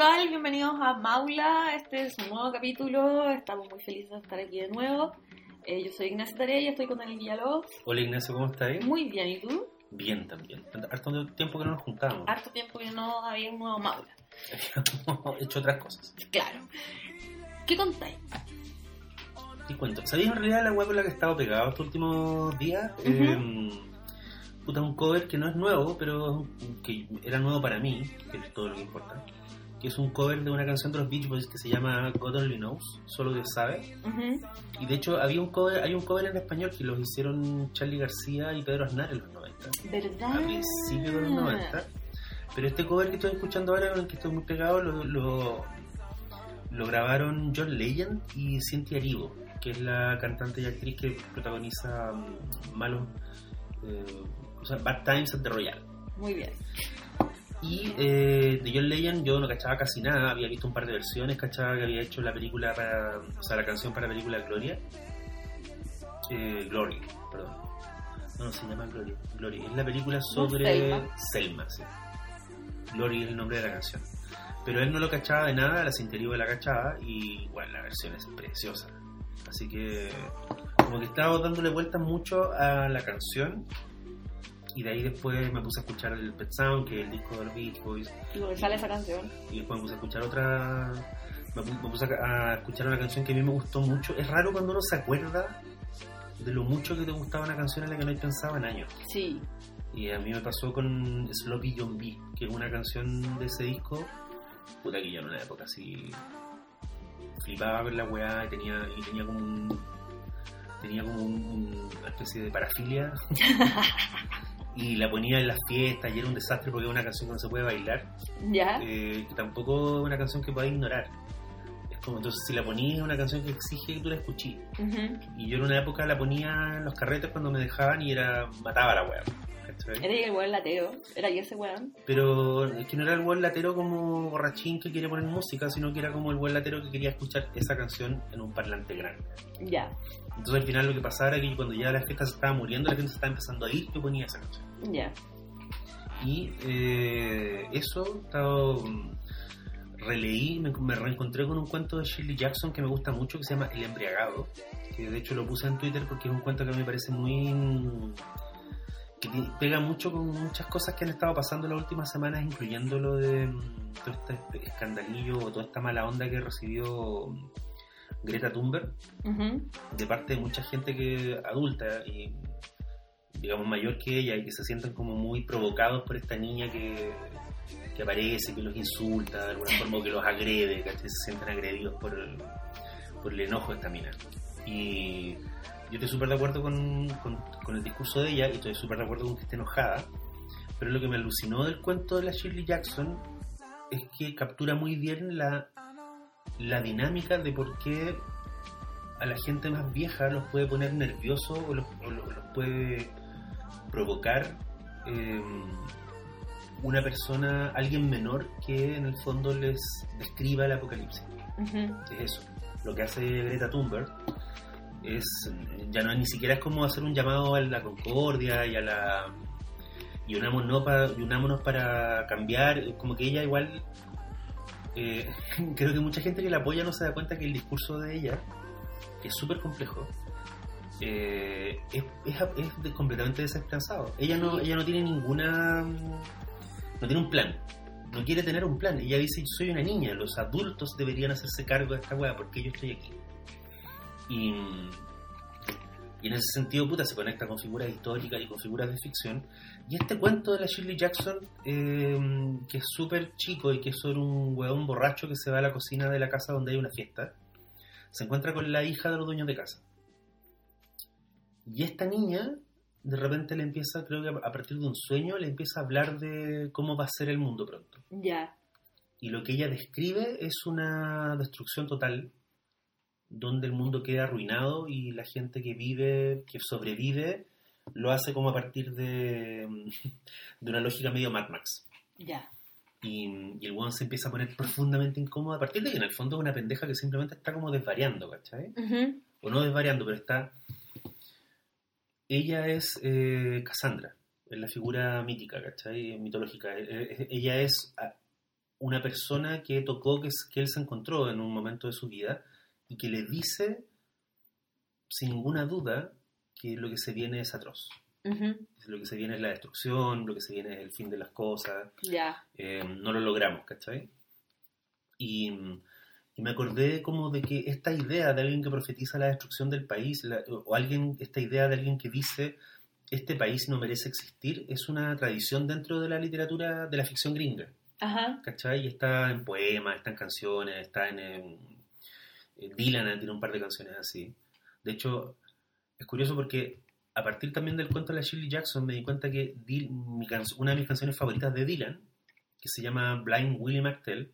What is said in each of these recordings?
tal? Bienvenidos a Maula. Este es un nuevo capítulo. Estamos muy felices de estar aquí de nuevo. Eh, yo soy Ignacia Tarea y estoy con Daniel Villalobos. Hola Ignacio, ¿cómo estás? Muy bien, ¿y tú? Bien también. Harto tiempo que no nos juntábamos. Harto tiempo que no había un nuevo Maula. Habíamos hecho otras cosas. Claro. ¿Qué contáis? Y cuento. ¿Sabías en realidad la web con la que he estado pegado estos últimos días? Ujú. Eh, puta, un cover que no es nuevo, pero que era nuevo para mí, que es todo lo que importa. Que es un cover de una canción de los Beach Boys que se llama God Only Knows, solo Dios sabe. Y de hecho había un cover, hay un cover en español que los hicieron Charlie García y Pedro Aznar en los 90. ¿Verdad? a principios de los 90. Pero este cover que estoy escuchando ahora, con el que estoy muy pegado, lo, lo, lo grabaron John Legend y Cynthia Erivo, que es la cantante y actriz que protagoniza mm, malos. eh, o sea, Bad Times at the Royal. Muy bien. Y eh, de John Legend yo no cachaba casi nada, había visto un par de versiones, cachaba que había hecho la película para, o sea, la canción para la película Gloria. Eh, Glory, perdón. No, no, se llama Glory. Glory. Es la película sobre Selma. Selma, sí. Glory es el nombre de la canción. Pero él no lo cachaba de nada, la Cinterivo la cachaba y bueno, la versión es preciosa. Así que como que estaba dándole vueltas mucho a la canción y de ahí después me puse a escuchar el Pet Sound, que es el disco de los Beach Boys, ¿Y sale esa canción? y después me puse a escuchar otra me pu- me puse a, a escuchar una canción que a mí me gustó mucho es raro cuando uno se acuerda de lo mucho que te gustaba una canción en la que no pensaba en años Sí. y a mí me pasó con Sloppy John B que es una canción de ese disco puta que yo en una época así flipaba con la weá y tenía, y tenía como un tenía como un- una especie de parafilia y la ponía en las fiestas y era un desastre porque es una canción que no se puede bailar ¿Ya? eh, tampoco es una canción que puedas ignorar. Es como, entonces, si la ponía es una canción que exige que tú la escuchís. Ujú. Y yo en una época la ponía en los carretes cuando me dejaban y era mataba a la wea. Era el buen latero. Era yo ese weón. Pero es que no era el buen latero como borrachín que quiere poner música, sino que era como el buen latero que quería escuchar esa canción en un parlante grande. Ya. Entonces al final lo que pasaba era que cuando ya la fiesta se estaba muriendo, la gente se estaba empezando a ir, yo ponía esa canción. Ya. Y eh, eso, estaba, mm, releí, me, me reencontré con un cuento de Shirley Jackson que me gusta mucho, que se llama El Embriagado, que de hecho lo puse en Twitter porque es un cuento que me parece muy... que pega mucho con muchas cosas que han estado pasando en las últimas semanas, incluyendo lo de mm, todo este escandalillo o toda esta mala onda que recibió mm, Greta Thunberg Ujú. de parte de mucha gente que adulta y digamos mayor que ella y que se sienten como muy provocados por esta niña que, que aparece, que los insulta de alguna forma o que los agrede, que se sienten agredidos por el, por el enojo de esta mina. Y yo estoy súper de acuerdo con, con- con el discurso de ella y estoy súper de acuerdo con que esté enojada, pero lo que me alucinó del cuento de la Shirley Jackson es que captura muy bien la, la dinámica de por qué a la gente más vieja los puede poner nerviosos o los, o los- los puede provocar eh, una persona, alguien menor que en el fondo les describa el apocalipsis. Es eso. Lo que hace Greta Thunberg es, ya no ni siquiera es como hacer un llamado a la concordia y a la y unámonos para, y unámonos para cambiar, como que ella igual eh, creo que mucha gente que la apoya no se da cuenta que el discurso de ella, que es súper complejo, eh, es, completamente desesperanzado. Ella no, ella no tiene ninguna. No tiene un plan. No quiere tener un plan. Ella dice: soy una niña, los adultos deberían hacerse cargo de esta weá porque yo estoy aquí. Y, y en ese sentido, puta, se conecta con figuras históricas y con figuras de ficción. Y este cuento de la Shirley Jackson, eh, que es súper chico y que es sobre un weón borracho que se va a la cocina de la casa donde hay una fiesta, se encuentra con la hija de los dueños de casa. Y esta niña, de repente le empieza, creo que a partir de un sueño, le empieza a hablar de cómo va a ser el mundo pronto. Ya. Y lo que ella describe es una destrucción total, donde el mundo queda arruinado y la gente que vive, que sobrevive, lo hace como a partir de, de una lógica medio Mad Max. Ya. Y, y el weón se empieza a poner profundamente incómodo a partir de que en el fondo es una pendeja que simplemente está como desvariando, ¿cachai? Ujú. O no desvariando, pero está... Ella es eh, Cassandra, es la figura mítica, ¿cachai? Mitológica. Eh, eh, Ella es... ah, una persona que tocó, que, que él se encontró en un momento de su vida y que le dice, sin ninguna duda, que lo que se viene es atroz. Ujú. Lo que se viene es la destrucción, lo que se viene es el fin de las cosas, Ya. eh, no lo logramos, ¿cachai? Y, y me acordé como de que esta idea de alguien que profetiza la destrucción del país, la- o alguien, esta idea de alguien que dice este país no merece existir, es una tradición dentro de la literatura de la ficción gringa, Ajá. ¿cachai? Y está en poemas, está en canciones, está en... eh, Dylan tiene un par de canciones así. De hecho, es curioso porque a partir también del cuento de la Shirley Jackson me di cuenta que una de mis canciones favoritas de Dylan, que se llama Blind Willie McTell,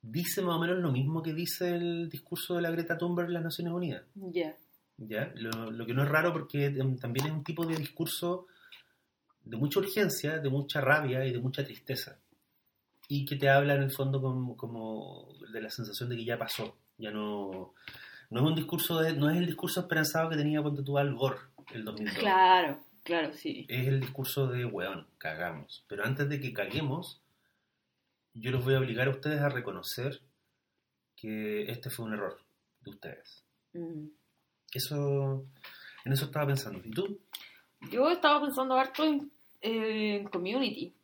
dice más o menos lo mismo que dice el discurso de la Greta Thunberg en las Naciones Unidas. Ya. ¿ya? Lo, lo que no es raro porque también es un tipo de discurso de mucha urgencia, de mucha rabia y de mucha tristeza. Y que te habla en el fondo como, como de la sensación de que ya pasó. Ya no, no es un discurso de- no es el discurso esperanzado que tenía ponte tú Al Gore el 2002. Claro, claro, sí. Es el discurso de weón, cagamos. Pero antes de que caguemos, yo los voy a obligar a ustedes a reconocer que este fue un error de ustedes. Mm. Eso, en eso estaba pensando. ¿Y tú? Yo estaba pensando harto en, eh, en Community,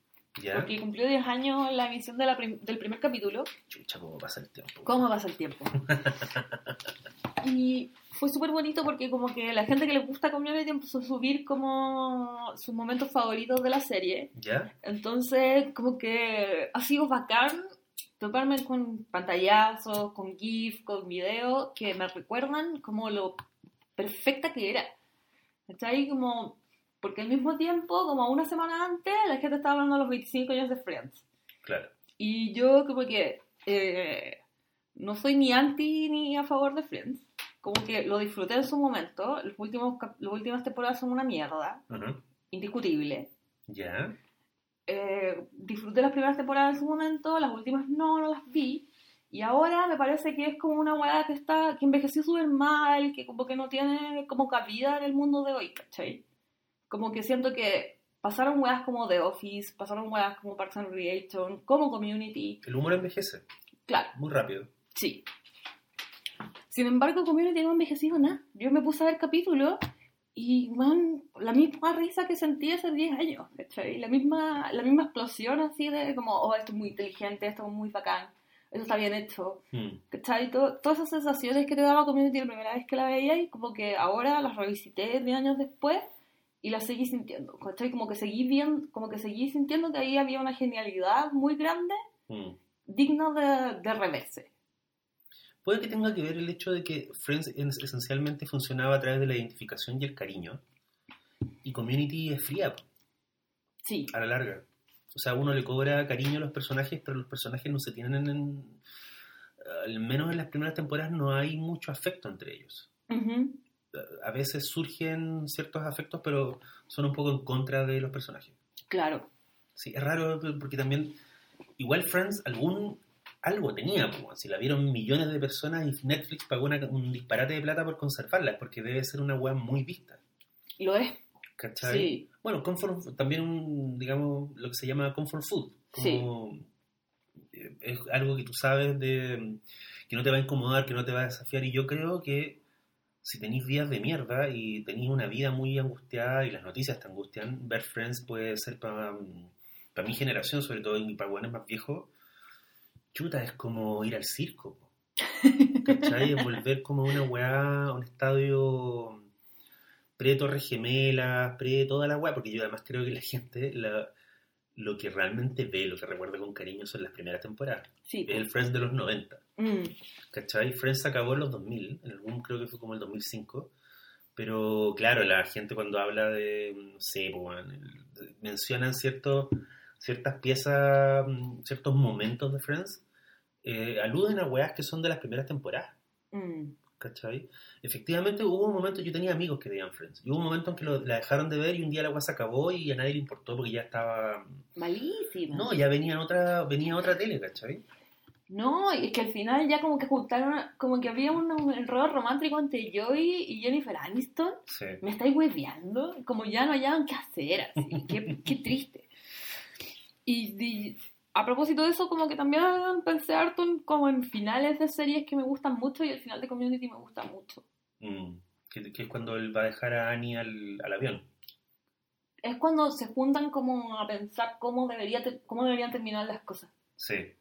¿Ya? porque cumplió 10 años la emisión de la prim- del primer capítulo. Chucha, ¿cómo pasa el tiempo? ¿Cómo pasa el tiempo? y fue súper bonito porque como que la gente que le gusta Community empezó a subir como sus momentos favoritos de la serie. ¿Ya? Entonces, como que ha sido bacán toparme con pantallazos, con GIF, con videos que me recuerdan como lo perfecta que era. ¿Cachai? Como, porque al mismo tiempo, como una semana antes, la gente estaba hablando de los 25 años de Friends. Claro. Y yo como que eh, no soy ni anti ni a favor de Friends. Como que lo disfruté en su momento. Los últimos, las últimas temporadas son una mierda, Ajá. indiscutible. ¿Ya? Eh, disfruté las primeras temporadas en su momento, las últimas no, no las vi. Y ahora me parece que es como una weá que está, que envejeció súper mal, que como que no tiene como cabida en el mundo de hoy, ¿cachai? Como que siento que pasaron weas como The Office, pasaron weas como Parks and Recreation, como Community. El humor envejece Claro, muy rápido. Sí. Sin embargo, Community no ha envejecido nada. Yo me puse a ver capítulos y, man, la misma risa que sentí hace 10 años, ¿cachai? La misma, la misma explosión así de como, oh, esto es muy inteligente, esto es muy bacán, eso está bien hecho, Mm. ¿cachai? To- todas esas sensaciones que te daba Community la primera vez que la veía y como que ahora las revisité 10 años después y las seguí sintiendo, ¿cachai? Como que seguí bien, como que seguí sintiendo que ahí había una genialidad muy grande, Mm. digna de, de reverse. Puede que tenga que ver el hecho de que Friends es- esencialmente funcionaba a través de la identificación y el cariño. Y Community es fría, Sí. a la larga. O sea, uno le cobra cariño a los personajes, pero los personajes no se tienen en... al menos en las primeras temporadas no hay mucho afecto entre ellos. Ujú. A veces surgen ciertos afectos, pero son un poco en contra de los personajes. Claro. Sí, es raro porque también, igual Friends, algún algo tenía, pues, si la vieron millones de personas y Netflix pagó una- un disparate de plata por conservarla, porque debe ser una web muy vista. Lo es. ¿Cachai? Sí. Bueno, comfort, también un, digamos, lo que se llama comfort food. Como, eh, Es algo que tú sabes de que no te va a incomodar, que no te va a desafiar. Y yo creo que si tenéis días de mierda y tenéis una vida muy angustiada y las noticias te angustian, ver Friends puede ser para mi generación, sobre todo, y para buenos más viejos, chuta, es como ir al circo. ¿Cachai? Es volver como una weá, a un estadio pre-Torres Gemelas, pre toda la weá, porque yo además creo que la gente la- lo que realmente ve, lo que recuerda con cariño son las primeras temporadas. Sí. Es el Friends de los 90. Mm, ¿Cachai? Friends acabó en los 2000, en el boom creo que fue como el 2005. Pero claro, la gente cuando habla de, no sé, mencionan ciertos, ciertas piezas, mm, ciertos momentos de Friends, eh, aluden a weas que son de las primeras temporadas. mm. ¿Cachai? Efectivamente hubo un momento, yo tenía amigos que veían Friends, y hubo un momento en que lo- la dejaron de ver y un día la wea se acabó y a nadie le importó porque ya estaba... Malísima. No, ya venía otra, venía otra tele, ¿cachai? No, y es que al final ya como que juntaron, como que había un, un enredo romántico entre Joey y Jennifer Aniston. Sí. Me estáis hueveando, como ya no hallaban qué hacer, así. qué, qué triste. Y, y a propósito de eso, como que también pensé harto en, como en finales de series que me gustan mucho y el final de Community me gusta mucho. Mm, que, que es cuando él va a dejar a Annie al, al avión. Es cuando se juntan como a pensar cómo, debería te- cómo deberían terminar las cosas. Sí.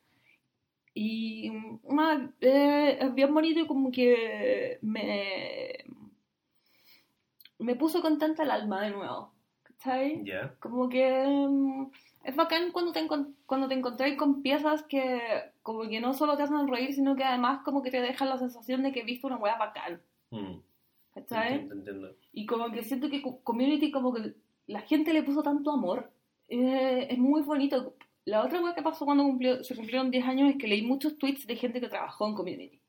Y una- eh, es bien bonito y como que me, me puso contenta el alma de nuevo. ¿Cachai? Ya. Como que mm, es bacán cuando te, encon- cuando te encontrás con piezas que como que no solo te hacen reír, sino que además como que te dejan la sensación de que viste una wea bacán. Mm, ¿Cachai? entiendo, entiendo. Y como que siento que co- Community, como que la gente le puso tanto amor. Eh, es muy bonito. La otra cosa que pasó cuando cumplió, se cumplieron 10 años es que leí muchos tweets de gente que trabajó en Community.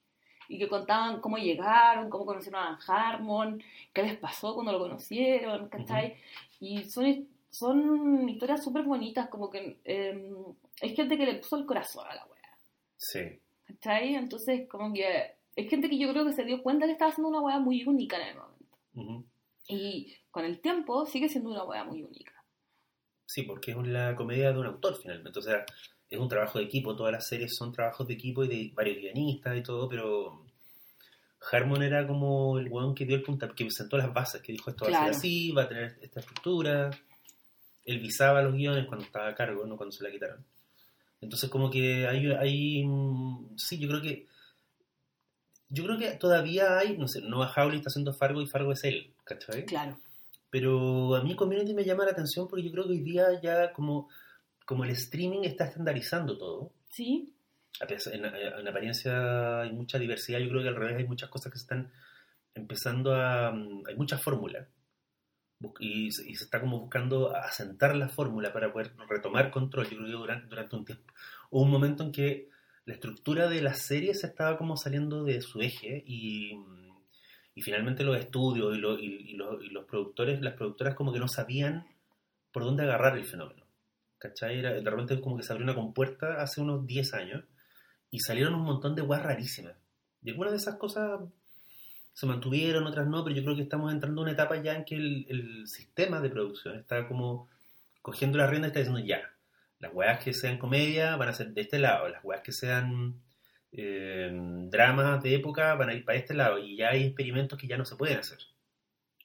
Y que contaban cómo llegaron, cómo conocieron a Harmon, qué les pasó cuando lo conocieron, ¿cachai? Y son, son historias súper bonitas, como que eh, hay gente que le puso el corazón a la wea. Sí. ¿Cachai? Entonces, como que hay gente que yo creo que se dio cuenta que estaba haciendo una wea muy única en el momento. Y con el tiempo sigue siendo una wea muy única. Sí, porque es la comedia de un autor finalmente. O sea, es un trabajo de equipo. Todas las series son trabajos de equipo y de varios guionistas y todo, pero Harmon era como el weón que dio el punta, que sentó las bases, que dijo esto va a ser así, va a tener esta estructura. Él visaba los guiones cuando estaba a cargo, no cuando se la quitaron. Entonces como que hay, hay sí, yo creo que yo creo que todavía hay, no sé, Noah Hawley está haciendo Fargo y Fargo es él, ¿cachai? Claro. Pero a mí Community me llama la atención porque yo creo que hoy día ya como, como el streaming está estandarizando todo, Sí, en, en apariencia hay mucha diversidad, yo creo que al revés hay muchas cosas que se están empezando a... hay muchas fórmulas y, se- se está como buscando asentar la fórmula para poder retomar control. Yo creo durante, durante un tiempo hubo un momento en que la estructura de las series estaba como saliendo de su eje y, y finalmente los estudios y, lo- y- los, los productores, las productoras como que no sabían por dónde agarrar el fenómeno. ¿Cachai? Era- de repente como que se abrió una compuerta hace unos 10 años y salieron un montón de guas rarísimas. Y algunas de esas cosas se mantuvieron, otras no, pero yo creo que estamos entrando en una etapa ya en que el, el sistema de producción está como cogiendo la rienda y está diciendo ya, las weas que sean comedia van a ser de este lado, las weas que sean eh, dramas de época van a ir para este lado y ya hay experimentos que ya no se pueden hacer.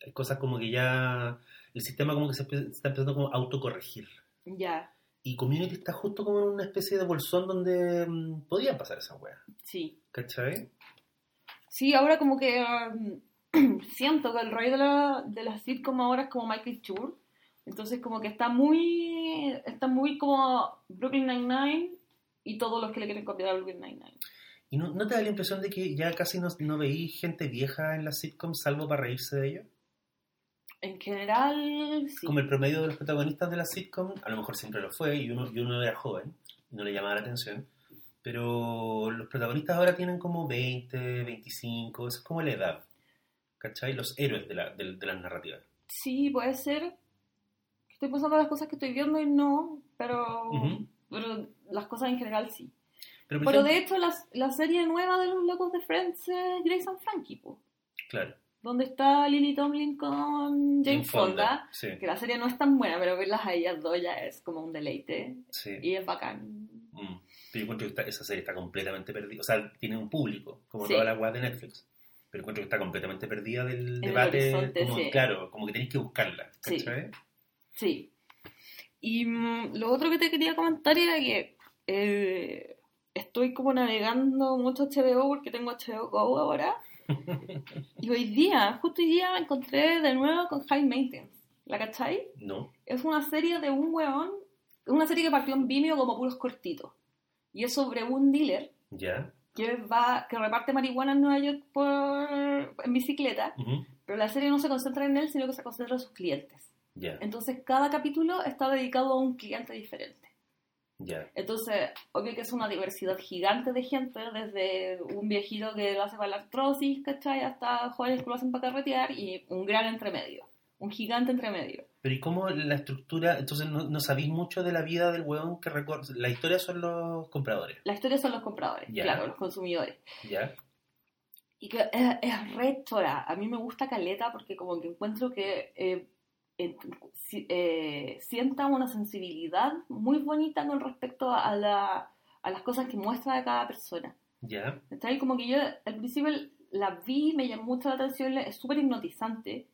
Hay cosas como que ya el sistema como que se está empezando como a autocorregir. ya, Y Community está justo como en una especie de bolsón donde mm, podían pasar esas weas. sí. ¿Cachai? Sí, ahora como que um, siento que el rey de la, de la sitcom ahora es como Michael Schur. Entonces como que está muy, está muy como Brooklyn Nine-Nine y todos los que le quieren copiar a Brooklyn Nine-Nine. ¿Y no, no te da la impresión de que ya casi no, no veí gente vieja en las sitcoms salvo para reírse de ellos? En general, sí. Como el promedio de los protagonistas de las sitcoms, a lo mejor siempre lo fue y uno, y uno era joven y no le llamaba la atención. Pero los protagonistas ahora tienen como 20, 25, eso es como la edad. ¿Cachai? Los héroes de, la, de, de las narrativas. Sí, puede ser. Estoy pensando en las cosas que estoy viendo y no, pero, Ujú. pero las cosas en general sí. Pero, Pero ejemplo- de hecho la, la serie nueva de los locos de Friends es Grace and Frankie, po, Claro. donde está Lily Tomlin con Jane en fondo, Fonda. Sí, Que la serie no es tan buena, pero verlas a ellas dos ya es como un deleite. sí. Y es bacán. Mm. Pero yo encuentro que está- esa serie está completamente perdida. O sea, tiene un público, como Sí. todas las webs de Netflix. Pero encuentro que está completamente perdida del el debate. como, sí. Claro, como que tenéis que buscarla. Sí. Sí. Y mm, lo otro que te quería comentar era que eh, estoy como navegando mucho HBO porque tengo HBO Go ahora. y hoy día, justo hoy día, me encontré de nuevo con High Maintenance. ¿La cachai? No. Es una serie de un weón, es una serie que partió en Vimeo como puros cortitos. Y es sobre un dealer que va que reparte marihuana en Nueva York por, en bicicleta, Ujú. pero la serie no se concentra en él, sino que se concentra en sus clientes. Ya. Entonces cada capítulo está dedicado a un cliente diferente. Ya. Entonces, obvio que es una diversidad gigante de gente, desde un viejito que lo hace para la artrosis, ¿cachai? Hasta jóvenes que lo hacen para carretear y un gran entremedio, un gigante entremedio. Pero ¿y cómo la estructura? Entonces no, no sabéis mucho de la vida del huevón que recorre. La historia son los compradores. La historia son los compradores, Ya. claro, los consumidores. Ya. Y que es, es re chora. A mí me gusta Caleta porque como que encuentro que eh, eh, si- eh, sienta una sensibilidad muy bonita con respecto a, la- a las cosas que muestra de cada persona. Ya. Está ahí como que yo al principio la vi, me llamó mucho la atención, es súper hipnotizante.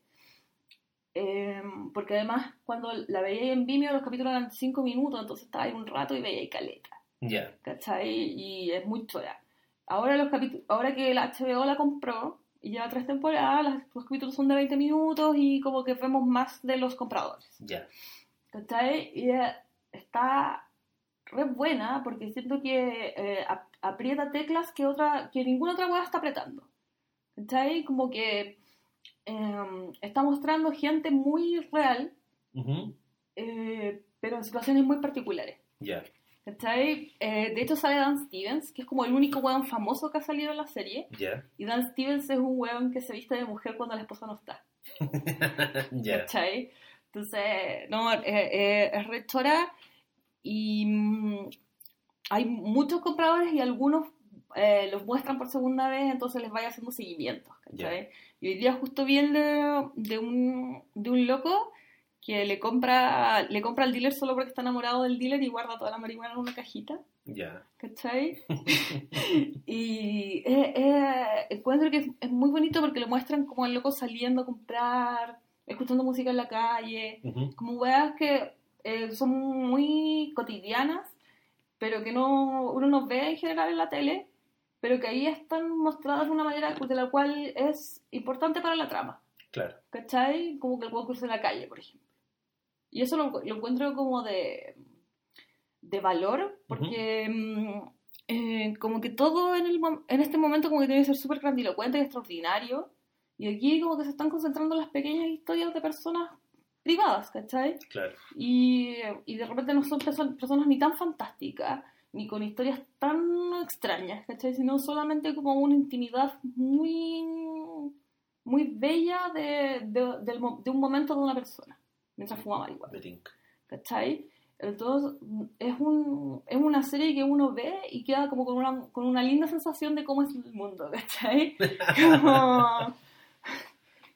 Eh, porque además cuando la veía en Vimeo los capítulos eran 5 minutos, entonces estaba ahí un rato y veía ahí caleta. Ya. ¿cachai? Y es muy chora. Ahora, los ahora que la HBO la compró y lleva tres temporadas, las- los capítulos son de 20 minutos y como que vemos más de los compradores. Ya. ¿Cachai? Y está re buena porque siento que eh, ap- aprieta teclas que, otra, que ninguna otra web está apretando. ¿Cachai? Como que em, está mostrando gente muy real, Ujú. eh, pero en situaciones muy particulares. Ya. ¿Cachai? Eh, de hecho sale Dan Stevens, que es como el único weón famoso que ha salido en la serie. Ya. Y Dan Stevens es un weón que se viste de mujer cuando la esposa no está. ¿Cachai? Entonces, no, eh, eh, es re chora y mm, hay muchos compradores y algunos eh, los muestran por segunda vez, entonces les vaya haciendo seguimientos, ¿cachai? Y hoy día justo vi el de, de un, de un loco que le compra, le compra al dealer solo porque está enamorado del dealer y guarda toda la marihuana en una cajita. Ya. ¿cachai? y eh, eh, encuentro que es, es muy bonito porque lo muestran como el loco saliendo a comprar, escuchando música en la calle, como weas que eh, son muy cotidianas, pero que no uno no ve en general en la tele, pero que ahí están mostradas de una manera de la cual es importante para la trama. Claro. ¿cachai? Como que el hueco cruza la calle, por ejemplo. Y eso lo, lo encuentro como de, de valor, porque mm, eh, como que todo en, el, en este momento como que tiene que ser súper grandilocuente y extraordinario. Y aquí como que se están concentrando en las pequeñas historias de personas privadas, ¿cachai? Claro. Y, y de repente no son perso- personas ni tan fantásticas, ni con historias tan extrañas, ¿cachai? Sino solamente como una intimidad muy, muy bella de, de, de un momento de una persona, mientras fuma marihuana. ¿cachai? Entonces, es, un, es una serie que uno ve y queda como con una, con una linda sensación de cómo es el mundo, ¿cachai? Como...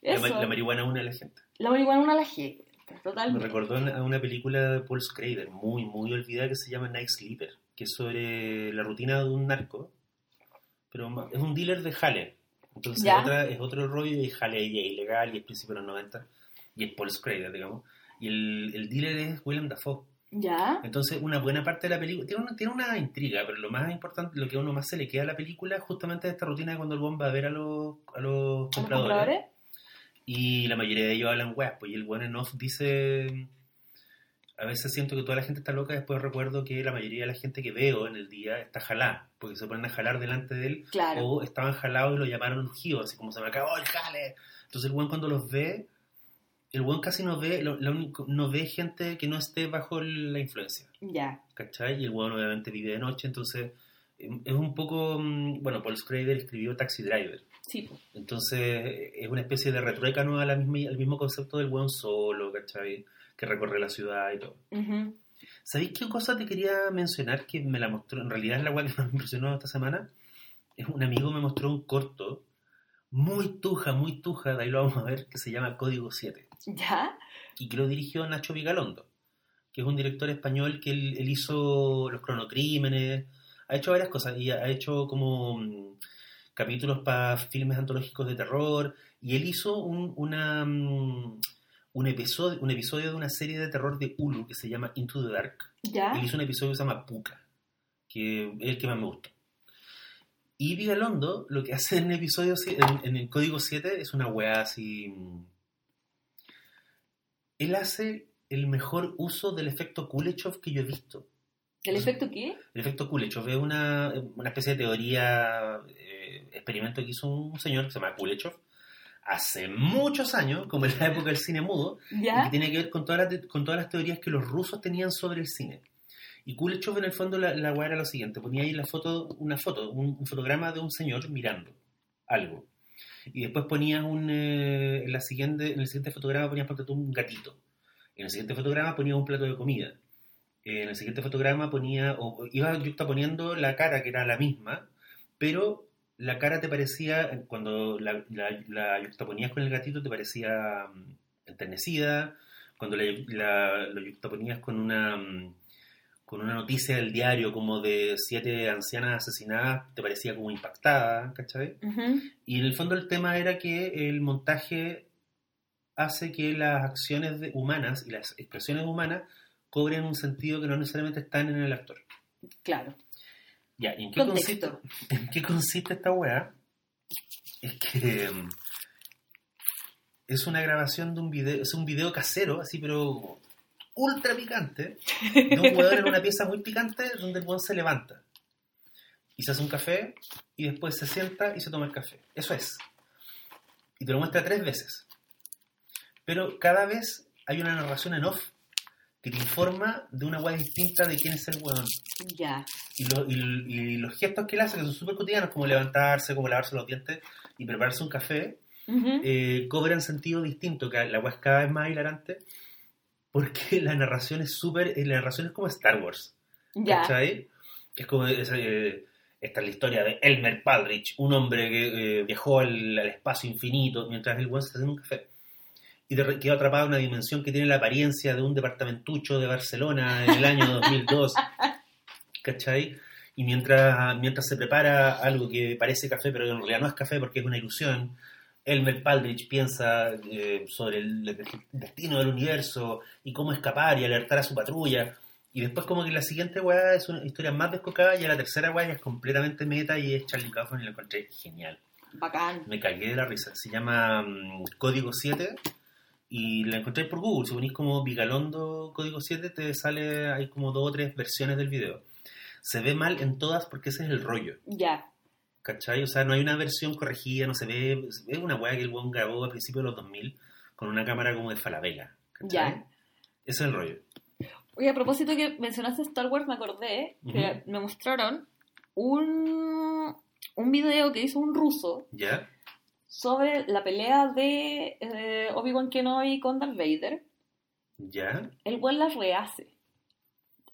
La, Eso. ma- la marihuana une a la gente. La marihuana una la gente, Me totalmente. recordó a una película de Paul Schrader, muy, muy olvidada, que se llama Night Sleeper, que es sobre la rutina de un narco, pero es un dealer de jale. Entonces Ya. otra, es otro rollo y jale y es ilegal y es principio de los 90 y es Paul Schrader, digamos. Y el, el dealer es Willem Dafoe. ¿Ya? Entonces, una buena parte de la película tiene una, tiene una intriga, pero lo más importante, lo que a uno más se le queda a la película, es justamente esta rutina de cuando el buen va a ver a los, a los ¿A los compradores. compradores? Y la mayoría de ellos hablan weas, pues y el buen en off dice. A veces siento que toda la gente está loca, después recuerdo que la mayoría de la gente que veo en el día está jalada, porque se ponen a jalar delante de él, Claro. o estaban jalados y lo llamaron ungido, así como se me acabó el jale. Entonces el buen cuando los ve, el buen casi no ve, lo- lo único- no ve gente que no esté bajo la influencia. Ya. ¿cachai? Y el weón obviamente vive de noche, entonces em, es un poco, mm, bueno, Paul Schrader escribió Taxi Driver, Sí, entonces es una especie de retruécano a la misma, al mismo concepto del weón solo, ¿cachai? Que recorre la ciudad y todo. Ujú. ¿Sabéis qué cosa te quería mencionar que me la mostró? En realidad es la que más me impresionó esta semana. Es un amigo me mostró un corto muy tuja, muy tuja, de ahí lo vamos a ver, que se llama Código 7 ¿Ya? y que lo dirigió Nacho Vigalondo, que es un director español que él, él hizo Los Cronocrímenes, ha hecho varias cosas y ha hecho como mm, capítulos para filmes antológicos de terror y él hizo un, una, mm, un, episodio, un episodio de una serie de terror de Hulu que se llama Into the Dark. ¿Ya? Él hizo un episodio que se llama Puka, que es el que más me gustó. Y Vigalondo lo que hace en el episodio, en el código 7, es una weá así. mm, Él hace el mejor uso del efecto Kuleshov que yo he visto. ¿El efecto qué? El efecto Kuleshov es una, una especie de teoría, eh, experimento que hizo un señor que se llama Kuleshov hace muchos años, como en la época del cine mudo, y que tiene que ver con todas las, te- con todas las teorías que los rusos tenían sobre el cine. Y Kuleshov en el fondo la, la era lo siguiente, ponía ahí la foto, una foto, un, un fotograma de un señor mirando algo. Y después ponía un, eh, en, la siguiente, en el siguiente fotograma ponía un gatito. En el siguiente fotograma ponía un plato de comida. En el siguiente fotograma ponía, o iba poniendo la cara que era la misma, pero la cara te parecía, cuando la, la, la con el gatito, te parecía mm, enternecida, cuando la, la- yuxtaponías con una mm, con una noticia del diario como de siete ancianas asesinadas, te parecía como impactada, ¿cachai? Y en el fondo el tema era que el montaje hace que las acciones de- humanas y las expresiones humanas cobren un sentido que no necesariamente están en el actor. Claro. Ya, ¿y en qué, consiste, Contexto. en qué consiste esta weá? Es que mm, es una grabación de un video, es un video casero, así pero ultra picante, de un weón en una pieza muy picante donde el weón se levanta y se hace un café y después se sienta y se toma el café. Eso es. Y te lo muestra tres veces. Pero cada vez hay una narración en off que te informa de una weá distinta de quién es el weón. Ya. Y, lo- y- y los gestos que él hace, que son súper cotidianos, como levantarse, como lavarse los dientes y prepararse un café, eh, cobran sentido distinto, que la web es cada vez más hilarante, porque la narración es súper, eh, la narración es como Star Wars, ya. ¿cachai? Es como, es, eh, esta es la historia de Elmer Padrich, un hombre que eh, viajó al, al espacio infinito mientras el buen se haciendo un café. Y te quedó atrapado en una dimensión que tiene la apariencia de un departamentucho de Barcelona en el año 2002. ¿Cachai? Y mientras, mientras se prepara algo que parece café, pero en realidad no es café porque es una ilusión, Elmer Padrich piensa eh, sobre el destino del universo y cómo escapar y alertar a su patrulla. Y después como que la siguiente weá es una historia más descocada y a la tercera weá es completamente meta y es Charlie Kaufman y la encontré genial. Bacán. Me cagué de la risa. Se llama mm, Código 7 y la encontré por Google. Si ponís como Vigalondo Código 7 te sale, hay como dos o tres versiones del video. Se ve mal en todas porque ese es el rollo. Ya. ¿Cachai? O sea, no hay una versión corregida, no se ve. Es una weá que el buen grabó a principios de los 2000 con una cámara como de Falabella. Ya. Ese es el rollo. Oye, a propósito que mencionaste Star Wars, me acordé que me mostraron un, un video que hizo un ruso ¿Ya? Sobre la pelea de eh, Obi-Wan Kenobi con Darth Vader. ¿Ya? El güey la rehace.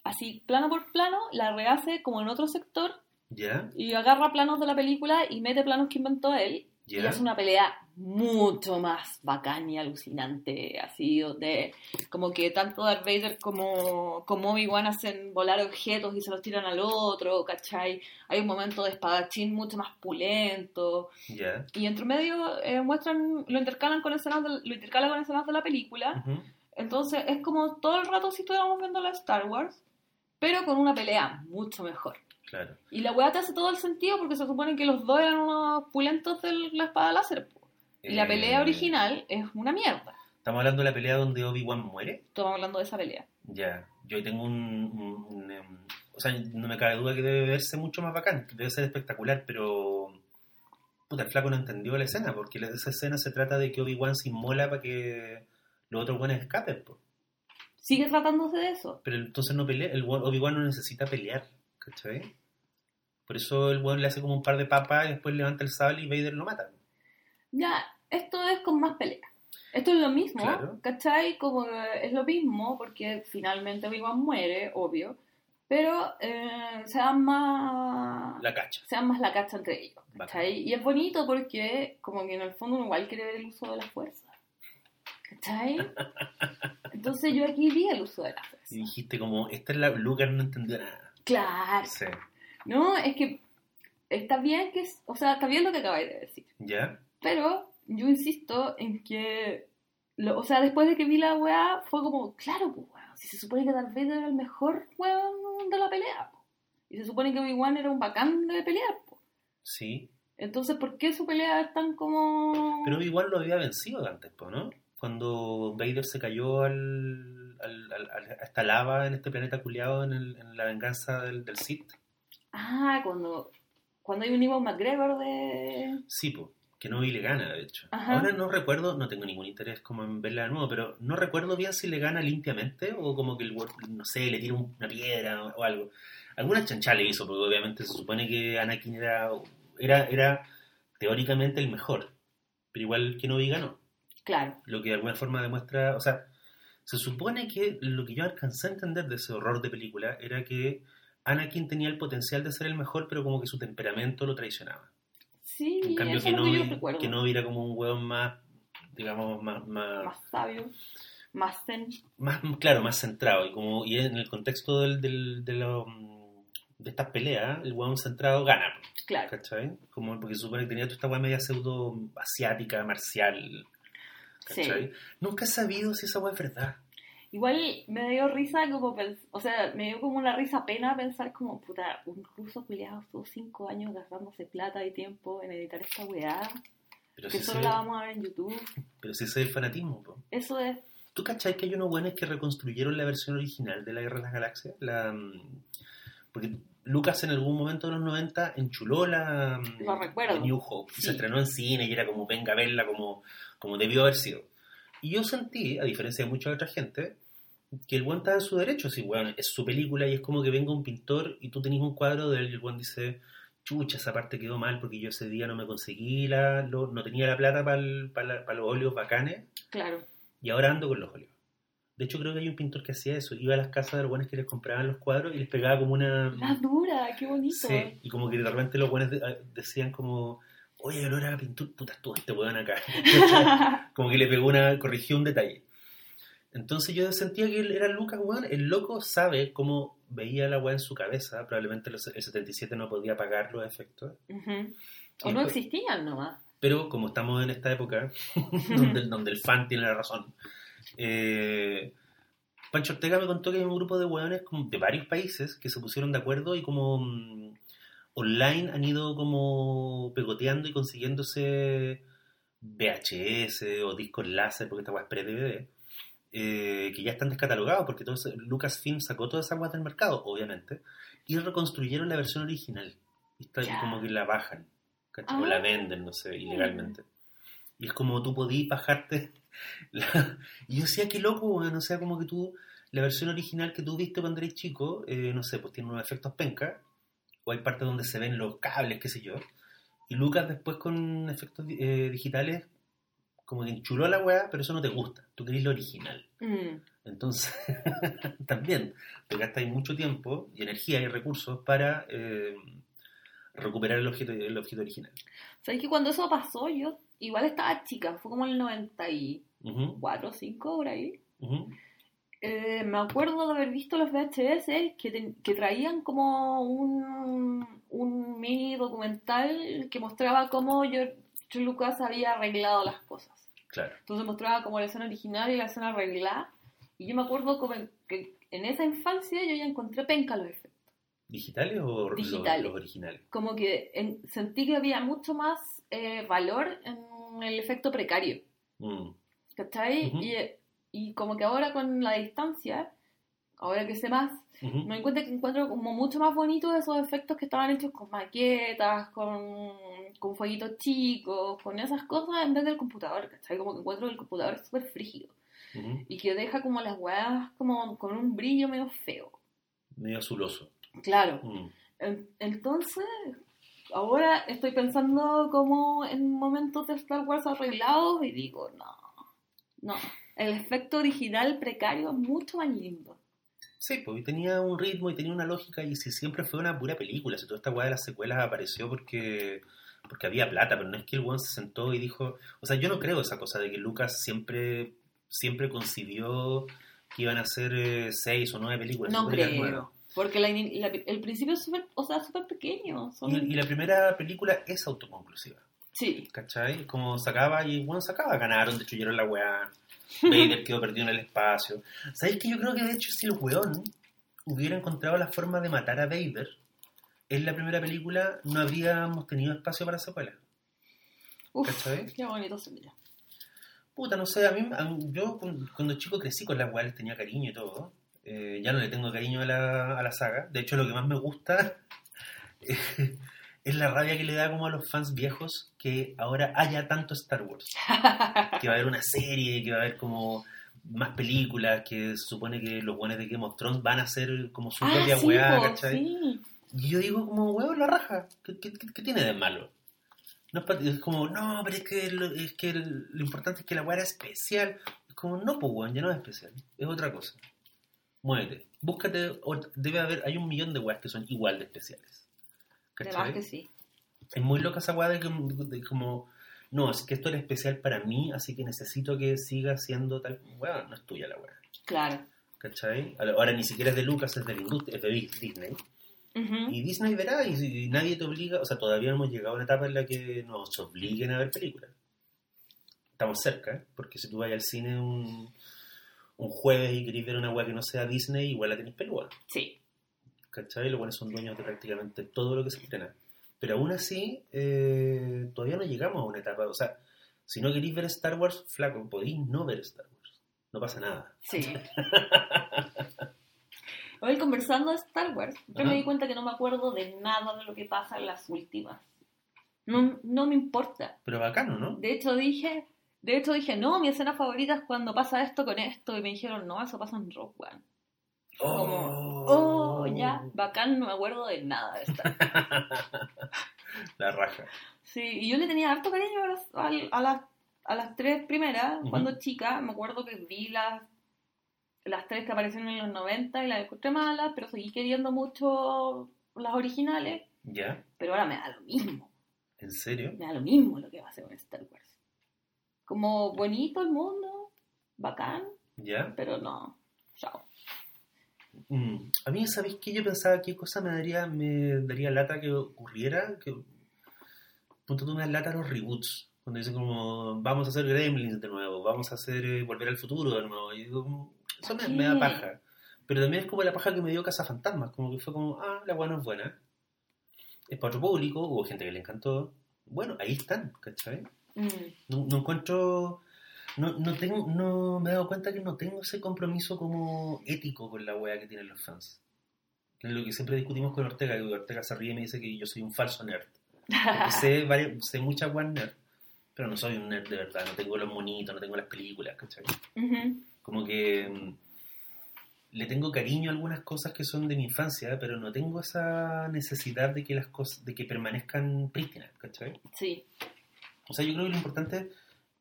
Así, plano por plano, la rehace como en otro sector ¿Ya? y agarra planos de la película y mete planos que inventó él. Y hace una pelea mucho más bacán y alucinante, así, donde como que tanto Darth Vader como, como Obi-Wan hacen volar objetos y se los tiran al otro, ¿cachai? Hay un momento de espadachín mucho más pulento. Y entre medio eh, muestran, lo intercalan con escenas, de- lo intercalan con escenas de la película. Entonces es como todo el rato si estuviéramos viendo la Star Wars, pero con una pelea mucho mejor. Claro. Y la weá te hace todo el sentido porque se supone que los dos eran unos pulentos de la espada láser. po. Y la Eh, pelea original es una mierda. Estamos hablando de la pelea donde Obi-Wan muere. Estamos hablando de esa pelea. Ya, yo tengo un, un- un, em, O sea, no me cabe duda que debe verse mucho más bacán, que debe ser espectacular, pero... Puta, el flaco no entendió la escena, porque esa escena se trata de que Obi-Wan se inmola para que los otros buenos escapen, po. Sigue tratándose de eso. Pero entonces no pelea, el Obi-Wan no necesita pelear, ¿cachai? Por eso el weón le hace como un par de papas y después levanta el sable y Vader lo mata. Ya, esto es con más pelea. Esto es lo mismo, Claro. ¿cachai? Como que es lo mismo porque finalmente Obi-Wan muere, obvio, pero eh, se dan más... La cacha. se dan más la cacha entre ellos. ¿cachai? Y es bonito porque como que en el fondo uno igual quiere ver el uso de la fuerza, ¿cachai? Entonces yo aquí vi el uso de la fuerza. Y dijiste como, esta es la... Lucas no entendió nada. Claro, Sí. no, es que está bien que, o sea, está bien lo que acabáis de decir, ¿Ya? pero yo insisto en que, lo- o sea, después de que vi la weá, fue como, claro, pues weón, si se supone que Darth Vader era el mejor weón de la pelea, po. y se supone que Obi-Wan era un bacán de pelear, po. Sí. entonces, ¿por qué su pelea es tan como... Pero igual lo había vencido antes, po, ¿no? Cuando Vader se cayó al, al- al- al- a esta lava en este planeta culiado en, el- en la venganza del, del Sith. Ah, cuando, cuando hay un Iwan McGregor de... Sí, po, que no vi le gana, de hecho. Ajá. Ahora no recuerdo, no tengo ningún interés como en verla de nuevo, pero no recuerdo bien si le gana limpiamente o como que el no sé, le tira una piedra o, o algo. Alguna chancha le hizo, porque obviamente se supone que Anakin era, era, era teóricamente el mejor, pero igual que no vi ganó. Claro, lo que de alguna forma demuestra, o sea, se supone que lo que yo alcancé a entender de ese horror de película era que Anakin tenía el potencial de ser el mejor, pero como que su temperamento lo traicionaba. sí, En cambio, eso que no, que yo recuerdo. que no era como un hueón más, digamos, más, más, Más sabio. Más zen. más claro, más centrado. Y como y en el contexto del, del- de, lo- de estas peleas, el weón centrado gana. Claro. ¿Cachai? Como porque se supone que tenía toda esta weá media pseudo asiática, marcial. ¿Cachai? Sí. Nunca he sabido si esa weá es verdad. Igual me dio risa como o sea, me dio como una risa pena pensar como, puta, un ruso culiado estuvo cinco años gastándose plata y tiempo en editar esta weá, Pero que si solo la vamos a ver en YouTube. pero si ese es el fanatismo, po. Eso es, ¿Tú cachai que hay unos buenos que reconstruyeron la versión original de la Guerra de las Galaxias? La, mm, porque Lucas en algún momento de los 90 enchuló la mm, Lo recuerdo. The New Hope. y Sí. Se estrenó en cine y era como venga a verla como, como debió haber sido. Y yo sentí, a diferencia de mucha otra gente, que el buen estaba en su derecho. Si, bueno, es su película y es como que venga un pintor y tú tenés un cuadro de él y el buen dice, chucha, esa parte quedó mal porque yo ese día no me conseguí, la, lo- no tenía la plata para los óleos bacanes claro. y ahora ando con los óleos. De hecho, creo que hay un pintor que hacía eso. Iba a las casas de los buenos que les compraban los cuadros y les pegaba como una... La dura, qué bonito. Sí, y como que de repente los buenos de- decían como... Oye, olor a pintura, puta, estuvo este weón acá. como que le pegó una... corrigió un detalle. Entonces yo sentía que él era Lucas, weón. El loco sabe cómo veía la weá en su cabeza. Probablemente el 77 no podía pagar los efectos. Y O no después- existían nomás. Pero como estamos en esta época, donde, donde el fan tiene la razón, eh, Pancho Ortega me contó que hay un grupo de como de varios países que se pusieron de acuerdo y como mm, online han ido como pegoteando y consiguiéndose VHS o discos láser, porque esta hueá es pre-DVD, eh, que ya están descatalogados, porque todo ese- Lucasfilm sacó todas esas hueás del mercado, obviamente, y reconstruyeron la versión original. Y, está- y como que la bajan, ¿cachai? o la Ah. venden, no sé, ilegalmente. Y es como tú podías bajarte. la- Y yo decía, qué loco, weón. O sea, como que tú, la versión original que tú viste cuando eres chico, eh, no sé, pues tiene unos efectos penca, o hay partes donde se ven los cables, qué sé yo. Y Lucas después con efectos eh, digitales, como que enchuló la weá, pero eso no te gusta. Tú querés lo original. Mm. Entonces, también te gastas mucho tiempo y energía y recursos para eh, recuperar el objeto, el objeto original. ¿Sabes que cuando eso pasó yo igual estaba chica? Fue como en el 94 Ujú, o 5 por ahí. Eh, me acuerdo de haber visto los VHS que, ten- que traían como un, un mini documental que mostraba cómo George Lucas había arreglado las cosas. Claro. Entonces mostraba como la escena original y la escena arreglada. Y yo me acuerdo como que en esa infancia yo ya encontré penca los efectos. ¿Digitales o los- Digitales. Los, originales? Como que en- sentí que había mucho más eh, valor en el efecto precario. Mm, ¿Cachai? Ujú. y, y como que ahora con la distancia, ahora que sé más, me cuenta que encuentro como mucho más bonitos esos efectos que estaban hechos con maquetas, con, con fueguitos chicos, con esas cosas en vez del computador, ¿cachai? Como que encuentro que el computador es súper frígido y que deja como las huevas como con un brillo medio feo. Medio azuloso. Claro. En- Entonces, ahora estoy pensando como en momentos de Star Wars arreglados y digo, no, no. El efecto original precario es mucho más lindo. Sí, pues tenía un ritmo y tenía una lógica y si siempre fue una pura película, si toda esta weá de las secuelas apareció porque porque había plata, pero no es que el one se sentó y dijo, o sea, yo no creo esa cosa de que Lucas siempre siempre concibió que iban a ser eh, seis o nueve películas. No creo. Porque la ini- la- el principio es súper, o sea, súper pequeño. son- Y, y la primera película es autoconclusiva. Sí, ¿Cachai? Como sacaba y bueno, sacaba, ganaron, destruyeron la weá. Vader quedó perdido en el espacio. ¿Sabéis que yo creo que de hecho si el weón hubiera encontrado la forma de matar a Vader en la primera película, no habríamos tenido espacio para secuela. Uf, ¿Cachai? qué bonito sería. Puta, no sé, a mí, a mí- yo cu- cuando chico crecí con las weas, les tenía cariño y todo. Eh, ya no le tengo cariño a la, a la saga. De hecho, lo que más me gusta es la rabia que le da como a los fans viejos que ahora haya tanto Star Wars. que va a haber una serie, que va a haber como más películas, que se supone que los buenos de Game of Thrones van a ser como su propia ah, sí, weá, po, ¿cachai? sí. Y yo digo como, weón, la raja, ¿qué, qué, qué- qué tiene de malo? No es, como, no, pero es que, lo, es que lo importante es que la weá era especial. Es como, no, pues weón, ya no es especial, es otra cosa. Muévete, búscate, debe haber, hay un millón de weas que son igual de especiales. De ¿Cachai? que sí. Es muy loca esa weá de, que- de como no, es que esto era especial para mí, así que necesito que siga siendo tal. Bueno, no es tuya la weá. Claro. ¿Cachai? Ahora ni siquiera es de Lucas, es de la industria, es de Disney. Ujú. Y Disney verá, y, y nadie te obliga, o sea, todavía no hemos llegado a una etapa en la que nos obliguen a ver películas. Estamos cerca, ¿eh? porque si tú vas al cine un, un jueves y querés ver una weá que no sea Disney, igual la tenés peluda. Sí. ¿Cachai? Los buenos son dueños de prácticamente todo lo que se estrena. Pero aún así, eh, todavía no llegamos a una etapa. O sea, si no queréis ver Star Wars, flaco, podéis no ver Star Wars. No pasa nada. Sí. Hoy conversando de Star Wars, yo Ajá. me di cuenta que no me acuerdo de nada de lo que pasa en las últimas. No, no me importa. Pero bacano, ¿no? De hecho dije, de hecho dije, no, mi escena favorita es cuando pasa esto con esto. Y me dijeron, no, eso pasa en Rogue One. Como, oh, bacán, no me acuerdo de nada de Star Wars. La raja. Sí, y yo le tenía harto cariño a las, a las, a las tres primeras, cuando chica. Me acuerdo que vi las, las tres que aparecieron en los 90 y las encontré malas, pero seguí queriendo mucho las originales. ¿Ya? Pero ahora me da lo mismo. ¿En serio? Me da lo mismo lo que va a hacer con Star Wars. Como bonito el mundo, bacán, ¿Ya? pero no. Chao. Mm, A mí, ¿sabéis qué? Yo pensaba qué cosa me daría, me daría lata que ocurriera. Que, punto tú me das lata los reboots. Cuando dicen como, vamos a hacer Gremlins de nuevo, vamos a hacer eh, Volver al Futuro de nuevo. Y digo, como, eso me, ¿Para me da paja. Pero también es como la paja que me dio Cazafantasmas. Como que fue como, ah, la buena es buena. Es para otro público, hubo gente que le encantó. Bueno, ahí están, ¿cachai? Mm, No, no encuentro. No, no, tengo, no me he dado cuenta que no tengo ese compromiso como ético con la wea que tienen los fans. Que lo que siempre discutimos con Ortega, y Ortega se ríe y me dice que yo soy un falso nerd. Sé, varias, sé muchas weas nerd, pero no soy un nerd de verdad, no tengo los monitos, no tengo las películas, ¿cachai? Ujú. Como que mm, le tengo cariño a algunas cosas que son de mi infancia, pero no tengo esa necesidad de que las cosas, de que permanezcan prístinas, ¿cachai? Sí. O sea, yo creo que lo importante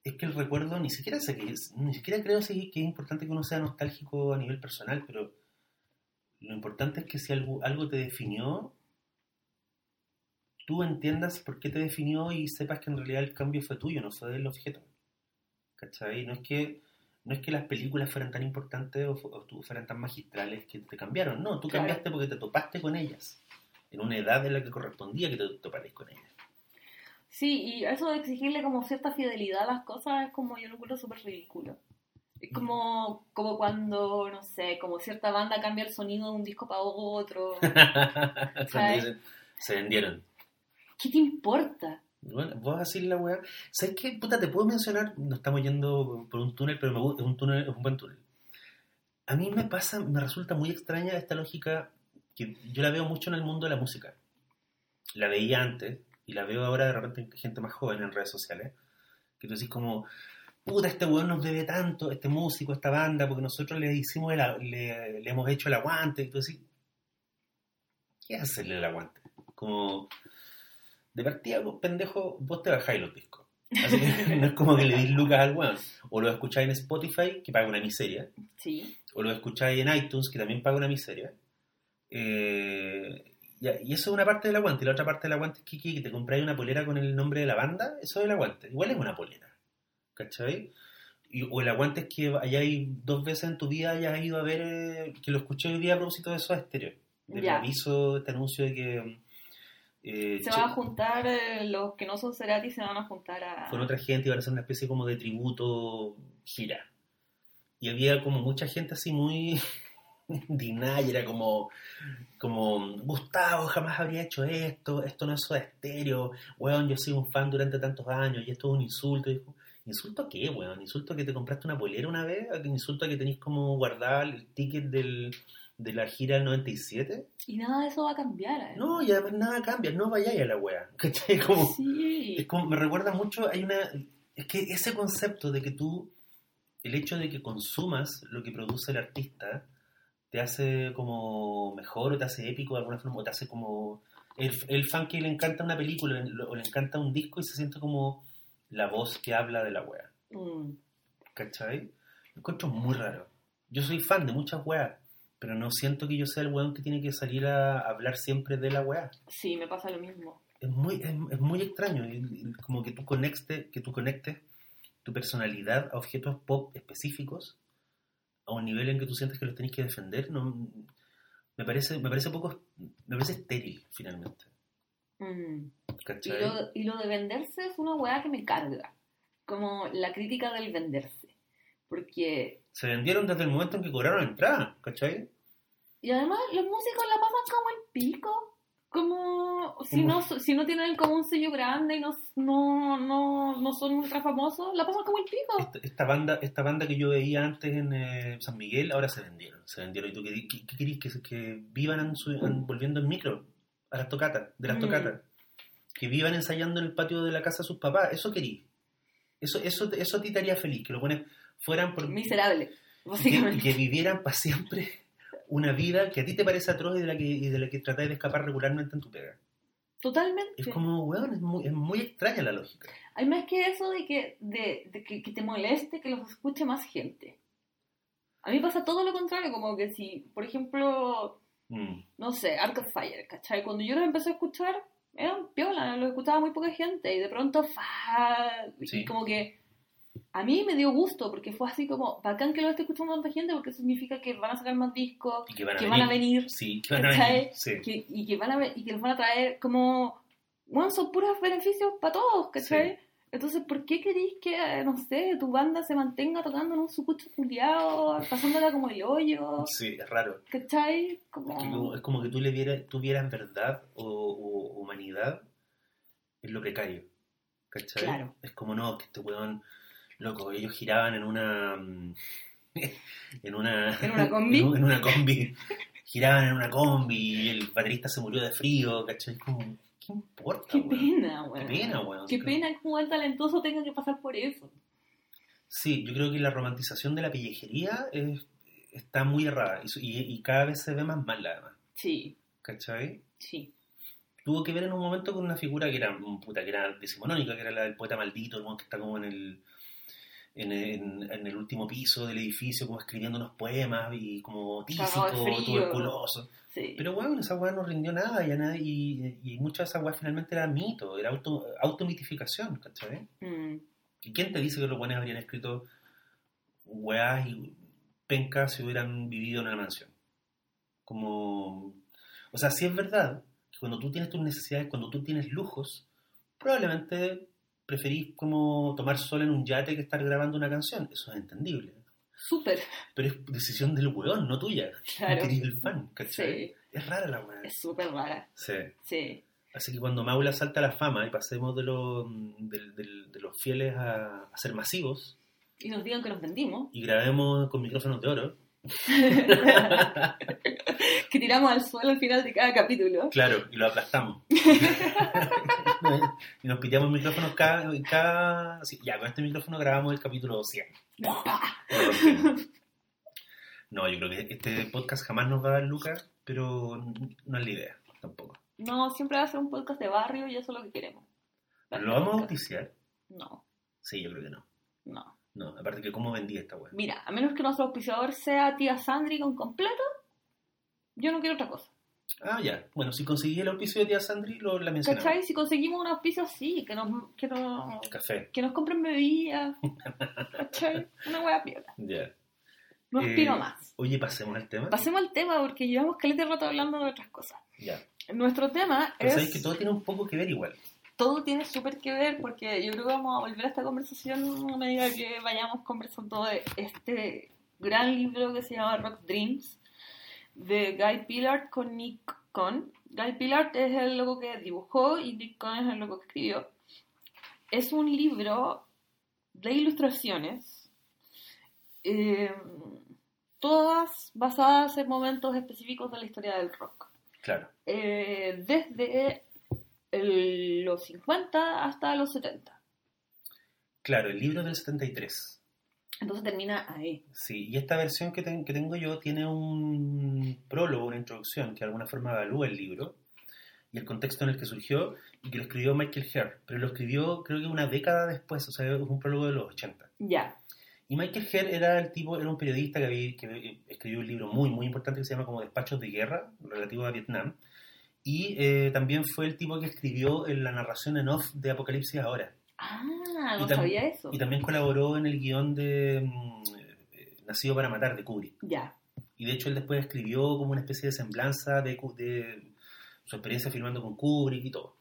es que el recuerdo, ni siquiera sé que es, ni siquiera creo sí, que es importante que uno sea nostálgico a nivel personal, pero lo importante es que si algo, algo te definió, tú entiendas por qué te definió y sepas que en realidad el cambio fue tuyo, no fue del objeto. ¿Cachai? No es que, no es que las películas fueran tan importantes o, o fueran tan magistrales que te cambiaron, no, tú Claro. cambiaste porque te topaste con ellas, en una edad en la que correspondía que te toparais con ellas. Sí, y eso de exigirle como cierta fidelidad a las cosas es como yo lo encuentro súper ridículo. Es como, como cuando, no sé, como cierta banda cambia el sonido de un disco para otro. Se vendieron. ¿Qué te importa? Bueno, vos así la weá. ¿Sabes qué? Puta, te puedo mencionar. No estamos yendo por un túnel, pero me gusta, es un túnel, es un buen túnel. A mí me pasa, me resulta muy extraña esta lógica que yo la veo mucho en el mundo de la música. La veía antes y la veo ahora de repente en gente más joven en redes sociales. Que tú decís como, puta, este weón nos debe tanto, este músico, esta banda, porque nosotros le hicimos el, le, le hemos hecho el aguante. Y tú decís, ¿qué hacerle el aguante? Como, de partida, vos, pendejo, vos te bajáis los discos. Así que no es como que le dis lucas al weón. O lo escucháis en Spotify, que paga una miseria. Sí. O lo escucháis en iTunes, que también paga una miseria. Eh, ya, y eso es una parte del aguante. Y la otra parte del aguante es que, que te compráis una polera con el nombre de la banda. Eso es el aguante. Igual es una polera. ¿Cachai? Y- o el aguante es que hayáis dos veces en tu vida hayas ido a ver, eh, que lo escuché hoy día a propósito de esos estéreo. Del Ya. aviso, este anuncio de que... eh, Se van a juntar, eh, los que no son Cerati se van a juntar a... con otra gente iban a hacer una especie como de tributo gira. Y había como mucha gente así muy indignada y era como, como, Gustavo jamás habría hecho esto, esto no es Soda estéreo, weón, yo soy un fan durante tantos años y esto es un insulto. Y ¿Insulto a qué, weón? ¿Insulto a que te compraste una polera una vez? ¿A que ¿Insulto a que tenéis como guardado el ticket del, de la gira del 97? Y nada de eso va a cambiar. ¿eh? No, y además nada cambia, no vayáis a la wea. ¿Cachai? Como, Sí. es como, me recuerda mucho, hay una, es que ese concepto de que tú, el hecho de que consumas lo que produce el artista, te hace como mejor o te hace épico de alguna forma, o te hace como, el, el fan que le encanta una película o le encanta un disco y se siente como la voz que habla de la wea, Mm. ¿cachai? Lo encuentro muy raro. Yo soy fan de muchas weas, pero no siento que yo sea el weón que tiene que salir a hablar siempre de la wea. Sí, me pasa lo mismo. es muy, es, es muy extraño, como que tú conectes, que tú conectes tu personalidad a objetos pop específicos a un nivel en que tú sientes que los tenés que defender, no, me parece, me parece poco, me parece estéril finalmente. Mm. Y lo, y lo de venderse es una weá que me carga. Como la crítica del venderse. Porque. Se vendieron desde el momento en que cobraron entrada, ¿cachai? Y además, los músicos la pasan como el pico. Como. Si no, si no tienen como un sello grande y no, no, no, no son ultra famosos, la pasan como el pico. Esta, esta banda esta banda que yo veía antes en eh, San Miguel, ahora se vendieron. Se vendieron. ¿Y tú qué, qué, qué querís? Que, que vivan en su- en- volviendo en micro a las tocatas, de las Mm. tocatas. Que vivan ensayando en el patio de la casa de sus papás. Eso querís. Eso, eso, eso a ti te haría feliz. Que los buenos fueran por... Miserable, que, básicamente. que vivieran para siempre una vida que a ti te parece atroz y de la que, y de la que tratáis de escapar regularmente en tu pega. Totalmente. Es como, weón, es muy, es muy extraña la lógica. Hay más que eso de que, de, de que, que te moleste que los escuche más gente. A mí pasa todo lo contrario, como que si, por ejemplo, Mm. no sé, Ark of Fire, ¿cachai? Cuando yo los empecé a escuchar, eran piola, los escuchaba muy poca gente y de pronto, fa, Sí. y como que a mí me dio gusto porque fue así como, bacán que lo esté escuchando tanta gente porque significa que van a sacar más discos, Y que van a que venir. van a venir, Sí, que van a venir. Sí. que, y, que van a, y que les van a traer como, bueno, son puros beneficios para todos, ¿cachai? Entonces, ¿por qué queréis que, no sé, tu banda se mantenga tocando en un sucucho culiado, pasándola como el hoyo, Sí, es raro. ¿cachai? Es, que como, Como... es como que tú le vieras, tuvieras verdad o, o humanidad en lo precario. ¿Cachai? Claro. Es como no, que este weón, loco, ellos giraban en una. mm, en una. ¿En una combi? en, un- en una combi. Giraban en una combi y el baterista se murió de frío, ¿cachai? Como, ¿qué importa, Qué weón? pena, Qué weón. pena, weón. Qué pena que un talentoso tenga que pasar por eso. Sí, yo creo que la romantización de la pellejería es- está muy errada y, su- y- y cada vez se ve más mal, además. Sí, ¿Cachai? sí. tuvo que ver en un momento con una figura que era puta, que era decimonónica, que era la del poeta maldito, el que está como en el en, en- en el último piso del edificio, como escribiendo unos poemas y como tísico, tuberculoso. sí. Pero bueno, esa weá no rindió nada y, a nadie, y, y muchas de esas weas finalmente era mito, era auto, automitificación, ¿cachai? Mm, ¿Y quién te dice que los buenos habrían escrito weas y pencas si hubieran vivido en una mansión? Como... O sea, sí es verdad que cuando tú tienes tus necesidades, cuando tú tienes lujos, probablemente preferís como tomar sol en un yate que estar grabando una canción. Eso es entendible. Súper, Pero es decisión del weón, no tuya. claro. Eres el fan, ¿cachai? Sí, Es rara la weá. es súper rara. Sí. Sí. Así que cuando Maula salta a la fama y pasemos de, los del- del- de los fieles a, a ser masivos Y nos digan que nos vendimos. y grabemos con micrófonos de oro, que tiramos al suelo al final de cada capítulo. claro, y lo aplastamos. y nos piteamos micrófonos cada... cada sí, ya, con este micrófono grabamos el capítulo 100. Lo rompimos. No, yo creo que este podcast jamás nos va a dar lucas, pero no es la idea tampoco. No, siempre va a ser un podcast de barrio y eso es lo que queremos. ¿Lo vamos a bautizar? No, Sí, yo creo que no. no. No, aparte que cómo vendí esta web. Mira, a menos que nuestro auspiciador sea tía Sandri con completo, yo no quiero otra cosa. Ah, ya. Bueno, si conseguí el auspicio de tía Sandri, lo, la. ¿Cachai? Si conseguimos un auspicio así, que nos, que nos, Café. que nos compren bebidas. ¿Cachai? Una hueá piola. Ya. No Eh, aspiro más. Oye, pasemos al tema. Pasemos al tema porque llevamos caleta rato hablando de otras cosas. Ya. Nuestro tema Pero es... sabéis que todo tiene un poco que ver igual. Todo tiene súper que ver porque yo creo que vamos a volver a esta conversación a medida que vayamos conversando de este gran libro que se llama Rock Dreams de Guy Pillard con Nick Cohn. Guy Pillard es el loco que dibujó y Nick Cohn es el loco que escribió. Es un libro de ilustraciones, eh, todas basadas en momentos específicos de la historia del rock Claro. eh, desde el- los 50 hasta los 70. Claro, el libro del 73. Entonces termina ahí. Sí, y esta versión que, ten- que tengo yo tiene un prólogo, una introducción que de alguna forma evalúa el libro y el contexto en el que surgió y que lo escribió Michael Herr, pero lo escribió creo que una década después, o sea, es un prólogo de los 80. Ya. Y Michael Herr era el tipo, era un periodista que, había- que escribió un libro muy, muy importante que se llama como Despachos de Guerra, relativo a Vietnam. Y eh, también fue el tipo que escribió en la narración en off de Apocalipsis ahora. Ah, no sabía eso. Y también colaboró en el guion de mm, eh, Nacido para Matar de Kubrick. Ya. Y de hecho él después escribió como una especie de semblanza de, su experiencia filmando con Kubrick y todo.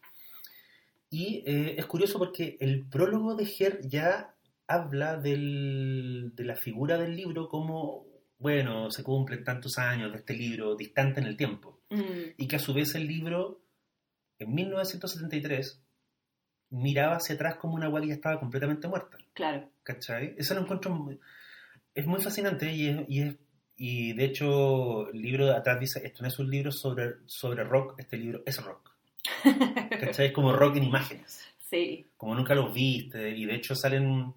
Y eh, es curioso porque el prólogo de Her ya habla del- de la figura del libro como, bueno, se cumplen tantos años de este libro distante en el tiempo. Mm, Y que a su vez el libro, en 1973, miraba hacia atrás como una agua que ya estaba completamente muerta. claro. ¿Cachai? Eso lo encuentro muy- es muy fascinante y, es, y, es- y de hecho el libro de atrás dice, esto no es un libro sobre, sobre rock, este libro es rock. ¿Cachai? Es como rock en imágenes, Sí. como nunca los viste y de hecho salen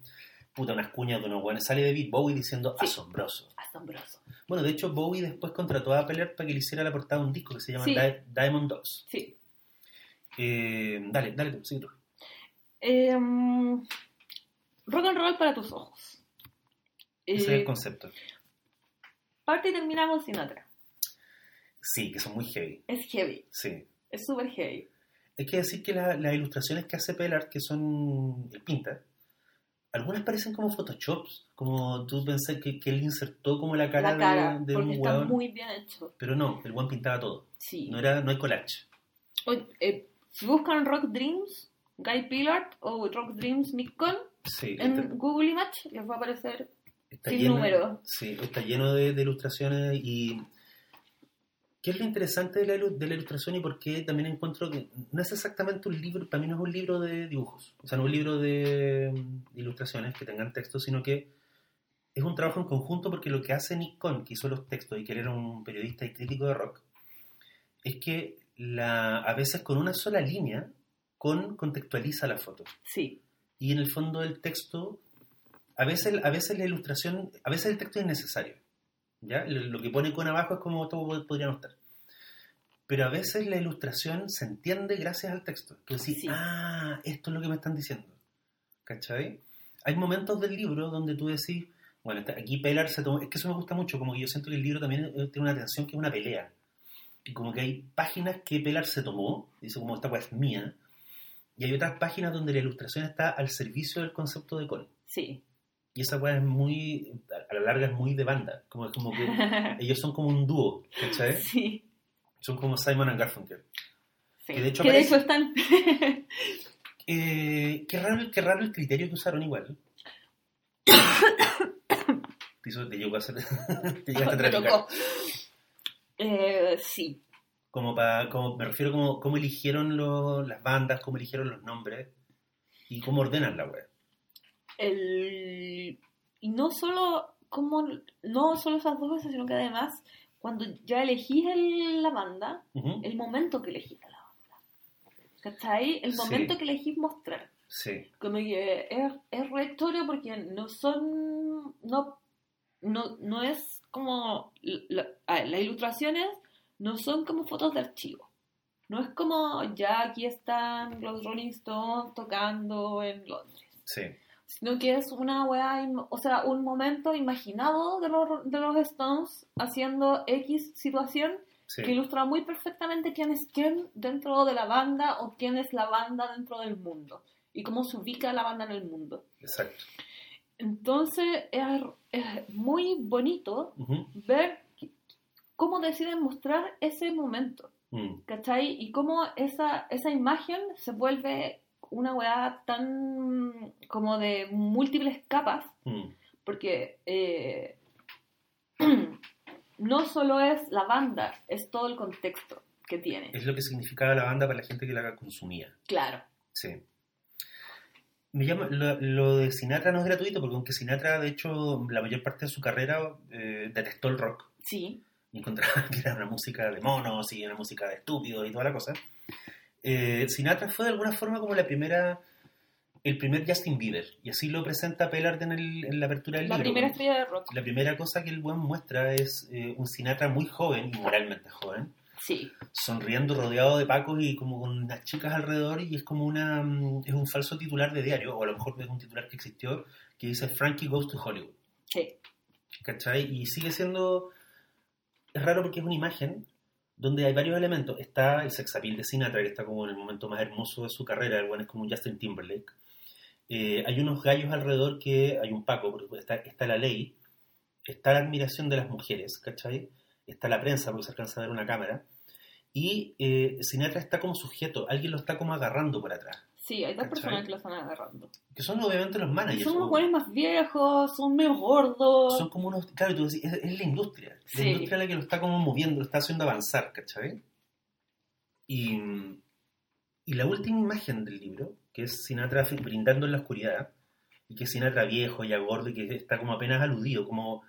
puta unas cuñas de unos buenos. Sale David Bowie diciendo Sí. asombroso. Asombroso. Bueno, de hecho Bowie después contrató a Peller para que le hiciera la portada de un disco que se llama Sí. Di- Diamond Dogs. Sí. Eh, dale, dale tú, sigue tú. Em, rock and roll para tus ojos. Ese es Eh, el concepto. parte y termina con Sinatra. Sí, que son muy heavy. Es heavy. Sí. Es súper heavy. Hay que decir que la- las ilustraciones que hace Pelar, que son el pinta, algunas parecen como photoshops, como tú pensás que, que él insertó como la cara, la cara, de, de porque un está hueón, muy bien hecho. pero no, el one pintaba todo. Sí. No era, no hay collage. Oye, eh, si buscan Rock Dreams, Guy Pillard o Rock Dreams Nick Cohn Sí, en está, Google Image, les va a aparecer está sin lleno, número. Sí, está lleno de, de ilustraciones y ¿qué es lo interesante de la, de la ilustración y por qué también encuentro que no es exactamente un libro, para mí no es un libro de dibujos, o sea, no es un libro de, ilustraciones que tengan texto, sino que es un trabajo en conjunto porque lo que hace Nick Cohn, que hizo los textos y que él era un periodista y crítico de rock, es que la, a veces con una sola línea con contextualiza la foto. Sí, y en el fondo el texto, a veces, a veces la ilustración, a veces el texto es necesario, ¿ya? Lo, lo que pone con abajo es como todo pod- podría no estar. Pero a veces la ilustración se entiende gracias al texto. Que decís, Sí. ah, esto es lo que me están diciendo. ¿Cachai? Hay momentos del libro donde tú decís, bueno, aquí Pelar se tomó, es que eso me gusta mucho, como que yo siento que el libro también eh, tiene una tensión que es una pelea. Y como que hay páginas que Pelar se tomó, dice como esta pues es mía, y hay otras páginas donde la ilustración está al servicio del concepto de Cole. sí. Y esa weá es muy, a la larga es muy de banda, como, como que ellos son como un dúo, ¿cachai? sí. Son como Simon and Garfunkel. sí. Que de hecho de aparece- hecho están. Eh, qué, raro, qué raro el criterio que usaron igual. Te, hizo- te llegó a hacer, te llegaste a traficar. Eh, sí. Como para, como, me refiero como cómo eligieron lo- las bandas, cómo eligieron los nombres y cómo ordenan la web. El... Y no solo, como, no solo esas dos cosas, sino que además, cuando ya elegís el- la banda, el momento que elegís la banda. ¿Cachai? El Sí. momento que elegís mostrar. Sí, Como que es, es rectorio porque no son. No, no, no es como. la- ah, las ilustraciones no son como fotos de archivo. No es como ya aquí están los Rolling Stones tocando en Londres. sí, Sino que es una weá, o sea, un momento imaginado de los, de los Stones haciendo X situación sí. que ilustra muy perfectamente quién es quién dentro de la banda o quién es la banda dentro del mundo y cómo se ubica la banda en el mundo. Exacto. Entonces es, es muy bonito ver cómo deciden mostrar ese momento, Mm, ¿cachai? Y cómo esa, esa imagen se vuelve una weá tan como de múltiples capas mm. porque eh, no solo es la banda, es todo el contexto que tiene. Es lo que significaba la banda para la gente que la consumía. Claro. Sí. Me llama, lo, lo de Sinatra no es gratuito, porque aunque Sinatra, de hecho, la mayor parte de su carrera eh, detestó el rock Sí, y encontraba que era una música de monos y una música de estúpidos y toda la cosa. Eh, Sinatra fue de alguna forma como la primera, el primer Justin Bieber, y así lo presenta Pellard en, el- en la apertura del la libro. primera estrella de rock. La primera cosa que el buen muestra es eh, un Sinatra muy joven y moralmente joven, Sí, sonriendo rodeado de pacos y como con unas chicas alrededor y es como una mm, es un falso titular de diario o a lo mejor es un titular que existió que dice Frankie goes to Hollywood sí, ¿cachai? y sigue siendo es raro porque es una imagen donde hay varios elementos. Está el sex appeal de Sinatra, que está como en el momento más hermoso de su carrera, el es como un Justin Timberlake. Eh, hay unos gallos alrededor que hay un Paco, porque está, está la ley, está la admiración de las mujeres, ¿cachai? Está la prensa, porque se alcanza a ver una cámara. Y eh, Sinatra está como sujeto, alguien lo está como agarrando por atrás. Sí, hay dos personas que lo están agarrando. Que son obviamente los managers. Son unos buenos más viejos, son medio gordos. son como unos. Claro, tú decís, es, es la industria. La Sí. industria la que lo está como moviendo, lo está haciendo avanzar, ¿cachai? Y, y la última imagen del libro, que es Sinatra brindando en la oscuridad, y que es Sinatra viejo, ya gordo, y que está como apenas aludido, como,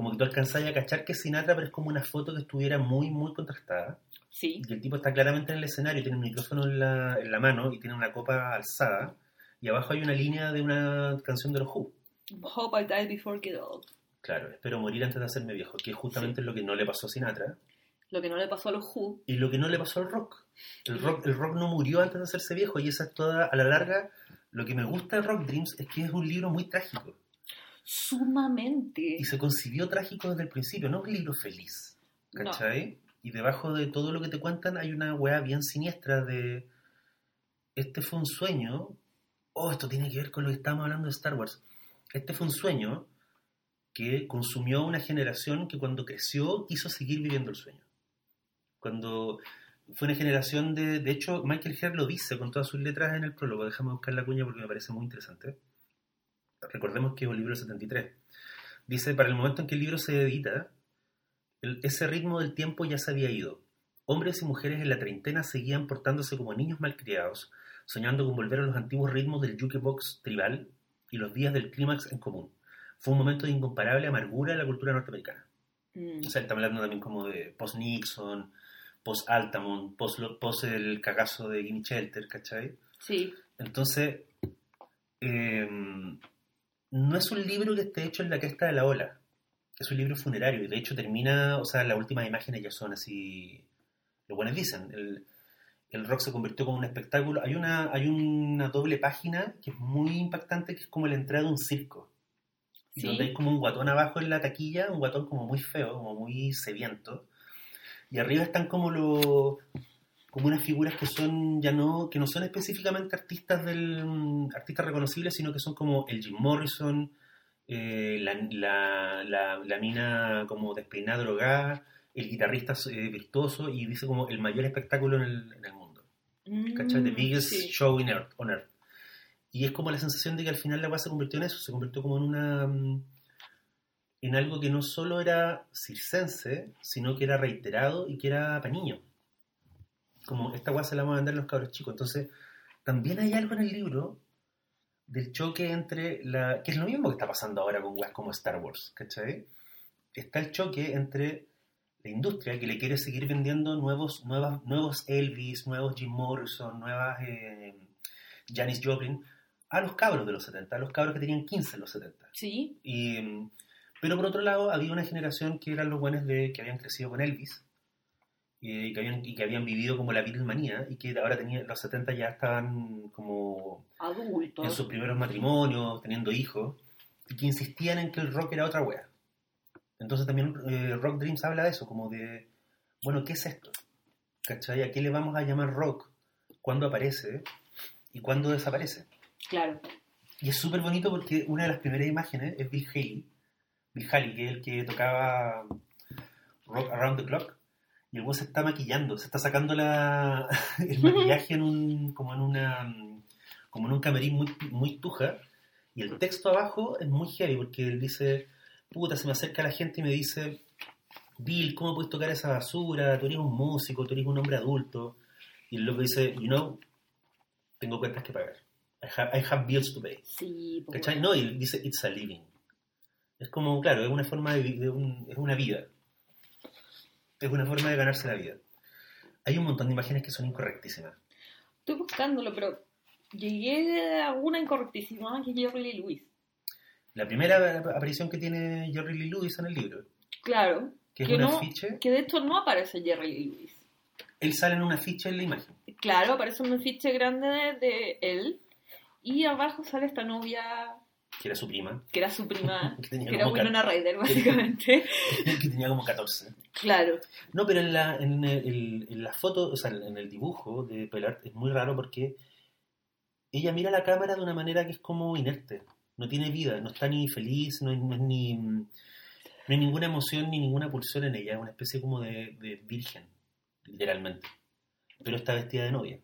como que tú alcanzás a cachar que es Sinatra, pero es como una foto que estuviera muy, muy contrastada. Sí, Y el tipo está claramente en el escenario, tiene un micrófono en la, en la mano y tiene una copa alzada. Y abajo hay una línea de una canción de los Who. Hope I die before get old. Claro, espero morir antes de hacerme viejo, que es justamente lo que no le pasó a Sinatra Lo que no le pasó a los Who. y lo que no le pasó al rock. El rock, el rock no murió antes de hacerse viejo y esa es toda, a la larga, lo que me gusta de Rock Dreams es que es un libro muy trágico Sumamente. y se concibió trágico desde el principio, no es un libro feliz, No. ¿cachai? Y debajo de todo lo que te cuentan hay una weá bien siniestra de este fue un sueño, oh, esto tiene que ver con lo que estamos hablando de Star Wars, este fue un sueño que consumió a una generación que cuando creció quiso seguir viviendo el sueño. Cuando fue una generación de... De hecho, Michael Herr lo dice con todas sus letras en el prólogo. Déjame buscar la cuña porque me parece muy interesante. Recordemos que es un libro del 73. Dice, para el momento en que el libro se edita, el- ese ritmo del tiempo ya se había ido. Hombres y mujeres en la treintena seguían portándose como niños malcriados, soñando con volver a los antiguos ritmos del jukebox tribal y los días del clímax en común. Fue un momento de incomparable amargura en la cultura norteamericana. Mm. O sea, estamos hablando también como de post-Nixon, post-Altamont, post, post el cagazo de Gimme Shelter, ¿cachai? Sí, Entonces, eh, no es un libro que esté hecho en la cresta de la ola. Es un libro funerario. Y de hecho termina, o sea, las últimas imágenes ya son así. Los buenos dicen. El, el rock se convirtió como un espectáculo. Hay una, hay una doble página que es muy impactante, que es como la entrada de un circo. Y Sí. donde hay como un guatón abajo en la taquilla, un guatón como muy feo, como muy sediento. Y arriba están como los como unas figuras que son ya no que no son específicamente artistas del mm, artistas reconocibles sino que son como el Jim Morrison eh, la, la, la, la mina como despeinada drogada el guitarrista eh, virtuoso y dice como el mayor espectáculo en el, en el mundo ¿cachai? The Mm, biggest sí. show in earth, on earth y es como la sensación de que al final la weá se convirtió en eso se convirtió como en una mm, en algo que no solo era circense sino que era reiterado y que era para niños como esta se la vamos a vender a los cabros chicos. Entonces, también hay algo en el libro del choque entre la. que es lo mismo que está pasando ahora con weas como Star Wars, ¿cachai? Está el choque entre la industria que le quiere seguir vendiendo nuevos, nuevas, nuevos Elvis, nuevos Jim Morrison, nuevas eh, Janis Joplin, a los cabros de los 70, a los cabros que tenían 15 en los 70. Sí, Y, pero por otro lado, había una generación que eran los buenos de, que habían crecido con Elvis y, que habían, y que habían vivido como la Beatlemanía y que ahora tenían, los 70 ya estaban como adultos. en sus primeros matrimonios, teniendo hijos, y que insistían en que el rock era otra wea. Entonces también eh, Rock Dreams habla de eso, como de, bueno, ¿qué es esto? ¿Cachai? ¿A qué le vamos a llamar rock? ¿Cuándo aparece? ¿Y cuándo desaparece? Claro. Y es súper bonito porque una de las primeras imágenes es Bill Haley, Bill Haley, que es el que tocaba Rock Around the Clock, y el se está maquillando, se está sacando la, el maquillaje en un, como en una como en un camerín muy, muy tuja, y el texto abajo es muy heavy porque él dice, puta, se me acerca la gente y me dice, Bill, ¿cómo puedes tocar esa basura? Tú eres un músico, tú eres un hombre adulto. Y el loco dice, you know, tengo cuentas que pagar. I have, I have bills to pay. Sí, pues, ¿Cachai? No, y dice, it's a living. Es como, claro, es una forma de, de un- es una vida. Es una forma de ganarse la vida. Hay un montón de imágenes que son incorrectísimas. Estoy buscándolo, pero llegué a una incorrectísima que es Jerry Lee Lewis. La primera aparición que tiene Jerry Lee Lewis en el libro, Claro. que es Que un no- afiche, Que de hecho no aparece Jerry Lee Lewis. él sale en un afiche en la imagen. Claro, aparece un afiche grande de, de él. Y abajo sale esta novia que era su prima, que era su prima, que tenía, que era Winona Ryder, básicamente. que tenía como 14. claro. No, pero en la, en, el- en la foto, o sea, en el dibujo de Pelart es muy raro porque ella mira la cámara de una manera que es como inerte, no tiene vida, no está ni feliz, no, es- no es ni, no hay ninguna emoción ni ninguna pulsión en ella, es una especie como de, de virgen, literalmente. Pero está vestida de novia,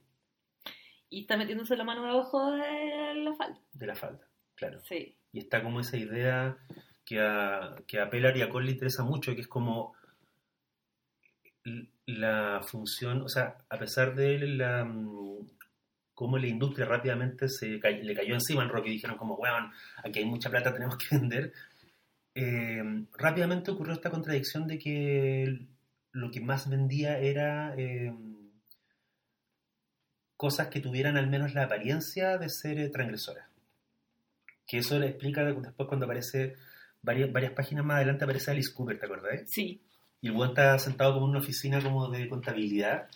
Y está metiéndose la mano debajo de la falda. de la falda, claro. Sí. Y está como esa idea que a, que a Pellar y a Cole le interesa mucho, que es como la función, o sea, a pesar de la mm, cómo la industria rápidamente se cay- le cayó encima al rock y dijeron como, weón, aquí hay mucha plata, tenemos que vender, eh, rápidamente ocurrió esta contradicción de que lo que más vendía era eh, cosas que tuvieran al menos la apariencia de ser eh, transgresoras. Que eso le explica después cuando aparece, varias, varias páginas más adelante aparece Alice Cooper, ¿te acordás? Sí. Y el weón está sentado como en una oficina como de contabilidad,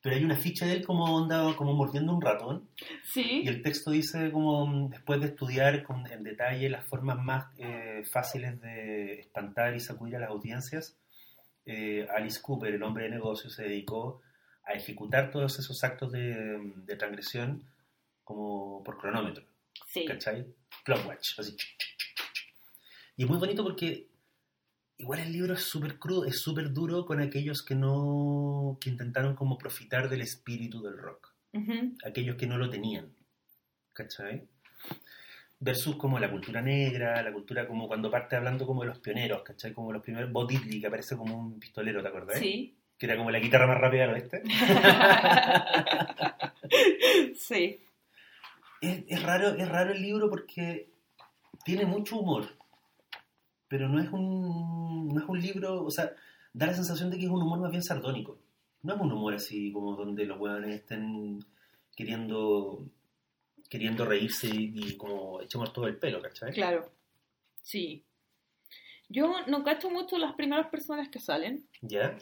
pero hay una ficha de él como onda, como mordiendo un ratón, Sí. y el texto dice como mm, después de estudiar con, en detalle las formas más eh, fáciles de espantar y sacudir a las audiencias, eh, Alice Cooper, el hombre de negocios, se dedicó a ejecutar todos esos actos de, de transgresión como por cronómetro. Sí. ¿cachai? Clockwatch, así. Y es muy bonito porque igual el libro es súper crudo, es súper duro con aquellos que no, que intentaron como profitar del espíritu del rock, Ujú. aquellos que no lo tenían, ¿cachai? Versus como la cultura negra, la cultura como cuando parte hablando como de los pioneros, ¿cachai? Como los primeros, Bo Diddley, que aparece como un pistolero, ¿te acordás? Sí. Que era como la guitarra más rápida del oeste. sí. Es, es raro, es raro el libro porque tiene mucho humor, pero no es un, no es un libro, o sea, da la sensación de que es un humor más bien sardónico. No es un humor así como donde los hueones estén queriendo queriendo reírse y como echemos todo el pelo, ¿cachai? Claro. Sí. Yo no cacho mucho las primeras personas que salen, ¿Ya?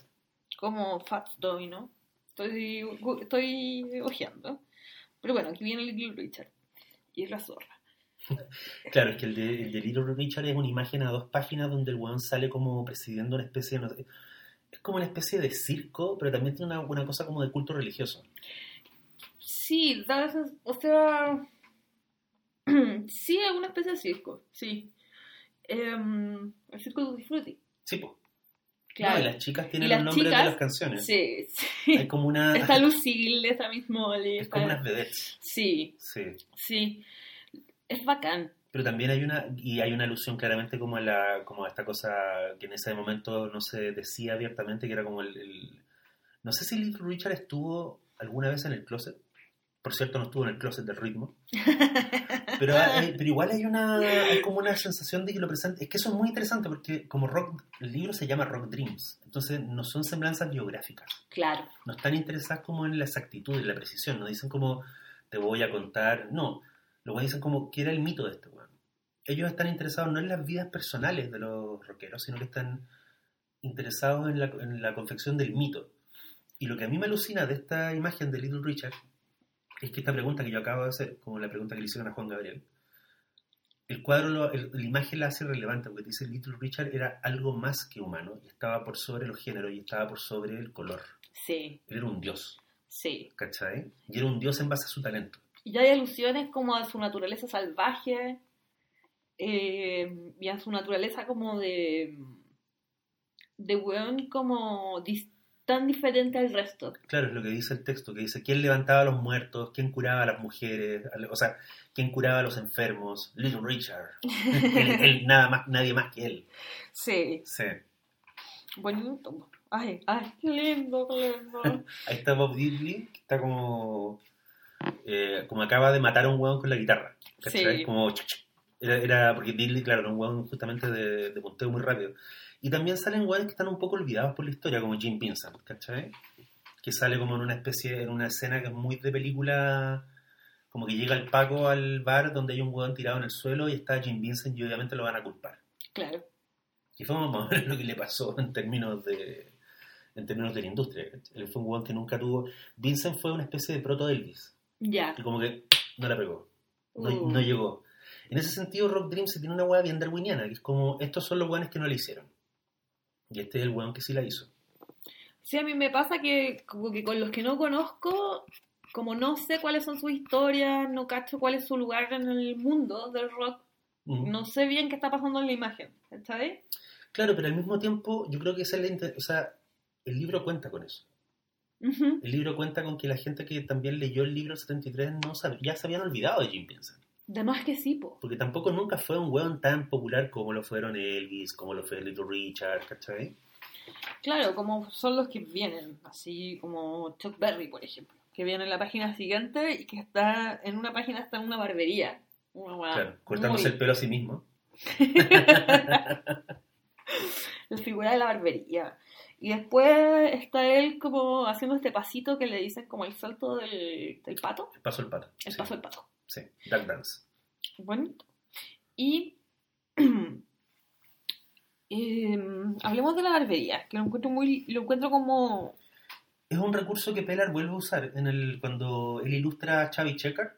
como Fat Domino. Estoy, estoy ojeando. Pero bueno, aquí viene Little Richard. Y es la zorra. Claro, es que el de, el de Little Richard es una imagen a dos páginas donde el weón sale como presidiendo una especie de... no sé, es como una especie de circo, pero también tiene una, una cosa como de culto religioso. Sí, da o sea, sí, es una especie de circo, sí. Em, el circo Tutti Frutti, Sí, pues. Claro. No, y las chicas tienen los nombres chicas, de las canciones. Sí, sí. Hay como una. Está Lucille, está Miss Molly. es está- como unas vedettes. Sí, Sí. sí. Es bacán. Pero también hay una. Y hay una alusión claramente como a la. como a esta cosa que en ese momento no se decía abiertamente, que era como el. el- No sé si Little Richard estuvo alguna vez en el closet. Por cierto, no estuvo en el closet del ritmo. Pero, hay- pero igual hay una hay como una sensación de que lo presente. Es que eso es muy interesante porque como rock, el libro se llama Rock Dreams. Entonces no son semblanzas biográficas. Claro, no están interesadas como en la exactitud y la precisión, no dicen como te voy a contar, no, weones dicen como ¿qué era el mito de este weón. Ellos están interesados no en las vidas personales de los rockeros, sino que están interesados en la, en la confección del mito. Y lo que a mí me alucina de esta imagen de Little Richard es que esta pregunta que yo acabo de hacer, como la pregunta que le hicieron a Juan Gabriel, el cuadro, lo- el- la imagen la hace relevante porque dice Little Richard era algo más que humano y estaba por sobre los géneros y estaba por sobre el color. sí, Él era un dios, sí. ¿cachai? Y era un dios en base a su talento. Y hay alusiones como a su naturaleza salvaje eh, y a su naturaleza como de de weón como dis- tan diferente al resto. Claro, es lo que dice el texto, que dice, ¿quién levantaba a los muertos? ¿Quién curaba a las mujeres? O sea, ¿quién curaba a los enfermos? Little Richard. él, él, nada más, nadie más que él. Sí, Sí. bonito. Ay, ay, qué lindo, qué lindo. Ahí está Bob Diddley, que está como... eh, como acaba de matar a un hueón con la guitarra. ¿cachai? Sí. Como... era- porque Diddley, claro, era un hueón justamente de, de punteo muy rápido. Y también salen hueones que están un poco olvidados por la historia, como Jim Vincent, ¿cachai? Que sale como en una especie, en una escena que es muy de película, como que llega el Paco al bar donde hay un hueón tirado en el suelo y está Jim Vincent y obviamente lo van a culpar. Claro, Y fue más o menos lo que le pasó en términos de en términos de la industria. Él fue un hueón que nunca tuvo... Vincent fue una especie de proto Elvis, ya. que como que no la pegó, no, Uh. no llegó. En ese sentido, Rock Dream se tiene una weá bien darwiniana, que es como, estos son los weones que no la hicieron. Y este es el weón que sí la hizo. Sí, a mí me pasa que como que con los que no conozco, como no sé cuáles son sus historias, no cacho cuál es su lugar en el mundo del rock, no sé bien qué está pasando en la imagen, ¿sabes? Claro, pero al mismo tiempo, yo creo que esa es la o sea, el libro cuenta con eso. El libro cuenta con que la gente que también leyó el libro 73 no sab- ya se habían olvidado de Jim Vincent. De más que sí, po. Porque tampoco nunca fue un weón tan popular como lo fueron Elvis, como lo fue Little Richard, ¿cachai? Claro, como son los que vienen, así como Chuck Berry, por ejemplo, que viene en la página siguiente y que está en una página está en una barbería. Una weá Claro, cortándose muy- el pelo a sí mismo. la figura de la barbería. Y después está él como haciendo este pasito que le dicen como el salto del, del pato, El paso al pato. el sí, paso del pato. Sí, Duck Dance. Bonito. Y em, hablemos de la barbería, que lo encuentro muy, lo encuentro como Es un recurso que Pelar vuelve a usar en el, cuando él ilustra a Chavi Checker.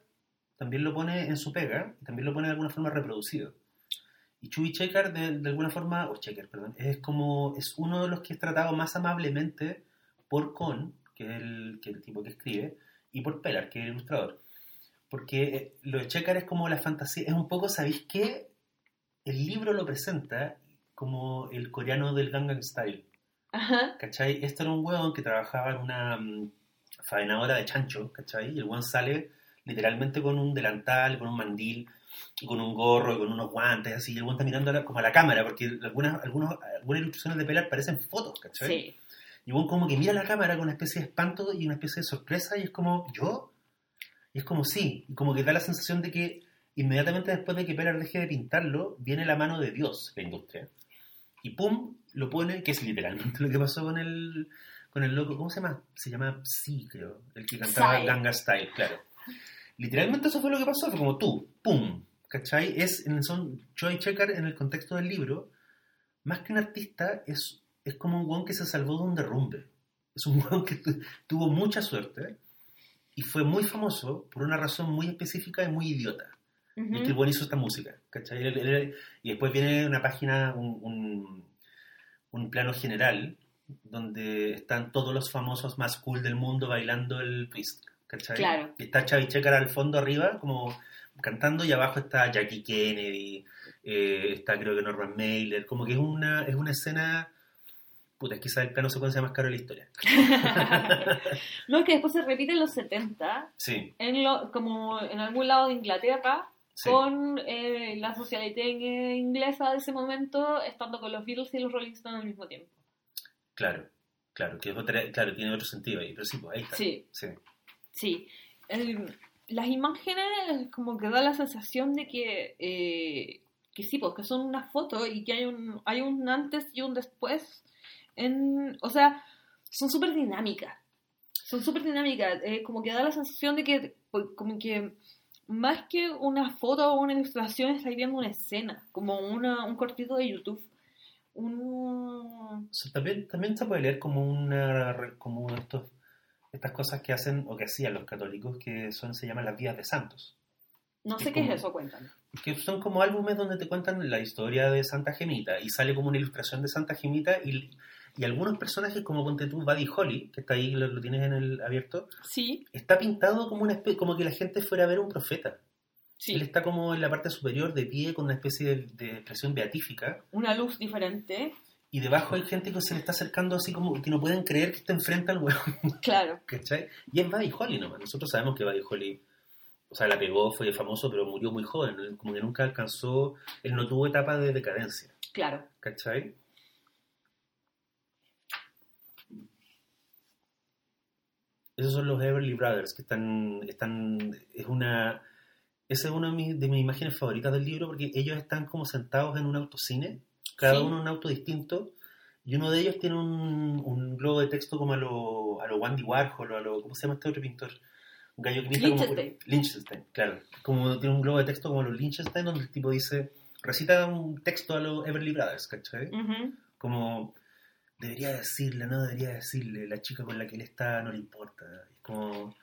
También lo pone en su pega y también lo pone de alguna forma reproducido. Y Chubby Checker, de, de alguna forma, o Checker, perdón, es como, es uno de los que es tratado más amablemente por Con, que es el, que es el tipo que escribe, y por Pelar, que es el ilustrador. Porque eh, lo de Checker es como la fantasía, es un poco, ¿sabéis qué? El libro lo presenta como el coreano del Gangnam Style. ajá, ¿cachai? Esto era un weón que trabajaba en una mm, faenadora de chancho, ¿cachai? Y el weón sale literalmente con un delantal, con un mandil, y con un gorro, y con unos guantes, así, y el weón está mirando a la- como a la cámara, porque algunas, algunos, algunas ilustraciones de Pelar parecen fotos, ¿cachai? sí. Y el weón como que mira a la cámara con una especie de espanto y una especie de sorpresa, y es como, ¿yo? Y es como, sí, y como que da la sensación de que inmediatamente después de que Pelar deje de pintarlo, viene la mano de Dios, la industria. Y pum, lo pone, que es literalmente lo que pasó con el, con el loco, ¿cómo se llama? Se llama Psy, creo, el que cantaba Psy. Ganga Style, claro. Literalmente eso fue lo que pasó, fue como tú, pum, ¿cachai? Es, en son Joy Checker en el contexto del libro, más que un artista, es, es como un weón que se salvó de un derrumbe. Es un weón que tu- tuvo mucha suerte y fue muy famoso por una razón muy específica y muy idiota. Y que el buen hizo esta música, ¿cachai? Y después viene una página, un, un, un plano general, donde están todos los famosos más cool del mundo bailando el twist, ¿cachai? Claro. Y está Chavi Checker al fondo arriba, como cantando, y abajo está Jackie Kennedy, eh, está creo que Norman Mailer, como que es una, es una escena... Puta, quizá el plano secuencia más caro de la historia. no, es que después se repite en los 70, Sí, en lo, como en algún lado de Inglaterra, sí. con eh, la socialité inglesa de ese momento, estando con los Beatles y los Rolling Stones al mismo tiempo. Claro, claro, que es otra, claro, tiene otro sentido ahí, pero sí, pues ahí está. Sí. sí. Sí, el- las imágenes como que da la sensación de que, eh, que sí, pues que son una foto y que hay un, hay un antes y un después. En, o sea, son súper dinámicas. Son súper dinámicas. eh, como que da la sensación de que, pues, como que más que una foto o una ilustración, estáis viendo una escena, como una, un cortito de YouTube. Un... O sea, también, también se puede leer como una como estos, estas cosas que hacen o que hacían los católicos que son se llaman las vidas de santos No Es sé qué es como- eso, cuéntame. que son como álbumes donde te cuentan la historia de Santa Gemita y sale como una ilustración de Santa Gemita y, y algunos personajes como ponte tú Buddy Holly que está ahí lo, lo tienes en el abierto Sí, está pintado como una espe- como que la gente fuera a ver un profeta él sí. está como en la parte superior de pie con una especie de, de expresión beatífica Una luz diferente. y debajo hay gente que se le está acercando así como que no pueden creer que está enfrente al huevo Claro. ¿Cachai? Y es Buddy Holly nomás. Nosotros sabemos que Buddy Holly, o sea, la pegó, fue famoso, pero murió muy joven. Él Como que nunca alcanzó, él no tuvo etapa de decadencia. Claro. ¿Cachai? Esos son los Everly Brothers, que están, están, es una, esa es una de mis, de mis imágenes favoritas del libro, porque ellos están como sentados en un autocine, cada Sí. uno en un auto distinto, y uno de ellos tiene un, un globo de texto como a lo, a lo Wandy Warhol, o a lo, ¿cómo se llama este otro pintor? Un gallo que pinta como... Lichtenstein. Lichtenstein, claro. Como tiene un globo de texto como a los Lichtenstein, donde el tipo dice, recita un texto a los Everly Brothers, ¿cachai? Ujú. como debería decirle, no debería decirle, la chica con la que él está no le importa. Es como...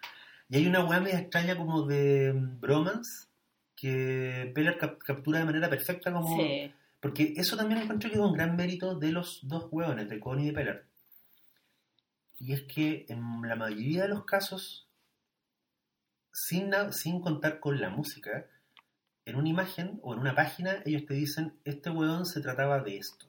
Y hay una weá media extraña como de mm, bromance, que Peller cap- captura de manera perfecta como... Sí. Porque eso también encuentro que es un gran mérito de los dos hueones, de Cohen y de Peller. Y es que en la mayoría de los casos, sin, sin contar con la música, en una imagen o en una página, ellos te dicen, este hueón se trataba de esto.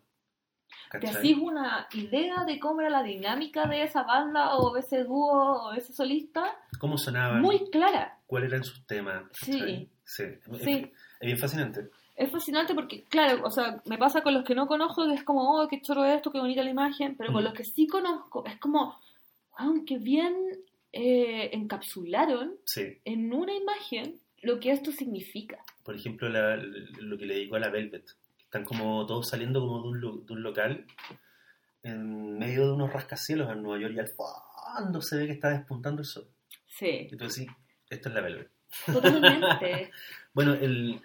Te hacís una idea de cómo era la dinámica de esa banda o ese dúo o ese solista ¿Cómo sonaban? muy clara. ¿Cuáles eran sus temas? Sí. Sí. Es- Sí. Es bien fascinante. Es fascinante porque, claro, o sea, me pasa con los que no conozco que es como, oh, qué choro esto, qué bonita la imagen, pero con los que sí conozco es como, aunque bien eh, encapsularon Sí. en una imagen lo que esto significa. Por ejemplo, la- lo que le dedicó a la Velvet. Están como todos saliendo como de un, lo- de un local en medio de unos rascacielos en Nueva York y al fondo se ve que está despuntando el sol. Sí, Entonces, sí, esto es la Velvet. totalmente. Bueno, el,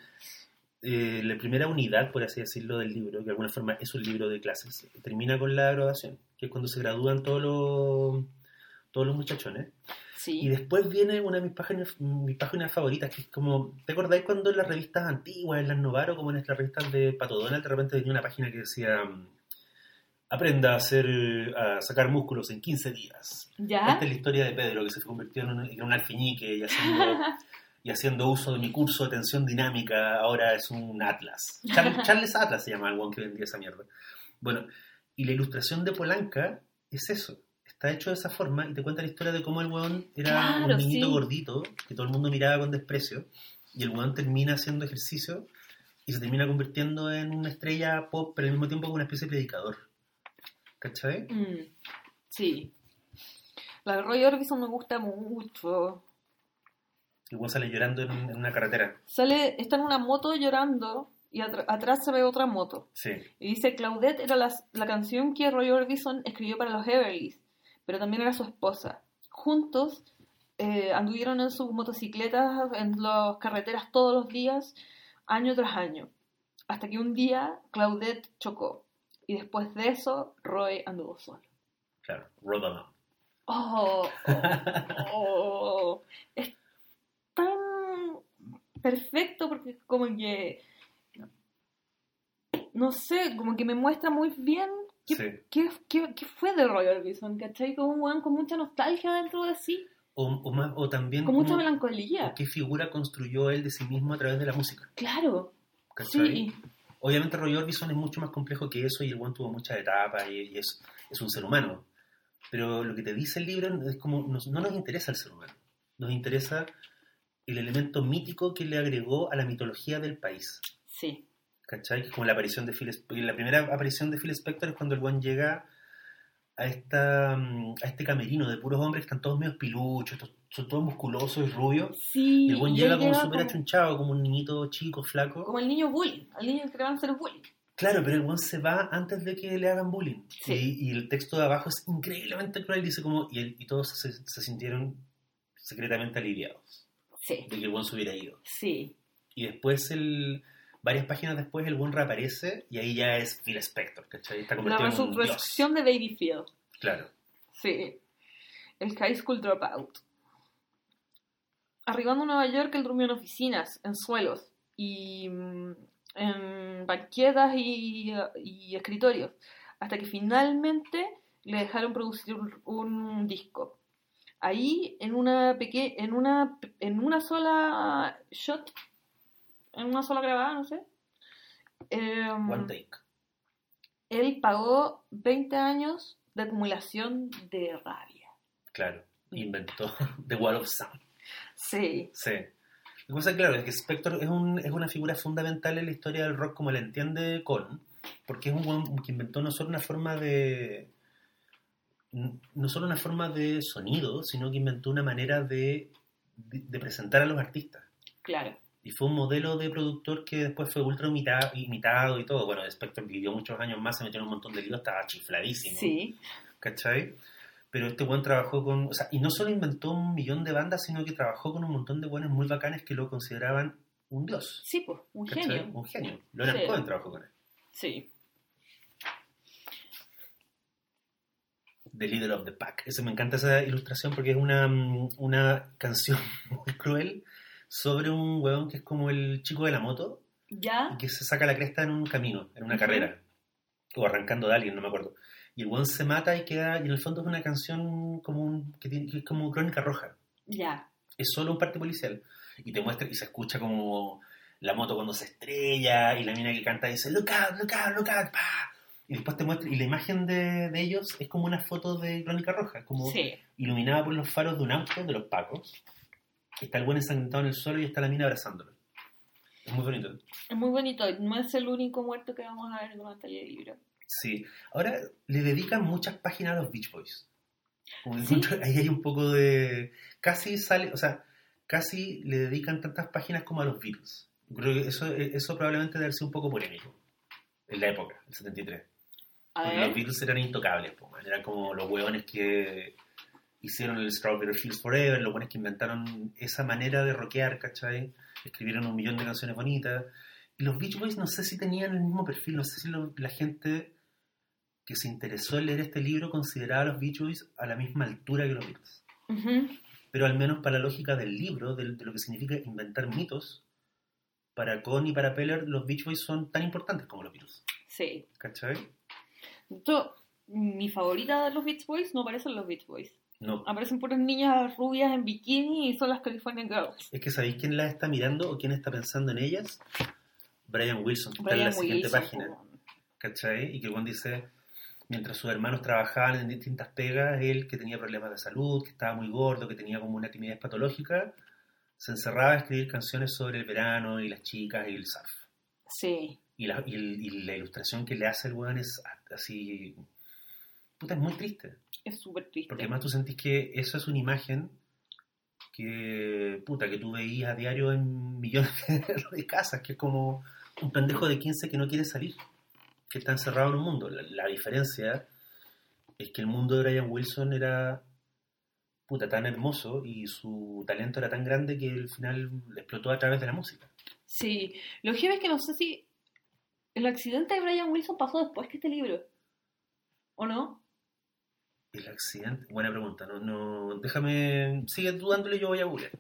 eh, la primera unidad, por así decirlo, del libro, que de alguna forma es un libro de clases, termina con la graduación, que es cuando se gradúan todos los, todos los muchachones. Sí, después viene una de mis páginas, mis páginas favoritas, que es como, ¿te acordáis cuando en las revistas antiguas, en las Novaro, como en las revistas de Pato Donald, de repente venía una página que decía, mm, aprenda a, hacer, a sacar músculos en 15 días? ¿ya? Esta es la historia de Pedro, que se convirtió en un, en un alfiñique y haciendo, y haciendo uso de mi curso de tensión dinámica, ahora es un Atlas. Char- Charles Atlas se llama el one que vendía esa mierda. Bueno, y la ilustración de Polanca es eso. Está hecho de esa forma y te cuenta la historia de cómo el weón era Claro, un niñito sí. gordito que todo el mundo miraba con desprecio y el weón termina haciendo ejercicio y se termina convirtiendo en una estrella pop, pero al mismo tiempo como una especie de predicador. ¿Cachai? Mm, sí. La de Roy Orbison me gusta mucho. El weón sale llorando en, en una carretera. Sale, está en una moto llorando y atrás se ve otra moto. Sí. Y dice, Claudette era la, la canción que Roy Orbison escribió para los Everlys, pero también era su esposa. Juntos eh, anduvieron en sus motocicletas en las carreteras todos los días, año tras año, hasta que un día Claudette chocó. Y después de eso, Roy anduvo solo. Claro, Along. Oh, oh, oh. es tan perfecto porque como que no sé, como que me muestra muy bien qué, Sí. qué, qué- qué fue de Roy Orbison, ¿cachai? Como un weón con mucha nostalgia dentro de sí, O, o, más, o también con mucha como- melancolía. o qué figura construyó él de sí mismo a través de la música. Claro, ¿cachai? sí, Obviamente Roy Orbison es mucho más complejo que eso y el buen tuvo muchas etapas y, y es, es un ser humano. Pero lo que te dice el libro es como, nos- no nos interesa el ser humano, nos interesa el elemento mítico que le agregó a la mitología del país. sí, ¿Cachai? Que es como la aparición de Phil Sp- La primera aparición de Phil Spector es cuando el buen llega a, esta, mm, a este camerino de puros hombres que están todos medio piluchos, son todos musculosos y rubios. sí. Y el buen llega como súper achunchado, como un niñito chico, flaco. como el niño bullying, al niño que le van a hacer bullying. Claro, pero el buen se va antes de que le hagan bullying. Sí. Y, y el texto de abajo es increíblemente cruel. Dice como, y, y todos se, se sintieron secretamente aliviados Sí, de que el buen se hubiera ido. sí, Y después, el, varias páginas después, el buen reaparece y ahí ya es Phil Spector, ¿cachai? Está la convertido en un dios. resurrección de Baby Phil. Claro. Sí, el High School Dropout. Arribando a Nueva York, él durmió en oficinas, en suelos y mm, en banquetas y, y escritorios, hasta que finalmente le dejaron producir un, un disco. Ahí, en una, peque en, una, en una sola shot, en una sola grabada, no sé, em, One take. él pagó 20 años de acumulación de rabia. Claro. Inventó The Wall of Sound. Sí, Sí. La cosa, claro, es que Spector es, un- es una figura fundamental en la historia del rock como la entiende Con, porque es un que inventó no solo una forma de. no solo una forma de sonido, sino que inventó una manera de, de, de presentar a los artistas. claro. Y fue un modelo de productor que después fue ultra imita- imitado y todo. Bueno, Spector vivió muchos años más, se metió en un montón de líos, estaba chifladísimo. Sí, ¿cachai? Pero este buen trabajó con, o sea, y no solo inventó un millón de bandas, sino que trabajó con un montón de buenos muy bacanes que lo consideraban un dios. sí, pues, un ¿cachai? genio. Un genio. Leonard Sí. Cohen trabajó con él. Sí, The Leader of the Pack. Eso me encanta esa ilustración porque es una, mm, una canción muy cruel sobre un huevón que es como el chico de la moto ¿Ya? y que se saca la cresta en un camino, en una carrera, o arrancando de alguien, no me acuerdo. Y el huevón se mata y queda, y en el fondo es una canción como un, que, tiene, que es como crónica roja. Ya. Es solo un parte policial. Y te muestra y se escucha como la moto cuando se estrella y la mina que canta dice look out, look out, look out, pa. Y después te muestra, y la imagen de, de ellos es como una foto de crónica roja, como Sí. iluminada por los faros de un auto de los pacos. Está el buen ensangrentado en el suelo y está la mina abrazándolo. Es muy bonito. Es muy bonito. No es el único muerto que vamos a ver durante el libro. Sí. Ahora le dedican muchas páginas a los Beach Boys. Como Sí. encuentro- ahí hay un poco de. Casi sale, o sea, casi le dedican tantas páginas como a los Beatles. Creo que eso, eso probablemente debe ser un poco polémico. En la época, el 73. A Porque ver. los Beatles eran intocables, po, eran como los hueones que hicieron el Strawberry Fields Forever, los hueones que inventaron esa manera de rockear, ¿cachai? Escribieron un millón de canciones bonitas. Y los Beach Boys no sé si tenían el mismo perfil, no sé si lo- la gente que se interesó en leer este libro consideraba a los Beach Boys a la misma altura que los Beatles. Ujú. Pero al menos para la lógica del libro, del- de, lo que significa inventar mitos, para Con y para Peller, los Beach Boys son tan importantes como los Beatles, Sí. ¿cachai? Yo, mi favorita de los Beach Boys no parecen los Beach Boys. No, Aparecen puras niñas rubias en bikini y son las California Girls. Es que ¿sabéis quién las está mirando o quién está pensando en ellas? Brian Wilson, que está en la siguiente página, po. ¿cachai? Y que Juan dice, mientras sus hermanos trabajaban en distintas pegas, él que tenía problemas de salud, que estaba muy gordo, que tenía como una timidez patológica, se encerraba a escribir canciones sobre el verano y las chicas y el surf. Sí. Y la, y el- y la ilustración que le hace el weón es así... Puta, es muy triste. Es súper triste. Porque además tú sentís que eso es una imagen que, puta, que tú veías a diario en millones de casas, que es como un pendejo de 15 que no quiere salir, que está encerrado en un mundo. La, la diferencia es que el mundo de Brian Wilson era, puta, tan hermoso y su talento era tan grande que al final explotó a través de la música. Sí. Lo que es que no sé si el accidente de Brian Wilson pasó después que este libro. ¿O no? El accidente, buena pregunta, no, no, déjame, sigue dudándole, yo voy a googlear.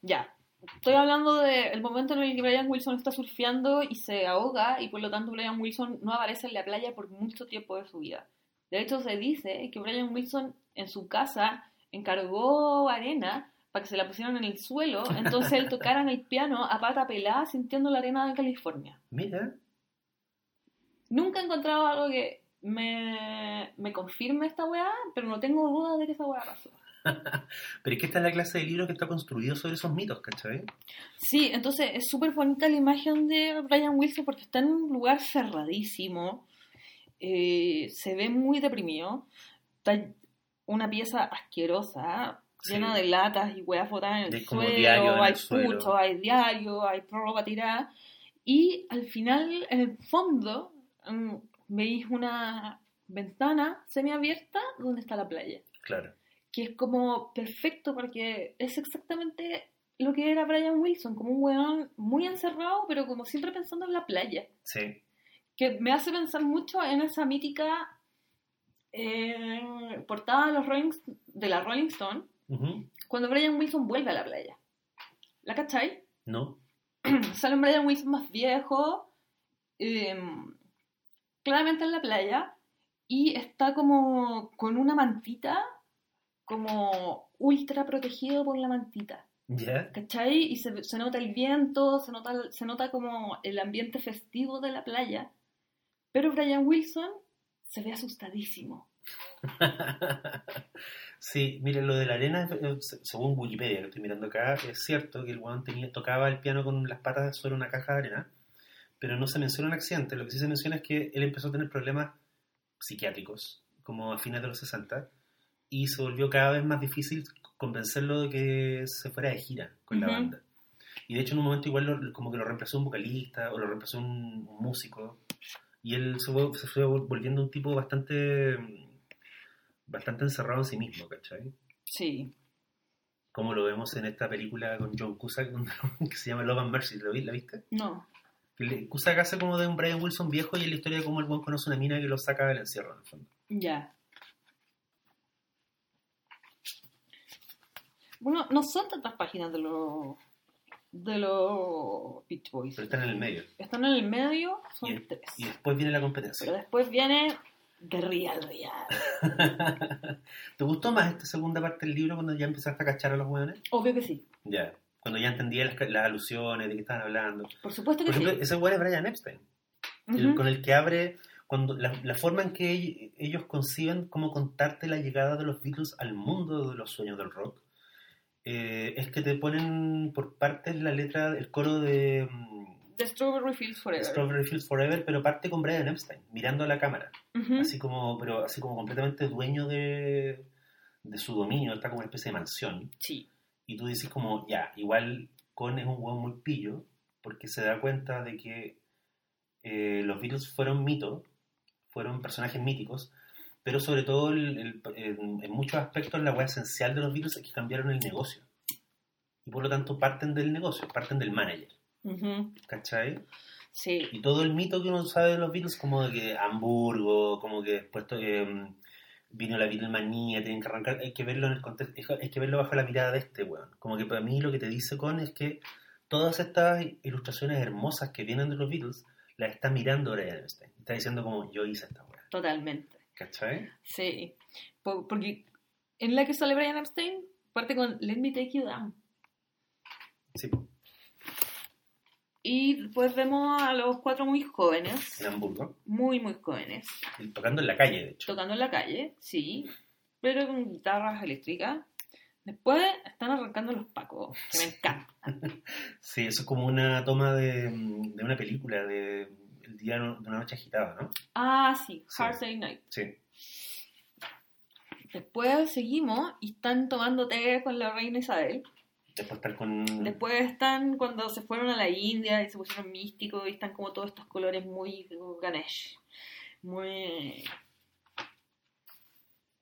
Ya. Estoy hablando del momento en el que Brian Wilson está surfeando y se ahoga y por lo tanto Brian Wilson no aparece en la playa por mucho tiempo de su vida. De hecho se dice que Brian Wilson en su casa encargó arena para que se la pusieran en el suelo, entonces él tocara en el piano a pata pelada sintiendo la arena de California. Mira, Nunca he encontrado algo que me, me confirme esta weá, pero no tengo duda de que esa weá pasó. pero es que esta es la clase de libro que está construido sobre esos mitos, ¿cachai? Sí, entonces es súper bonita la imagen de Brian Wilson porque está en un lugar cerradísimo, eh, se ve muy deprimido, está una pieza asquerosa, Sí. llena de latas y hueas botadas en el suelo, hay el suelo. pucho, hay diario, hay ropa tirada, y al final, en el fondo, mm, veis una ventana semiabierta donde está la playa Claro. que es como perfecto porque es exactamente lo que era Brian Wilson, como un weón muy encerrado, pero como siempre pensando en la playa. Sí, Que me hace pensar mucho en esa mítica eh, portada de, los Rolling, de la Rolling Stone, cuando Brian Wilson vuelve a la playa. ¿La cachai? ¿no? Sale un Brian Wilson más viejo, eh, claramente en la playa, y está como con una mantita, como ultra protegido por la mantita. ¿Ya? ¿Cachai? Y se, se nota el viento, se nota, se nota como el ambiente festivo de la playa. Pero Brian Wilson se ve asustadísimo. sí, mire, lo de la arena, eh, se- según Wikipedia, que estoy mirando acá, es cierto que el weón tenía, tocaba el piano con las patas sobre una caja de arena, pero no se menciona un accidente. Lo que sí se menciona es que él empezó a tener problemas psiquiátricos, como a fines de los 60, y se volvió cada vez más difícil convencerlo de que se fuera de gira con la banda. Y de hecho en un momento igual lo- como que lo reemplazó un vocalista o lo reemplazó un, un músico. Y él se fue, se fue volviendo un tipo bastante bastante encerrado en sí mismo, ¿cachai? Sí. Como lo vemos en esta película con John Cusack que se llama Love and Mercy, ¿lo vi? ¿La viste? No. Le- Cusack hace como de un Brian Wilson viejo y es la historia de cómo el buen conoce una mina que lo saca del encierro, en el fondo. Ya. Bueno, no son tantas páginas de los de los Beach Boys. Pero están en el medio. Están en el medio, son Y, tres. y después viene la Pero competencia. después viene The Real Real. ¿Te gustó más esta segunda parte del libro cuando ya empezaste a cachar a los hueones? Obvio que sí. Ya. Cuando ya entendía las, las alusiones, de qué estaban hablando. Por supuesto que Por ejemplo, sí. ese hueón es Brian Epstein. el- Ujú. con el que abre cuando la, la forma en que ell- ellos conciben cómo contarte la llegada de los Beatles al mundo de los sueños del rock eh, es que te ponen por partes la letra el coro de The Strawberry Fields Forever. Strawberry Fields Forever pero parte con Brian Epstein mirando a la cámara Ujú. así como pero así como completamente dueño de, de su dominio está como una especie de mansión Sí. Y tú dices como, ya, igual Con es un hueón muy pillo, porque se da cuenta de que eh, los Beatles fueron mitos, fueron personajes míticos, pero sobre todo el- el- en, en muchos aspectos la hueá esencial de los Beatles es que cambiaron el negocio. Y por lo tanto parten del negocio, parten del manager, Ujú. ¿cachai? Sí. Y todo el mito que uno sabe de los Beatles, como de que Hamburgo, como que después eh, vino la Beatlemanía, tienen que arrancar, hay que verlo en el contexto, hay que verlo bajo la mirada de este weón. Como que para mí lo que te dice con es que todas estas ilustraciones hermosas que vienen de los Beatles, las está mirando Brian Epstein. Está diciendo como yo hice esta weá. Totalmente. ¿Cachai? Sí. Po- porque en la que sale Brian Epstein, parte con Let Me Take You Down. Sí, Y después vemos a los cuatro muy jóvenes, en Hamburgo. muy, muy jóvenes, Y tocando en la calle, de hecho. tocando en la calle, sí, pero con guitarras eléctricas. Después están arrancando los pacos, que me encantan. Sí, eso es como una toma de, de una película de El día de una noche agitada, ¿no? Ah, sí, Sí. Hard Day Night. Sí. Después seguimos y están tomando té con la reina Isabel. Después estar con... Después están cuando se fueron a la India y se pusieron místicos y están como todos estos colores muy Ganesh. Muy...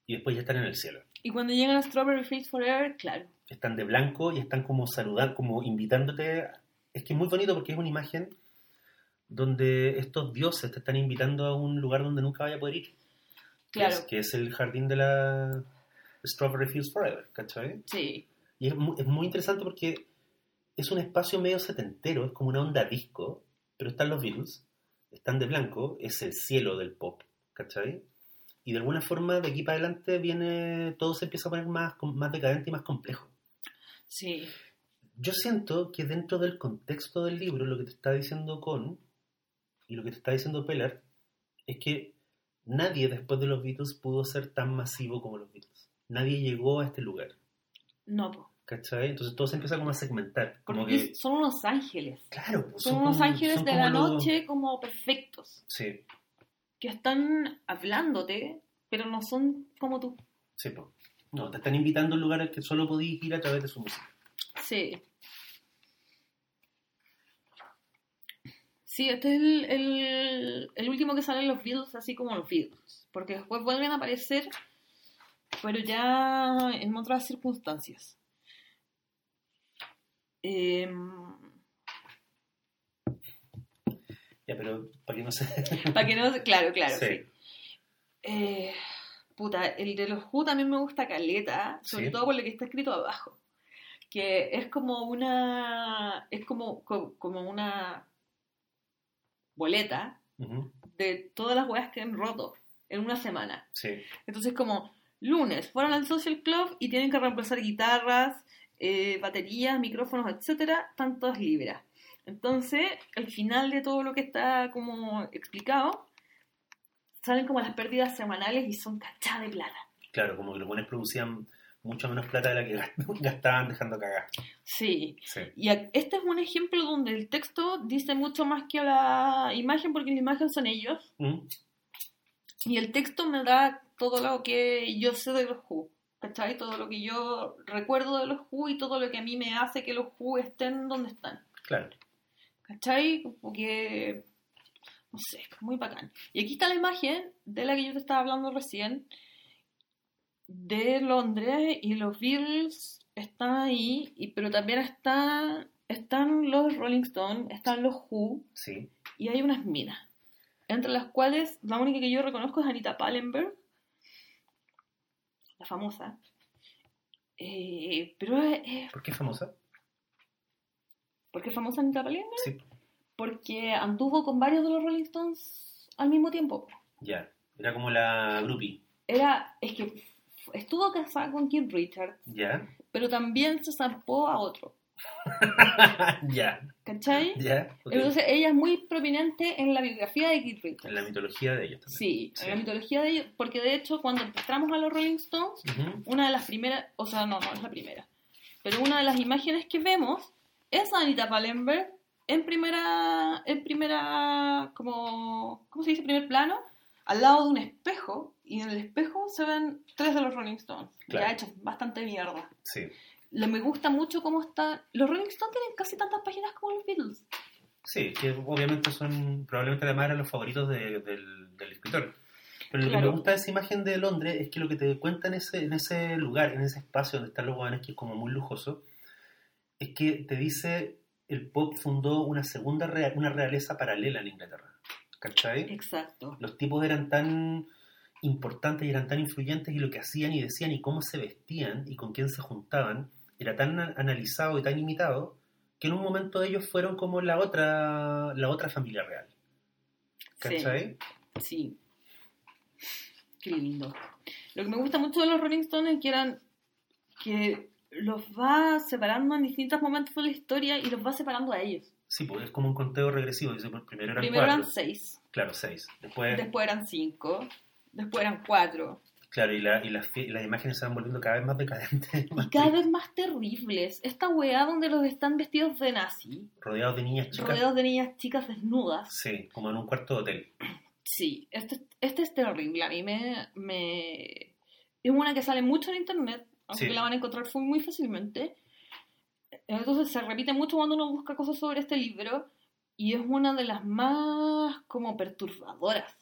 Y después ya están en el cielo. Y cuando llegan a Strawberry Fields Forever, claro. están de blanco y están como saludando, como invitándote. Es que es muy bonito porque es una imagen donde estos dioses te están invitando a un lugar donde nunca vaya a poder ir. Que Claro, es- Que es, el jardín de la Strawberry Fields Forever, ¿cachai? sí. Y es muy, es muy interesante porque es un espacio medio setentero, es como una onda disco, pero están los Beatles, están de blanco, es el cielo del pop, ¿cachai? Y de alguna forma de aquí para adelante viene, todo se empieza a poner más, más decadente y más complejo. Sí, Yo siento que dentro del contexto del libro, lo que te está diciendo Con y lo que te está diciendo Pelar es que nadie después de los Beatles pudo ser tan masivo como los Beatles. Nadie llegó a este lugar, no, po. ¿cachai? Entonces todo se empieza como a segmentar. Como porque que, son unos ángeles. claro, pues, Son, unos como- ángeles son de la los- noche como perfectos, Sí, que están hablándote, pero no son como tú. sí, pues. No, te están invitando a un lugar al que solo podías ir a través de su música. Sí. Sí, este es el, el, el último que salen los Beatles, así como los Beatles. Porque después vuelven a aparecer, pero ya en otras circunstancias. Em, Ya, pero para que no se... para que no... Claro, claro, Sí. sí. Eh, puta, el de los Who también me gusta caleta, sobre Sí. todo por lo que está escrito abajo. Que es como una. Es como, co- como una boleta de todas las weas que han roto en una semana. Sí, Entonces, como lunes fueron al Social Club y tienen que reemplazar guitarras, eh, baterías, micrófonos, etcétera, están todas libres. Entonces, al final de todo lo que está como explicado, salen como las pérdidas semanales y son cachadas de plata. claro, como que los buenos producían mucho menos plata de la que gastaban dejando cagar. Sí. Sí. Y este es un ejemplo donde el texto dice mucho más que la imagen, porque la imagen son ellos. ¿Mm? Y el texto me da todo lo que yo sé de los Who. ¿Cachai? Todo lo que yo recuerdo de los Who y todo lo que a mí me hace que los Who estén donde están. Claro. ¿Cachai? Porque, no sé, muy bacán. Y aquí está la imagen de la que yo te estaba hablando recién, de Londres, y los Beatles están ahí, y, pero también está, están los Rolling Stones, están los Who, Sí. y hay unas minas, entre las cuales la única que yo reconozco es Anita Pallenberg, la famosa. Eh, pero es ¿Por qué es famosa? ¿Por qué es famosa Anita Palmer? Sí, Porque anduvo con varios de los Rolling Stones al mismo tiempo. ya. Era como la groupie. Era, es que estuvo casada con Keith Richards, Ya. pero también se zarpó a otro. ya. ¿Cachai? Ya. Entonces ella es muy prominente en la biografía de Keith Richards. En la mitología de ellos también. Sí, Sí. en la mitología de ellos, porque de hecho cuando entramos a los Rolling Stones, una de las primeras, o sea, no, no es la primera, pero una de las imágenes que vemos es a Anita Pallenberg en primera, en primera, como, ¿cómo se dice? Primer plano, al lado de un espejo, y en el espejo se ven tres de los Rolling Stones, Claro. ya hechos bastante mierda. Sí. Lo, me gusta mucho cómo está, los Rolling Stones tienen casi tantas páginas como los Beatles. Sí, que obviamente son probablemente además eran los favoritos de- del, del escritor. Pero lo que Claro. me gusta de esa imagen de Londres es que lo que te cuenta en ese, en ese lugar, en ese espacio donde están los guanes, que es como muy lujoso, es que te dice el pop fundó una segunda rea- una realeza paralela en Inglaterra. ¿Cachai? Exacto. Los tipos eran tan importantes y eran tan influyentes y lo que hacían y decían y cómo se vestían y con quién se juntaban era tan analizado y tan imitado que en un momento ellos fueron como la otra la otra familia real. ¿Cachai? Sí. Qué lindo. Lo que me gusta mucho de los Rolling Stones es que eran que los va separando en distintos momentos de la historia y los va separando a ellos. Sí, pues es como un conteo regresivo. Dice, pues, primero eran Primero cuatro. eran seis, Claro, seis. Después, después eran cinco, después eran cuatro. claro, y, la- y las, fie- las imágenes se van volviendo cada vez más decadentes, más Y cada vez más terribles. Esta weá donde los están vestidos de nazi, rodeados de niñas chicas. rodeados de niñas chicas desnudas. Sí, como en un cuarto de hotel. Sí, este, este es terrible. A mí me, me... Es una que sale mucho en internet, aunque Sí. la van a encontrar muy fácilmente. Entonces se repite mucho cuando uno busca cosas sobre este libro y es una de las más como perturbadoras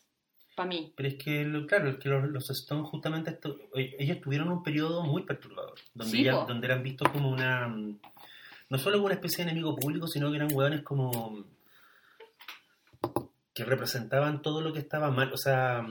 para mí. Pero es que, claro, es que los, los Stones justamente, esto- eh, ellos tuvieron un periodo muy perturbador, donde, Sí, ella- donde eran vistos como una, no solo como una especie de enemigo público, sino que eran hueones como que representaban todo lo que estaba mal, o sea,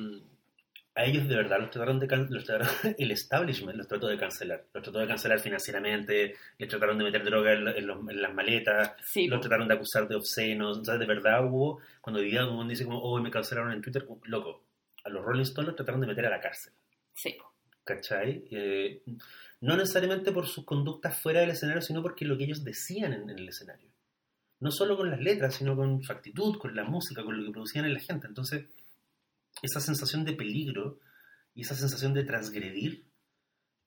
a ellos de verdad los trataron de can- los trataron- el establishment los trató de cancelar, los trató de cancelar financieramente, les trataron de meter droga en, en los- en las maletas, Sí, lo po. trataron de acusar de obscenos, o sea, de verdad hubo, cuando vivía como dice como, oh, me cancelaron en Twitter, loco, a los Rolling Stones los trataron de meter a la cárcel, sí. ¿cachai? Eh, no necesariamente por sus conductas fuera del escenario, sino porque lo que ellos decían en, en el escenario. No solo con las letras, sino con su actitud, con la música, con lo que producían en la gente. Entonces, esa sensación de peligro y esa sensación de transgredir,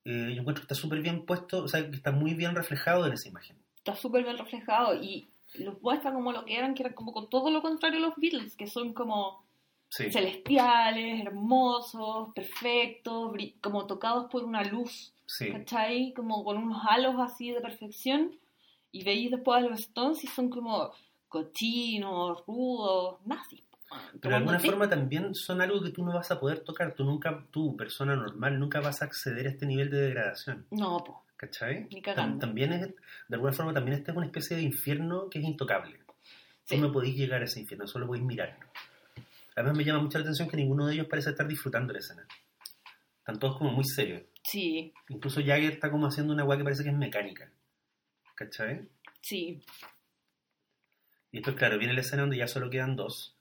eh, yo encuentro que está súper bien puesto, o sea, que está muy bien reflejado en esa imagen. Está súper bien reflejado y los muestra como lo que eran, que eran como con todo lo contrario a los Beatles, que son como Sí. celestiales, hermosos, perfectos, como tocados por una luz. Sí. ¿cachai? Como con unos halos así de perfección. Y veis después a los Stones y son como cochinos, rudos, nazis. Pero de alguna forma también son algo que tú no vas a poder tocar. Tú nunca, tú, persona normal, nunca vas a acceder a este nivel de degradación. No, po. ¿Cachai? Ni cagando. Tam- También es, de alguna forma, también esta es una especie de infierno que es intocable. Sí. Tú no podéis llegar a ese infierno, solo podéis mirarlo. Además me llama mucho la atención que ninguno de ellos parece estar disfrutando la escena. Están todos como muy serios. Sí, Incluso Jagger está como haciendo una weá que parece que es mecánica. ¿Cachai? sí. Y después, claro, viene la escena donde ya solo quedan dos.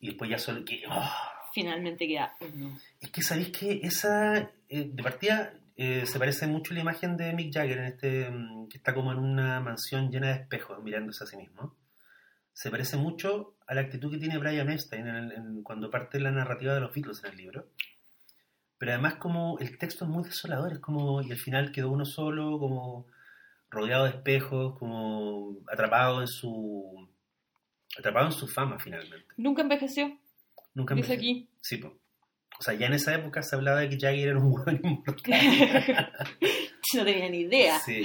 Y después ya solo... Que, ¡oh! Finalmente queda uno. Es que sabéis que esa, eh, de partida, eh, se parece mucho a la imagen de Mick Jagger, en este, mm, que está como en una mansión llena de espejos mirándose a sí mismo. Se parece mucho a la actitud que tiene Brian Epstein en el- en- cuando parte la narrativa de los Beatles en el libro. Pero además como el texto es muy desolador, es como, y al final quedó uno solo, como rodeado de espejos, como atrapado en su atrapado en su fama finalmente. Nunca envejeció, Nunca dice enveje- aquí. Sí, po. O sea, ya en esa época se hablaba de que Jagger era un hueón inmortal. no tenía ni idea. Sí.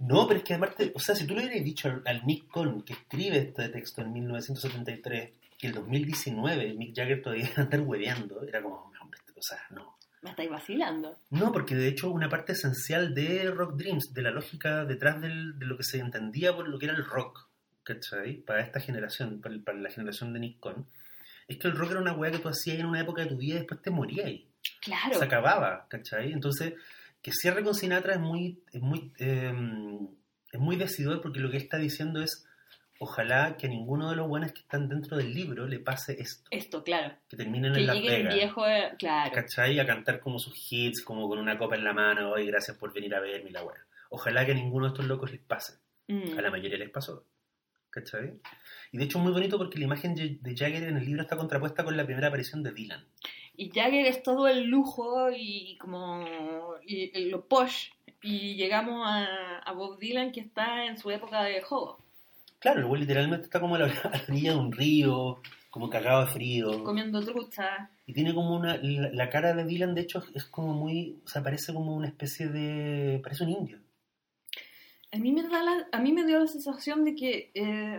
No, pero es que aparte, o sea, si tú le hubieras dicho al, al Nick que escribe este texto en 1973, que el 2019 Mick Jagger todavía iba a andar hueveando, era como, hombre, o sea, no. Me estáis vacilando. No, porque de hecho una parte esencial de Rock Dreams, de la lógica detrás del- de lo que se entendía por lo que era el rock, ¿cachai? Para esta generación, para, para la generación de Nick Cohn, es que el rock era una weá que tú hacías en una época de tu vida y después te morías ahí. Claro. se acababa, ¿cachai? Entonces, que cierre con Sinatra es muy, es muy, eh, es muy decidor porque lo que está diciendo es, ojalá que a ninguno de los buenos que están dentro del libro le pase esto. Esto, claro. Que terminen Que en la llegue el viejo, eh, claro. ¿Cachai? A cantar como sus hits, como con una copa en la mano, hoy gracias por venir a verme y la weá. Ojalá que a ninguno de estos locos les pase. Mm. A la mayoría les pasó. ¿Cachai? Y de hecho es muy bonito porque la imagen de Jagger en el libro está contrapuesta con la primera aparición de Dylan. Y Jagger es todo el lujo y como y, y lo posh. Y llegamos a, a Bob Dylan que está en su época de juego, Claro, el güey literalmente está como a la, a la orilla de un río, como cagado de frío. comiendo trucha. Y tiene como una. La, la cara de Dylan, de hecho, es como muy. O sea, parece como una especie de. Parece un indio. A mí me, da la- a mí me dio la sensación de que eh,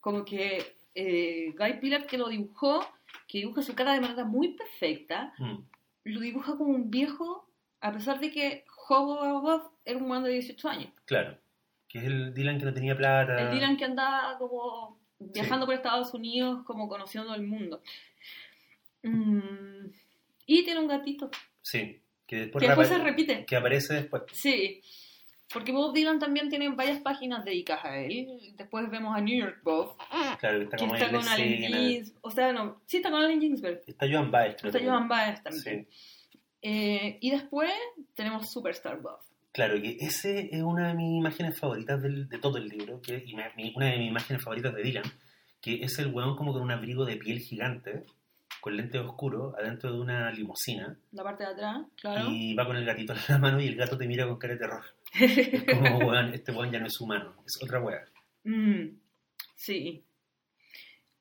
como que eh, Guy Pilar que lo dibujó, que dibuja su cara de manera muy perfecta, Mm, lo dibuja como un viejo, a pesar de que Hobo Bob era un man de 18 años. claro. Que es el Dylan que no tenía plata. El Dylan que andaba como viajando por Estados Unidos, como conociendo el mundo. Mm, y tiene un gatito, Sí. Que después, que después se repite. que aparece después. Sí, porque Bob Dylan también tiene varias páginas dedicadas a él. Después vemos a New York Bob, Claro, está que como está con Allen. Ginsberg. O sea, no, sí está con Allen Ginsberg. Está Joan Baez, Está que- Joan Baez también. Sí. Eh, y después tenemos Superstar Bob. Claro, que ese es una de mis imágenes favoritas del- de todo el libro, que, y mi- una de mis imágenes favoritas de Dylan, que es el weón como con un abrigo de piel gigante, con lentes oscuros, adentro de una limusina, La parte de atrás, claro. y va con el gatito en la mano y el gato te mira con cara de terror. Es como, weón, este weón ya no es humano, es otra weá. Mm, sí.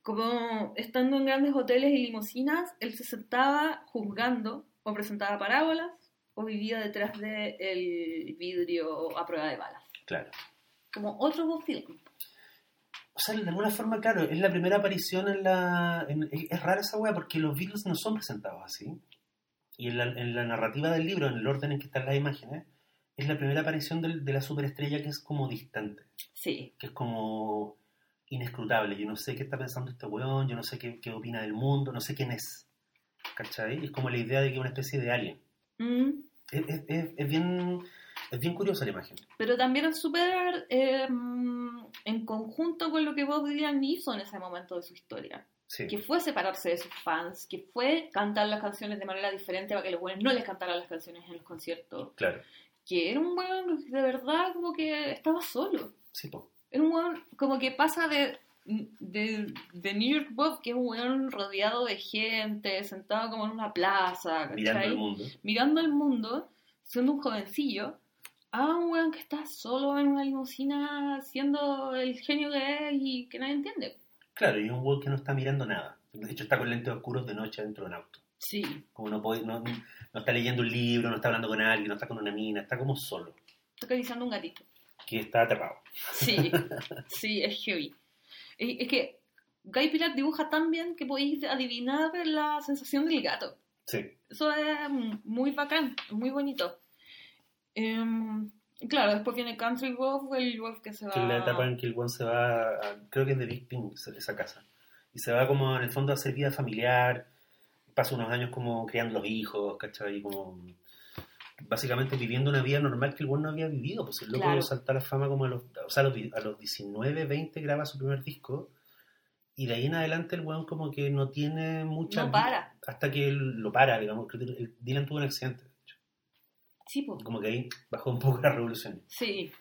Como estando en grandes hoteles y limusinas, él se sentaba juzgando o presentaba parábolas o vivía detrás del vidrio a prueba de balas. Claro. Como otro Bob. O sea, de alguna forma, claro, es la primera aparición en la... en- es rara esa weá porque los Beatles no son presentados así. Y en la, en la narrativa del libro, en el orden en que están las imágenes, es la primera aparición de la superestrella que es como distante, Sí. que es como inescrutable. Yo no sé qué está pensando este weón, yo no sé qué, qué opina del mundo, no sé quién es. ¿Cachai? Es como la idea de que es una especie de alien. Mm, Es, es- es- es bien, es bien curiosa la imagen. Pero también es súper eh, mm, en conjunto con lo que Bob Dylan hizo en ese momento de su historia. Sí. Que fue separarse de sus fans, que fue cantar las canciones de manera diferente para que los buenos no les cantaran las canciones en los conciertos. Claro. Que era un weón de verdad como que estaba solo. Sí, po. Era un weón como que pasa de, de, de New York Bob, que es un weón rodeado de gente, sentado como en una plaza, ¿cachai? Mirando el mundo. mirando el mundo, siendo un jovencillo, a un weón que está solo en una limusina siendo el genio que es y que nadie entiende. Claro, y es un weón que no está mirando nada. De hecho, está con lentes oscuros de noche dentro de un auto. Sí, Como no, puede, no, no está leyendo un libro, no está hablando con alguien, no está con una mina, está como solo, está acariciando un gatito. que está aterrado. Sí, sí, es heavy. Es, es que Guy Pilar dibuja tan bien que podéis adivinar la sensación del gato. Sí, Eso es muy bacán, muy bonito. Em, claro, después viene Country Wolf, el wolf que se va... que es la etapa en que el weón se va, a- creo que es de Big Pink, esa casa. Y se va como en el fondo a hacer vida familiar, pasa unos años como criando los hijos, ¿cachai? Como básicamente viviendo una vida normal que el weón no había vivido. Pues el loco Claro. salta a la fama como a los, o sea, a los, a los 19, 20 graba su primer disco. Y de ahí en adelante el weón como que no tiene mucha... No para. Hasta que él lo para, digamos. Dylan tuvo un accidente. de hecho. Sí, po. Como que ahí bajó un poco la revolución. Sí,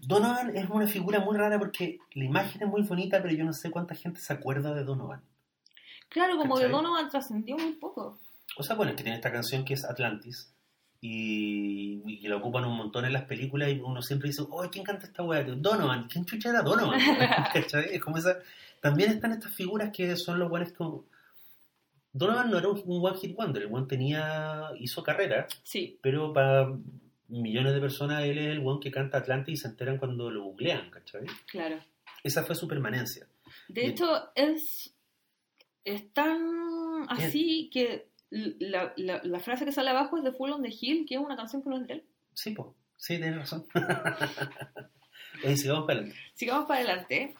Donovan es una figura muy rara porque la imagen es muy bonita, pero yo no sé cuánta gente se acuerda de Donovan. Claro, como que ¿Cachai? Donovan trascendió muy poco. O sea, bueno, es que tiene esta canción que es Atlantis y, y que la ocupan un montón en las películas y uno siempre dice, oh, ¿quién canta esta weá? Donovan, ¿quién chucha era Donovan? ¿Cachai? Es como esa... También están estas figuras que son los buenos como... Donovan no era un, un one hit wonder, el one tenía, hizo carrera, Sí, pero para millones de personas él es el one que canta Atlantis y se enteran cuando lo googlean, ¿cachai? claro. Esa fue su permanencia. De hecho, es, es tan así que la, la, la frase que sale abajo es de Full on the Hill, que es una canción que no es de él. Sí, pues, sí, tienes razón. Oye, sigamos para adelante. Sigamos para adelante.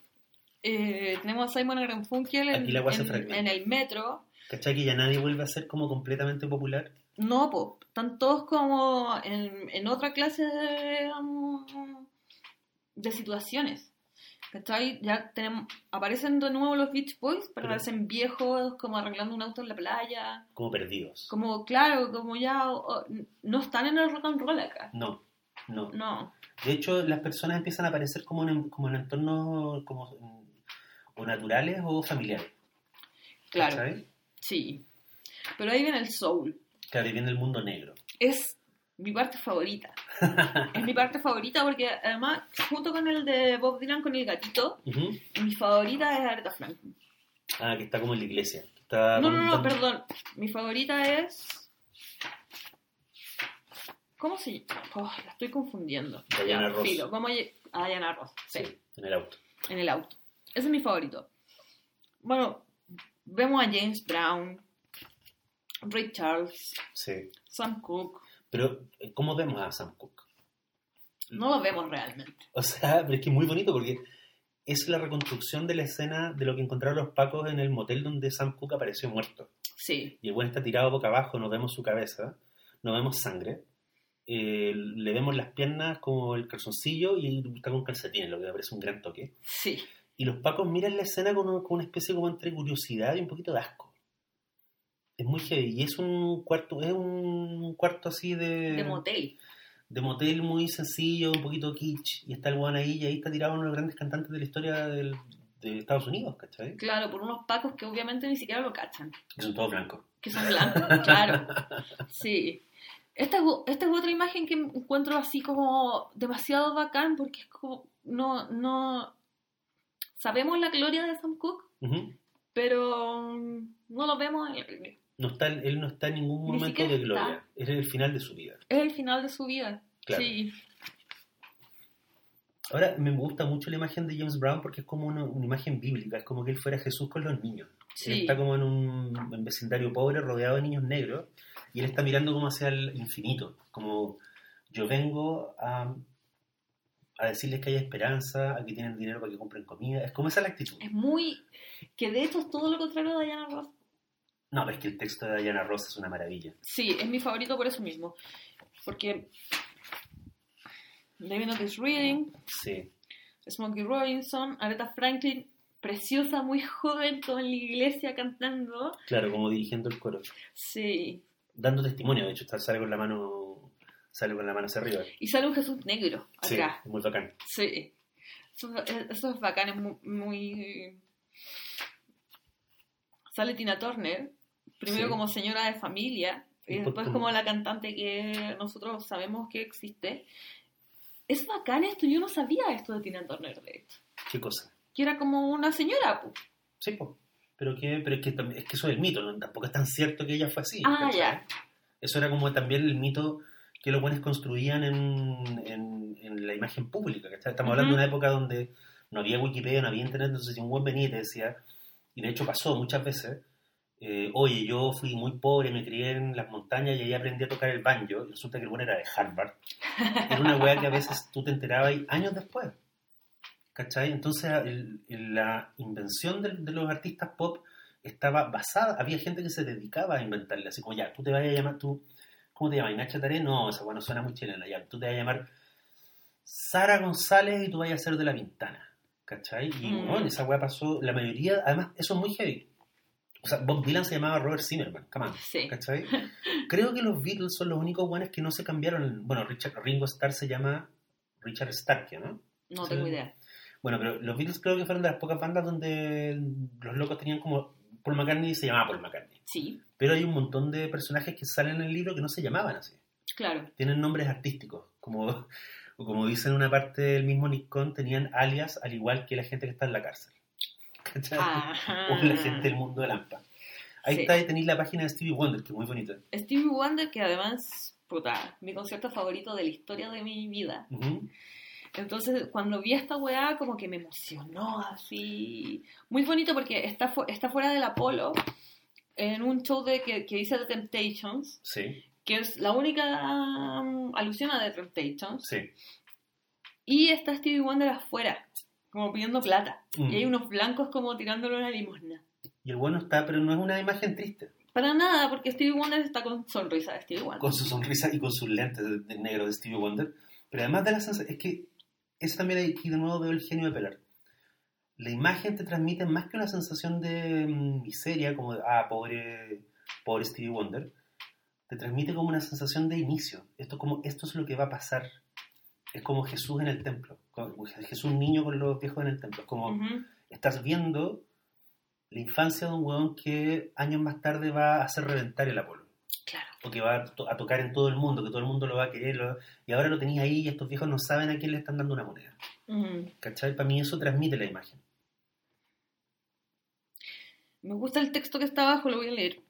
Eh, tenemos a Simon Garfunkel en, en- en el metro. ¿Cachai? Que ya nadie vuelve a ser como completamente popular. No, po, están todos como en, en otra clase de, de situaciones. ¿Cachai? Ya tenemos, aparecen de nuevo los Beach Boys, pero Pero- aparecen viejos, como arreglando un auto en la playa. Como perdidos. Como, claro, como ya o- no están en el rock and roll acá. No, no. No. De hecho, las personas empiezan a aparecer como en, como en entornos como, o naturales o familiares. Claro, sí. Pero ahí viene el soul. Claro, y viene el mundo negro. Es mi parte favorita. es mi parte favorita porque además, junto con el de Bob Dylan con el gatito, mi favorita es Aretha Franklin. Ah, que está como en la iglesia. Está No, no, no, perdón. Mi favorita es. ¿Cómo se llama? Oh, la estoy confundiendo. Diana Ross. filo, vamos a lle- a Diana Ross. Sí, Sí, en el auto. en el auto. Ese es mi favorito. Bueno, vemos a James Brown, Ray Charles, Sí. Sam Cooke. Pero, ¿cómo vemos a Sam Cooke? No lo vemos realmente. O sea, pero es que es muy bonito porque es la reconstrucción de la escena de lo que encontraron los pacos en el motel donde Sam Cooke apareció muerto. Sí, Y el buen está tirado boca abajo, no vemos su cabeza, no vemos sangre. eh, le vemos las piernas como el calzoncillo y está con calcetines, lo que me parece un gran toque. sí. Y los pacos miran la escena con, un- con una especie como entre curiosidad y un poquito de asco. Es muy heavy. Y es un cuarto, es un cuarto así de, De motel. de motel muy sencillo, un poquito kitsch. Y está el one ahí y ahí está tirado uno de los grandes cantantes de la historia del- de Estados Unidos, ¿cachai? Claro, por unos pacos que obviamente ni siquiera lo cachan. Que son todos blancos. Que son blancos, claro. Sí. Esta esta es otra imagen que encuentro así como demasiado bacán porque es como, no, no, sabemos la gloria de Sam Cooke, pero mm, no lo vemos en el- no está, él no está en ningún Ni momento de gloria. Es el final de su vida. Es el final de su vida. Claro. Sí, Ahora, me gusta mucho la imagen de James Brown porque es como una, una imagen bíblica, es como que él fuera Jesús con los niños. Él sí. está como en un, en vecindario pobre, rodeado de niños negros, y él está mirando como hacia el infinito, como yo vengo a, a decirles que hay esperanza, a que tienen dinero para que compren comida, es como esa la actitud. Es muy, que de hecho es todo lo contrario de Diana Ross. No, pero es que el texto de Diana Ross es una maravilla. Sí, es mi favorito por eso mismo. Porque David Otis Reading, Sí, Smokey Robinson, Aretha Franklin, preciosa, muy joven, como en la iglesia cantando. claro, como dirigiendo el coro, Sí. dando testimonio, de hecho sale con la mano sale con la mano hacia arriba. Y sale un Jesús negro Sí, acá. es muy bacán. Sí. Eso, es- eso es bacán, es mu- muy, Sale Tina Turner, primero Sí. como señora de familia, y Y después como- la cantante que nosotros sabemos que existe. Es bacán esto, yo no sabía esto de Tina Turner, de hecho. ¿Qué cosa? Que era como una señora, pues. Sí, po. Pero, que, pero es, que, también- es que eso es el mito, ¿no? tampoco es tan cierto que ella fue así. Ah, ¿cachai? ya. Eso era como también el mito que los buenos construían en, en, en la imagen pública. ¿cachai? Estamos hablando de una época donde no había Wikipedia, no había internet, entonces si un buen venía y te decía, y de hecho pasó muchas veces, eh, oye, yo fui muy pobre, me crié en las montañas y ahí aprendí a tocar el banjo, y resulta que el bueno era de Harvard. Era una weá que a veces tú te enterabas y años después. ¿Cachai? Entonces el- el- la invención de, los artistas pop estaba basada, había gente que se dedicaba a inventarle, así como ya, tú te vas a llamar, tú, ¿cómo te llamas? Nacha Taré, no, esa bueno suena muy chilena, ya, tú te vas a llamar Sara González y tú vas a ser de la Pintana, ¿cachai? Y Mm. bueno, esa weá pasó, la mayoría, además, eso es muy heavy. O sea, Bob Dylan se llamaba Robert Zimmerman, come on, Sí. ¿cachai? Creo que los Beatles son los únicos buenos que no se cambiaron. Bueno, Richard, Ringo Starr se llama Richard Stark, ¿no? No Sí. tengo idea. Bueno, pero los Beatles creo que fueron de las pocas bandas donde los locos tenían como Paul McCartney se llamaba Paul McCartney. Sí, Pero hay un montón de personajes que salen en el libro que no se llamaban así. claro. Tienen nombres artísticos, como, o como dice en una parte del mismo Nick Cohn, tenían alias al igual que la gente que está en la cárcel. ¿Cachai? Ajá. O la gente del mundo de Lampa. Ahí Sí. está, ahí tenéis la página de Stevie Wonder, que es muy bonita. Stevie Wonder, que además, puta, mi concierto favorito de la historia de mi vida. Entonces, cuando vi esta weá, como que me emocionó así. Muy bonito porque está, fu- está fuera del Apolo, en un show de, que, que dice The Temptations, Sí, que es la única um, alusión a The Temptations. sí. Y está Stevie Wonder afuera, como pidiendo plata. Mm. Y hay unos blancos como tirándole una limosna. Y el bueno está, pero no es una imagen triste. Para nada, porque Stevie Wonder está con sonrisa de Stevie Wonder. Con su sonrisa y con sus lentes de, de negro de Stevie Wonder. Pero además de la sensación, es que eso también aquí de nuevo veo el genio de Pelar. La imagen te transmite más que una sensación de mm, miseria, como de, ah, pobre, pobre Stevie Wonder, te transmite como una sensación de inicio. Esto, como, esto es lo que va a pasar. Es como Jesús en el templo, como Jesús niño con los viejos en el templo. Es como estás viendo la infancia de un huevón que años más tarde va a hacer reventar el Apolo. Claro. O que va a, to- a tocar en todo el mundo, que todo el mundo lo va a querer. lo- y ahora lo tenéis ahí y estos viejos no saben a quién le están dando una moneda. Ujú. ¿Cachai? Para mí eso transmite la imagen. Me gusta el texto que está abajo, lo voy a leer.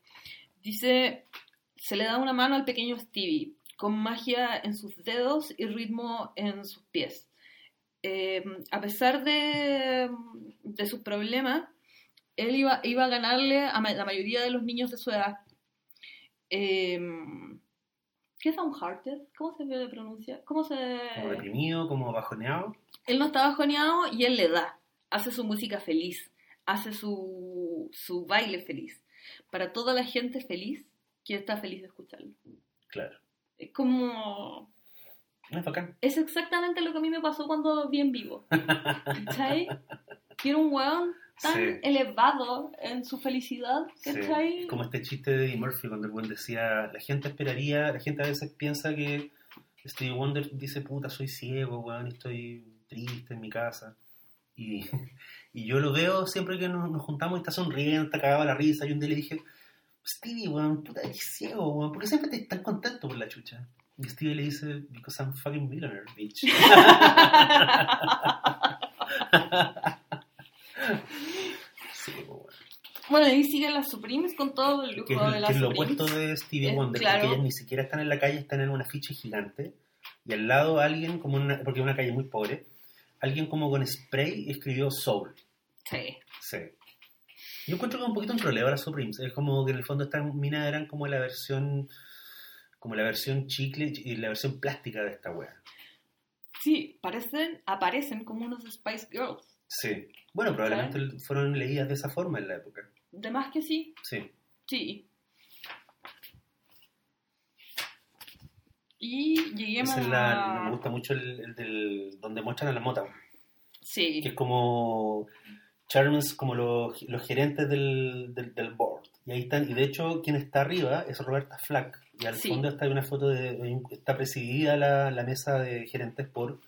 Dice, se le da una mano al pequeño Stevie, con magia en sus dedos y ritmo en sus pies. Eh, a pesar de, de sus problemas, él iba, iba a ganarle a la mayoría de los niños de su edad. Eh, ¿Qué es downhearted? ¿Cómo se pronuncia? ¿Cómo se...? Como deprimido, como bajoneado. Él no está bajoneado y él le da. Hace su música feliz. Hace su, su baile feliz. Para toda la gente feliz que está feliz de escucharlo. Claro. Es como... Es bacán. Es exactamente lo que a mí me pasó cuando vi en vivo. ¿Cachai? Que era un weón tan Sí. elevado en su felicidad. Sí. ¿Cachai? Como este chiste de Eddie Murphy cuando el buen decía, la gente esperaría, la gente a veces piensa que Stevie Wonder dice, puta, soy ciego, weón, estoy triste en mi casa. Y, y yo lo veo siempre que nos, nos juntamos y está sonriendo, está cagado la risa. Y un día le dije, Stevie, weón, puta, eres ciego, weón, ¿por qué siempre estás tan contento por la chucha? Y Stevie le dice, because I'm fucking millionaire, bitch. sí, weón. Bueno, ahí siguen las Supremes con todo el lujo que de que las es lo Supremes. opuesto de Stevie Wonder, claro. porque ellas ni siquiera están en la calle, están en un afiche gigante, y al lado alguien, como una, porque es una calle muy pobre, alguien como con spray escribió Soul. Sí. Sí. Yo encuentro que es un poquito un troleo a las Supremes, es como que en el fondo estas minas eran como la versión como la versión chicle y la versión plástica de esta wea. Sí, parecen, aparecen como unos Spice Girls. Sí. Bueno, probablemente fueron leídas de esa forma en la época. De más que sí, Sí. sí. Y lleguemos es la, a... me gusta mucho el, el del donde muestran a la mota. Sí, que es como Charms, como los, los gerentes del, del, del board. Y ahí están, y de hecho quien está arriba es Roberta Flack. Y al Sí. fondo está una foto de, está presidida la, la mesa de gerentes por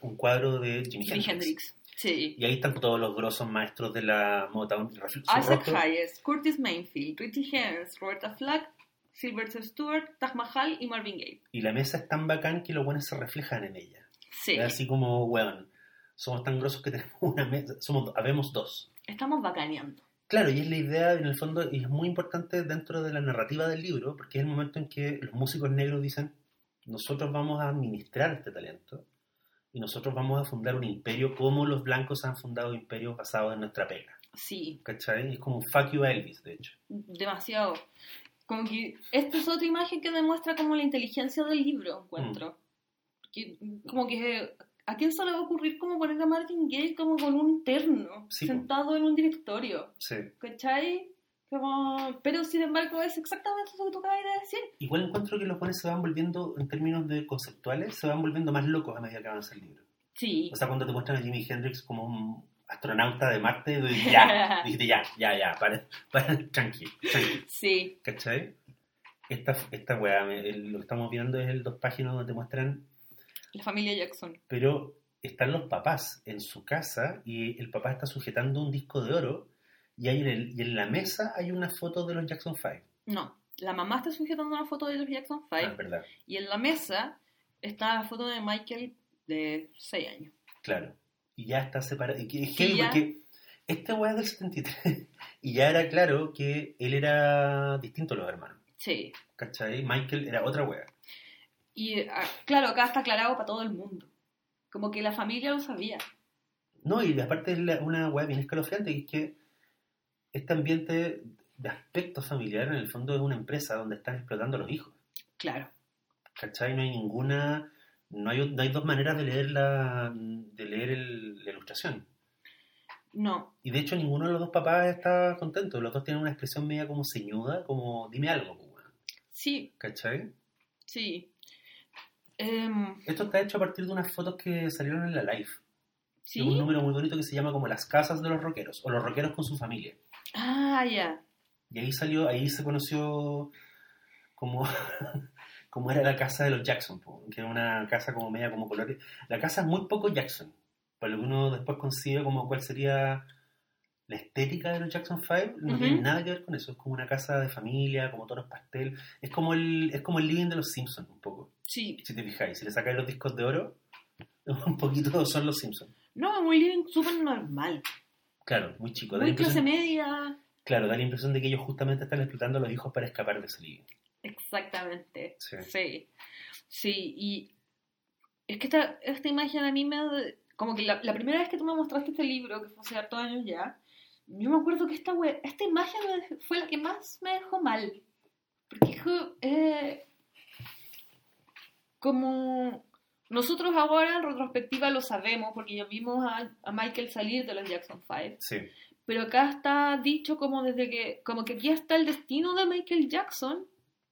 un cuadro de Jimi Hendrix. Hendrix. Sí. Y ahí están todos los grosos maestros de la Motown. Isaac Hayes, Curtis Mainfield, Richie Haynes, Roberta Flack, Sylvester Stewart, Taj Mahal y Marvin Gaye. y la mesa es tan bacán que los buenos se reflejan en ella. Sí, así como, weón, somos tan grosos que tenemos una mesa, somos, habemos dos. estamos bacaneando. Claro, y es la idea, en el fondo, y es muy importante dentro de la narrativa del libro, porque es el momento en que los músicos negros dicen, nosotros vamos a administrar este talento y nosotros vamos a fundar un imperio como los blancos han fundado imperios basados en nuestra pega. Sí, ¿Cachai? Es como un fuck you a Elvis, de hecho. demasiado. Como que esta es otra imagen que demuestra como la inteligencia del libro, encuentro. Que- como que a quién se le va a ocurrir como poner a Marvin Gaye como con un terno, Sí, po. sentado en un directorio, Sí. ¿cachai? Como... Pero sin embargo es exactamente eso que tú acabas de decir. Igual encuentro que los buenos se van volviendo, en términos de conceptuales, se van volviendo más locos a medida que avanza el libro. Sí, O sea, cuando te muestran a Jimi Hendrix como un astronauta de Marte, ya, dijiste ya, ya, ya, para, para, tranqui, tranqui. sí, ¿Cachai? Esta, esta weá, lo que estamos viendo es el dos páginas donde te muestran, la familia Jackson. pero están los papás en su casa y el papá está sujetando un disco de oro y, hay en el- y en la mesa hay una foto de los Jackson 5. No, la mamá está sujetando una foto de los Jackson 5 Ah, verdad, y en la mesa está la foto de Michael de 6 años. claro. Y ya está separado. Y que es heavy ya. porque esta weá es del 73 y ya era claro que él era distinto a los hermanos. Sí. ¿Cachai? Michael era otra weá. Y ah, claro, acá está aclarado para todo el mundo. Como que la familia lo sabía. No, y aparte es una weá bien escalofriante, y es que este ambiente de aspecto familiar en el fondo es una empresa donde están explotando a los hijos. Claro. ¿Cachai? No hay ninguna, no hay, no hay dos maneras de leer la, de leer el- la ilustración. No, Y de hecho ninguno de los dos papás está contento, los dos tienen una expresión media como ceñuda, como dime algo, pues, weón. sí, ¿cachai? sí. Em, Esto está hecho a partir de unas fotos que salieron en la live. ¿Sí? De un número muy bonito que se llama como Las casas de los rockeros, o los rockeros con su familia. Ah, ya. Y ahí salió, ahí se conoció como, como era la casa de los Jackson, que era una casa como media como colores. La casa es muy poco Jackson, por lo que uno después concibe como cuál sería la estética de los Jackson 5, no tiene nada que ver con eso, es como una casa de familia, como tonos pastel, es como el, es como el living de los Simpsons un poco, Sí. si te fijáis, si le sacáis los discos de oro, un poquito son los Simpsons. No, es muy living súper normal. Claro, muy chico. Muy clase media. Claro, da la impresión de que ellos justamente están explotando a los hijos para escapar de ese living. Exactamente. Sí. Sí. Sí, y es que esta, esta imagen a mí me... Como que la, la primera vez que tú me mostraste este libro, que fue hace hartos años ya, yo me acuerdo que esta, we- esta imagen fue la que más me dejó mal. Porque hijo, eh, como nosotros ahora en retrospectiva lo sabemos, porque ya vimos a, a Michael salir de los Jackson 5, Sí, pero acá está dicho como desde que, como que aquí está el destino de Michael Jackson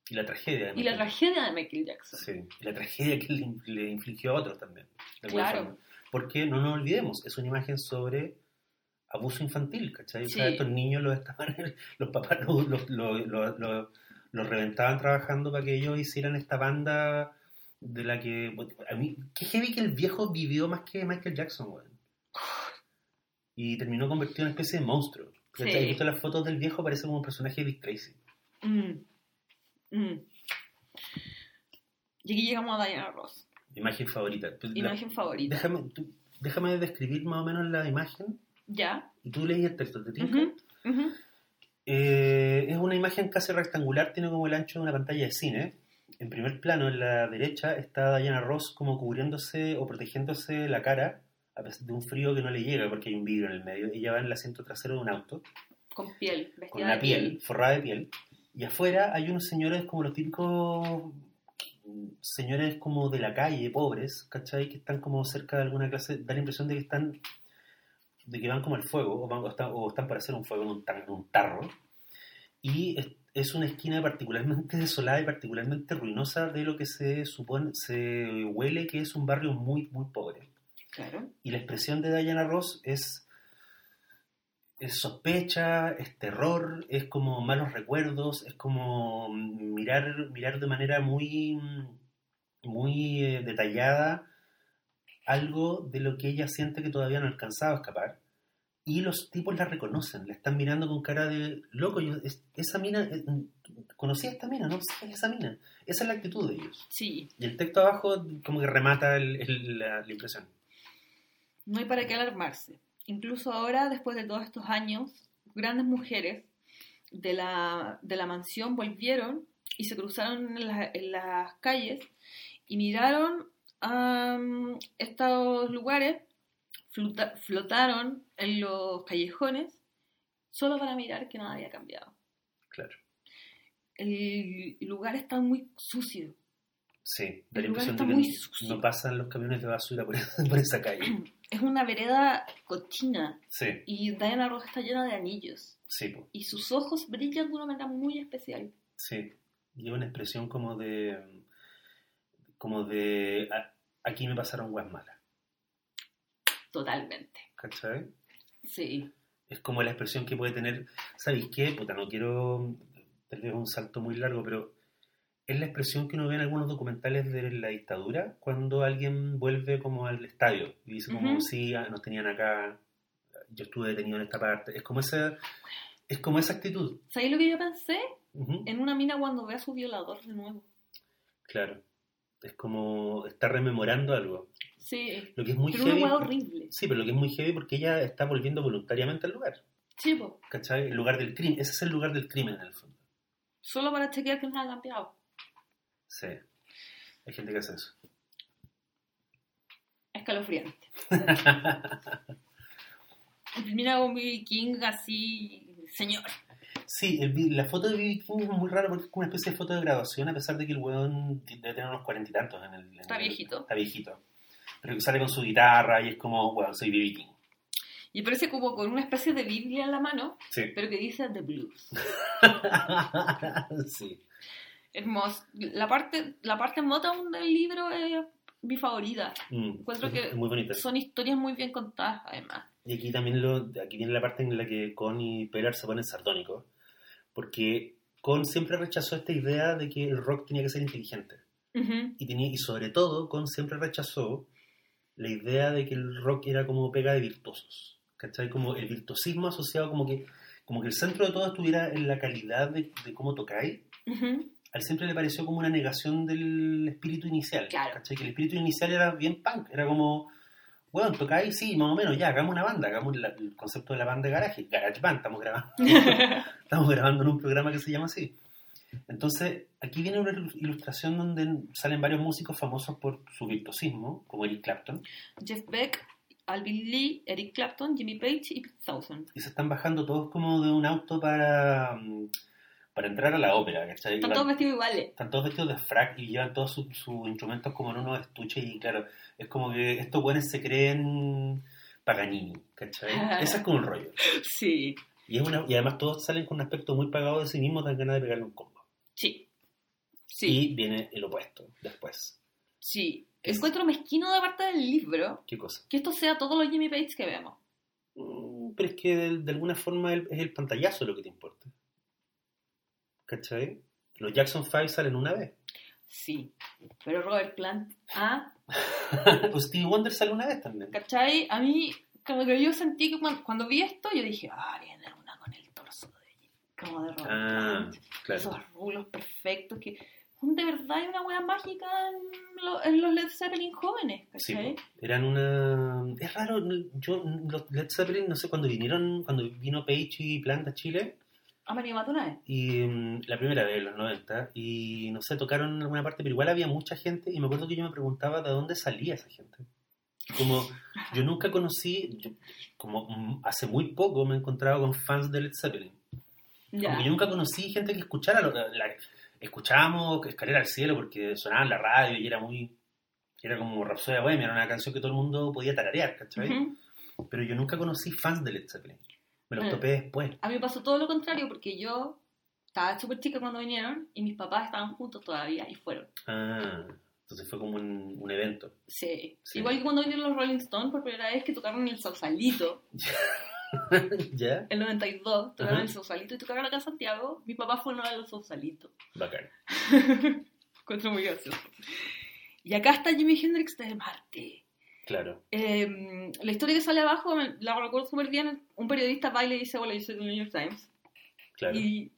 y la tragedia. de y la tragedia de Michael Jackson. Sí, y la tragedia que le, le infligió a otros también. de Claro. forma. Porque no nos olvidemos, es una imagen sobre abuso infantil, ¿cachai? O sea, Sí. estos niños los, estaban, los papás los, los, los- los- los- los reventaban trabajando para que ellos hicieran esta banda de la que... A mí, qué heavy que el viejo vivió más que Michael Jackson, weón. Y terminó convertido en una especie de monstruo. ¿Cachai? Sí. ¿Has visto las fotos del viejo? Parece como un personaje de Dick Tracy. Mm. Mm. Y aquí llegamos a Diana Ross, Imagen favorita. La- imagen favorita. déjame, tú- déjame describir más o menos la imagen ¿Ya? y tú lees el texto. ¿Te tinca? Ujú, ujú. Eh, es una imagen casi rectangular, tiene como el ancho de una pantalla de cine. En primer plano, en la derecha, está Diana Ross como cubriéndose o protegiéndose la cara a pesar de un frío que no le llega porque hay un vidrio en el medio. Ella va en el asiento trasero de un auto Con piel, vestida con la de piel, forrada de piel. Y afuera hay unos señores como los típicos señores como de la calle, pobres, ¿cachai? Que están como cerca de alguna clase, da la impresión de que están, de que van como al fuego, o, van- o están, o están para hacer un fuego en un, tar- en un tarro. Y es, es una esquina particularmente desolada y particularmente ruinosa de lo que se supone, se huele que es un barrio muy, muy pobre. Claro. Y la expresión de Diana Ross es, es sospecha, es terror, es como malos recuerdos, es como mirar, mirar de manera muy, muy eh, detallada algo de lo que ella siente que todavía no ha alcanzado a escapar. Y los tipos la reconocen, la están mirando con cara de loco. Yo, es- esa mina, eh, conocí a esta mina, no sé esa mina. Esa es la actitud de ellos. Sí, Y el texto abajo como que remata el- el- la- la impresión. no hay para qué alarmarse. Incluso ahora, después de todos estos años, grandes mujeres de la, de la mansión volvieron y se cruzaron en, la- en las calles y miraron a estos lugares, flota- flotaron en los callejones solo para mirar que nada había cambiado. Claro. El lugar está muy sucio. Sí, da la impresión de que no pasan los camiones de basura por, por esa calle. Es una vereda cochina Sí, y Diana Ross está llena de anillos. sí, po, y sus ojos brillan de una manera muy especial. sí. Lleva una expresión como de. como de. "A- aquí me pasaron guas malas. Totalmente. ¿Cachai? Sí. Es como la expresión que puede tener. ¿Sabéis qué? Puta, no quiero. Tal vez un salto muy largo, pero. Es la expresión que uno ve en algunos documentales de la dictadura cuando alguien vuelve como al estadio y dice como, Ujú. sí, ah, nos tenían acá, yo estuve detenido en esta parte. Es como esa, es como esa actitud. ¿Sabéis lo que yo pensé? En una mina cuando ve a su violador de nuevo. Claro. Es como está rememorando algo. Sí. Lo que es muy Pero heavy. horrible. Sí, pero lo que es muy heavy porque ella está volviendo voluntariamente al lugar. Sí, po. ¿Cachai? El lugar del crimen. Ese es el lugar del crimen en el fondo. Solo para chequear que nada ha cambiado. Sí. Hay gente que hace eso. Escalofriante. Mira con B.B. King así, señor. Sí, el la foto de B.B. King es muy rara porque es como una especie de foto de graduación, a pesar de que el weón debe tener unos cuarenta y tantos en el. en Está el- viejito. Está viejito. Pero que sale con su guitarra y es como, bueno, soy B.B. King. Y parece como con una especie de Biblia en la mano, Sí. pero que dice The Blues. sí. Hermoso. La parte, la parte Motown del libro es mi favorita. Mm, Encuentro es- que es muy. Son historias muy bien contadas, además. Y aquí también lo, aquí viene la parte en la que Con y Pelar se ponen sardónicos, porque Con siempre rechazó esta idea de que el rock tenía que ser inteligente. Ujú. Y, tenía, y sobre todo, Con siempre rechazó la idea de que el rock era como pega de virtuosos. ¿Cachai? Como el virtuosismo asociado, como que, como que el centro de todo estuviera en la calidad de, de cómo tocáis. Ujú. A él siempre le pareció como una negación del espíritu inicial. Claro. ¿cachai? Que el espíritu inicial era bien punk. Era como, bueno, tocáis, sí, más o menos, ya, hagamos una banda. Hagamos la- el concepto de la banda de garaje. Garage Band, estamos grabando. estamos grabando en un programa que se llama así. Entonces, aquí viene una ilu- ilustración donde salen varios músicos famosos por su virtuosismo, como Eric Clapton, Jeff Beck, Alvin Lee, Eric Clapton, Jimmy Page y Pete Townsend. y se están bajando todos como de un auto para, mm, para entrar a la ópera, ¿cachai? Están todos vestidos iguales. están todos vestidos de frac y llevan todos sus sus instrumentos como en unos estuches y claro, es como que estos buenos se creen Paganini, ¿cachai? Ese es como el rollo. Sí, Y, es una, y además todos salen con un aspecto muy pagado de sí mismos, dan ganas de pegarle un combo. sí, sí, Y viene el opuesto después. sí. ¿Qué es? Encuentro mezquino de parte del libro ¿Qué cosa? que esto sea todos los Jimmy Page que vemos. Mm, Pero es que de, de alguna forma es el pantallazo lo que te importa. ¿Cachai? Los Jackson 5 salen una vez. Sí, pero Robert Plant, ah, o Stevie Wonder sale una vez también. ¿cachai? A mí, como que yo sentí que cuando, cuando vi esto, yo dije, ah, viene una con el torso de, como de Robert Ah, claro. Esos rulos perfectos que de verdad hay una wea mágica en, lo- en los Led Zeppelin jóvenes, Sí, eran una... Es raro, yo, los Led Zeppelin, no sé, cuando vinieron, cuando vino Page y Plant a Chile, Ah, me una vez. y mm, la primera vez, en los 90, y no sé, tocaron en alguna parte, pero igual había mucha gente, y me acuerdo que yo me preguntaba de dónde salía esa gente. Como, yo nunca conocí, yo- como mm, hace muy poco me he encontrado con fans de Led Zeppelin. Que yo nunca conocí gente que escuchara, lo- la- escuchábamos Escalera al Cielo porque sonaba en la radio y era muy, era como Rapsodia Bohemia, era una canción que todo el mundo podía tararear, ¿cachai? Ujú. Pero yo nunca conocí fans de Led Zeppelin. Me los Mm. topé después. A mí me pasó todo lo contrario porque yo estaba súper chica cuando vinieron y mis papás estaban juntos todavía y fueron. Ah, entonces fue como un, un evento. Sí. Sí. Igual que cuando vinieron los Rolling Stones por primera vez que tocaron el Sausalito, ¿Ya? el 92, tocaron Ajá. el Sausalito y tocaron acá en Santiago, mi papá fue uno de los Sausalitos. Bacán. Encuentro muy gracioso. Y acá está Jimi Hendrix de Marte. Claro. Eh, la historia que sale abajo, la recuerdo súper bien. Un periodista va y le dice, hola, yo soy del New York Times. Claro. Y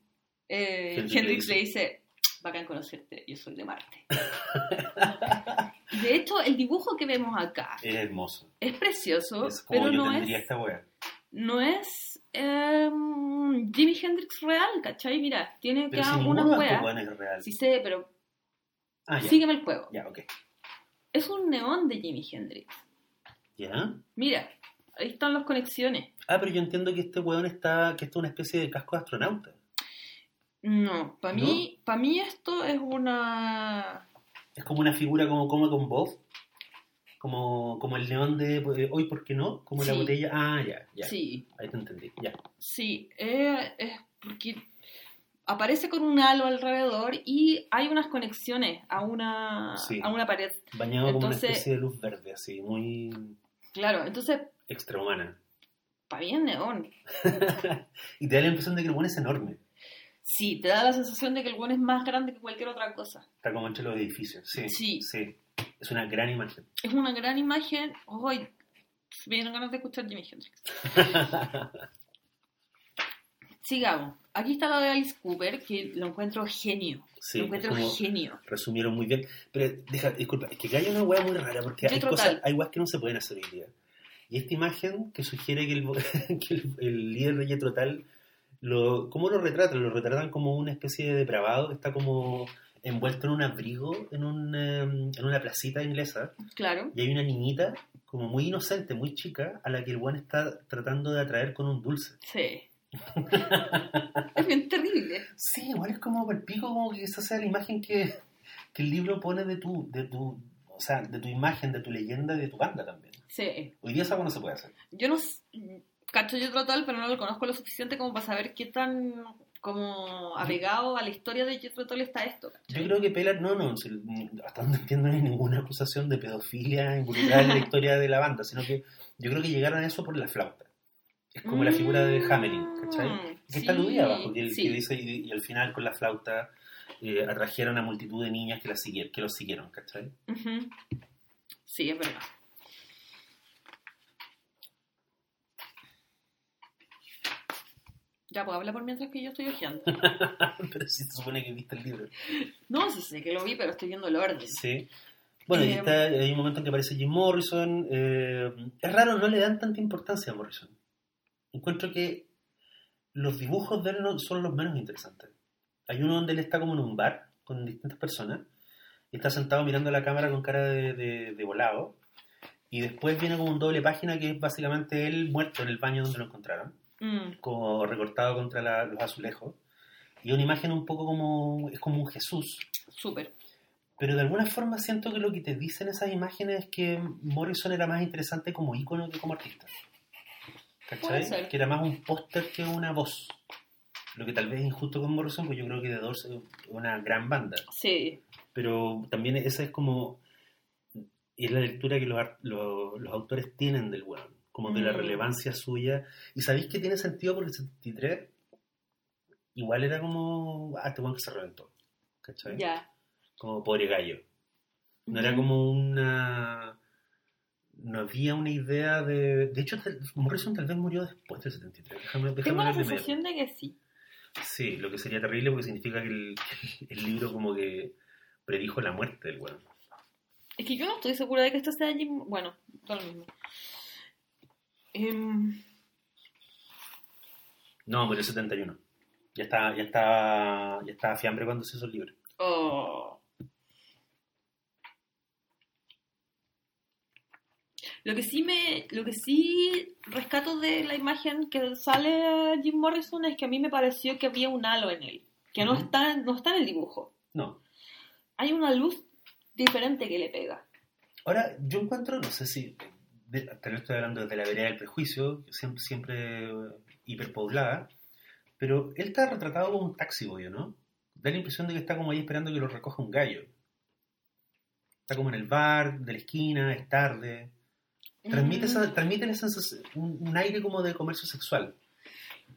eh, Hendrix le Hendrix dice- le dice, bacán conocerte, yo soy de Marte. De hecho, el dibujo que vemos acá Es hermoso. es precioso, Es como pero yo no es, esta wea. No es eh, Jimi Hendrix real, ¿cachai? Mira, tiene acá si una ninguno de estos wea. weones es real. Sí sé, pero Ah, sígueme el juego. Ya, ok. Es un neón de Jimi Hendrix. ¿Ya? Mira, ahí están las conexiones. Ah, pero yo entiendo que este weón está, que esto es una especie de casco de astronauta. No, para mí, para mí esto es una... Es como una figura como como con Bob. Como, como el neón de eh, hoy, ¿por qué no? Como la botella. Ah, ya, ya. Sí, Ahí te entendí. Ya. sí, eh, es porque aparece con un halo alrededor y hay unas conexiones a una, Sí. a una pared. Bañado como una especie de luz verde, así, muy Claro, entonces, extrahumana. para es neón. y te da la impresión de que el weón es enorme. Sí, te da la sensación de que el buen es más grande que cualquier otra cosa. Está como entre los edificios. Sí. Sí. Sí. Es una gran imagen. Es una gran imagen. Hoy me dieron ganas de escuchar Jimi Hendrix. Sigamos. Aquí está lo de Alice Cooper, que lo encuentro genio. Sí, lo encuentro genio. resumieron muy bien. Pero, deja, disculpa, es que hay una hueá muy rara porque hay cosas, hay hueás que no se pueden hacer hoy día. Y esta imagen que sugiere que el, que el, el líder de Yetro Tal, lo, ¿cómo lo retratan? Lo retratan como una especie de depravado que está como envuelto en un abrigo en, un, eh, en una placita inglesa Claro. y hay una niñita como muy inocente, muy chica, a la que el buen está tratando de atraer con un dulce. Sí. es bien terrible. Sí, igual es como el pico, como que esa sea la imagen que, que el libro pone de tu, de tu, o sea, de tu imagen, de tu leyenda y de tu banda también. Sí. Hoy día esa no se puede hacer. Yo no cacho yo total, pero no lo conozco lo suficiente como para saber qué tan como apegado a la historia de Jethro Tull está esto. ¿cachai? Yo creo que Pelar, no, no, hasta donde entiendo no hay ninguna acusación de pedofilia involucrada en la historia de la banda, sino que yo creo que llegaron a eso por la flauta. Es como la figura de Hamelin, ¿cachai? Mm, Que está sí, aludida abajo, que, sí. que dice, y, y al final con la flauta eh, atrajeron a multitud de niñas que, la siguieron, que los siguieron, ¿cachai? Ujú. Sí, es verdad. Ya, pues habla por mientras que yo estoy hojeando. Pero sí se supone que viste el libro. No, sí sé que lo vi, pero estoy viendo el orden. Sí. Bueno, y Eh, está, hay un momento en que aparece Jim Morrison. eh, es raro, no le dan tanta importancia a Morrison. Encuentro que los dibujos de él no- son los menos interesantes. Hay uno donde él está como en un bar con distintas personas y está sentado mirando la cámara con cara de, de- de volado. Y después viene como un doble página que es básicamente él muerto en el baño donde lo encontraron, Mm, como recortado contra la- los azulejos. Y una imagen un poco como. es como un Jesús, Súper. pero de alguna forma siento que lo que te dicen esas imágenes es que Morrison era más interesante como ícono que como artista. ¿Cachai? Que era más un póster que una voz. Lo que tal vez es injusto con Morrison, pues yo creo que The Doors es una gran banda. Sí. Pero también esa es como... Es la lectura que los, los, los autores tienen del weón. Como de la Mm. relevancia suya. Y sabéis que tiene sentido porque el 73 igual era como... Ah, este que se reventó. ¿Cachai? Ya. Como pobre gallo. No era Ujú. como una. No había una idea de. De hecho, Morrison tal vez murió después del 73. Déjame, déjame Tengo la sensación de que sí. Sí, lo que sería terrible porque significa que el, el libro como que predijo la muerte del weón. Es que yo no estoy segura de que esto sea Jim. Bueno, todo lo mismo. Em, No, murió en 71. Ya está, ya está, ya estaba fiambre cuando se hizo el libro. oh. Lo que sí me, lo que sí rescato de la imagen que sale Jim Morrison es que a mí me pareció que había un halo en él, que no Ujú. está, no está en el dibujo. No. Hay una luz diferente que le pega. Ahora, yo encuentro, no sé si. De- tal vez estoy hablando desde la vereda del prejuicio, siempre, siempre eh, hiperpoblada, pero él está retratado como un taxi boy, ¿no? Da la impresión de que está como ahí esperando que lo recoja un gallo. Está como en el bar, de la esquina, es tarde. Transmite, esa, Mm, transmite la sensación- un, un aire como de comercio sexual.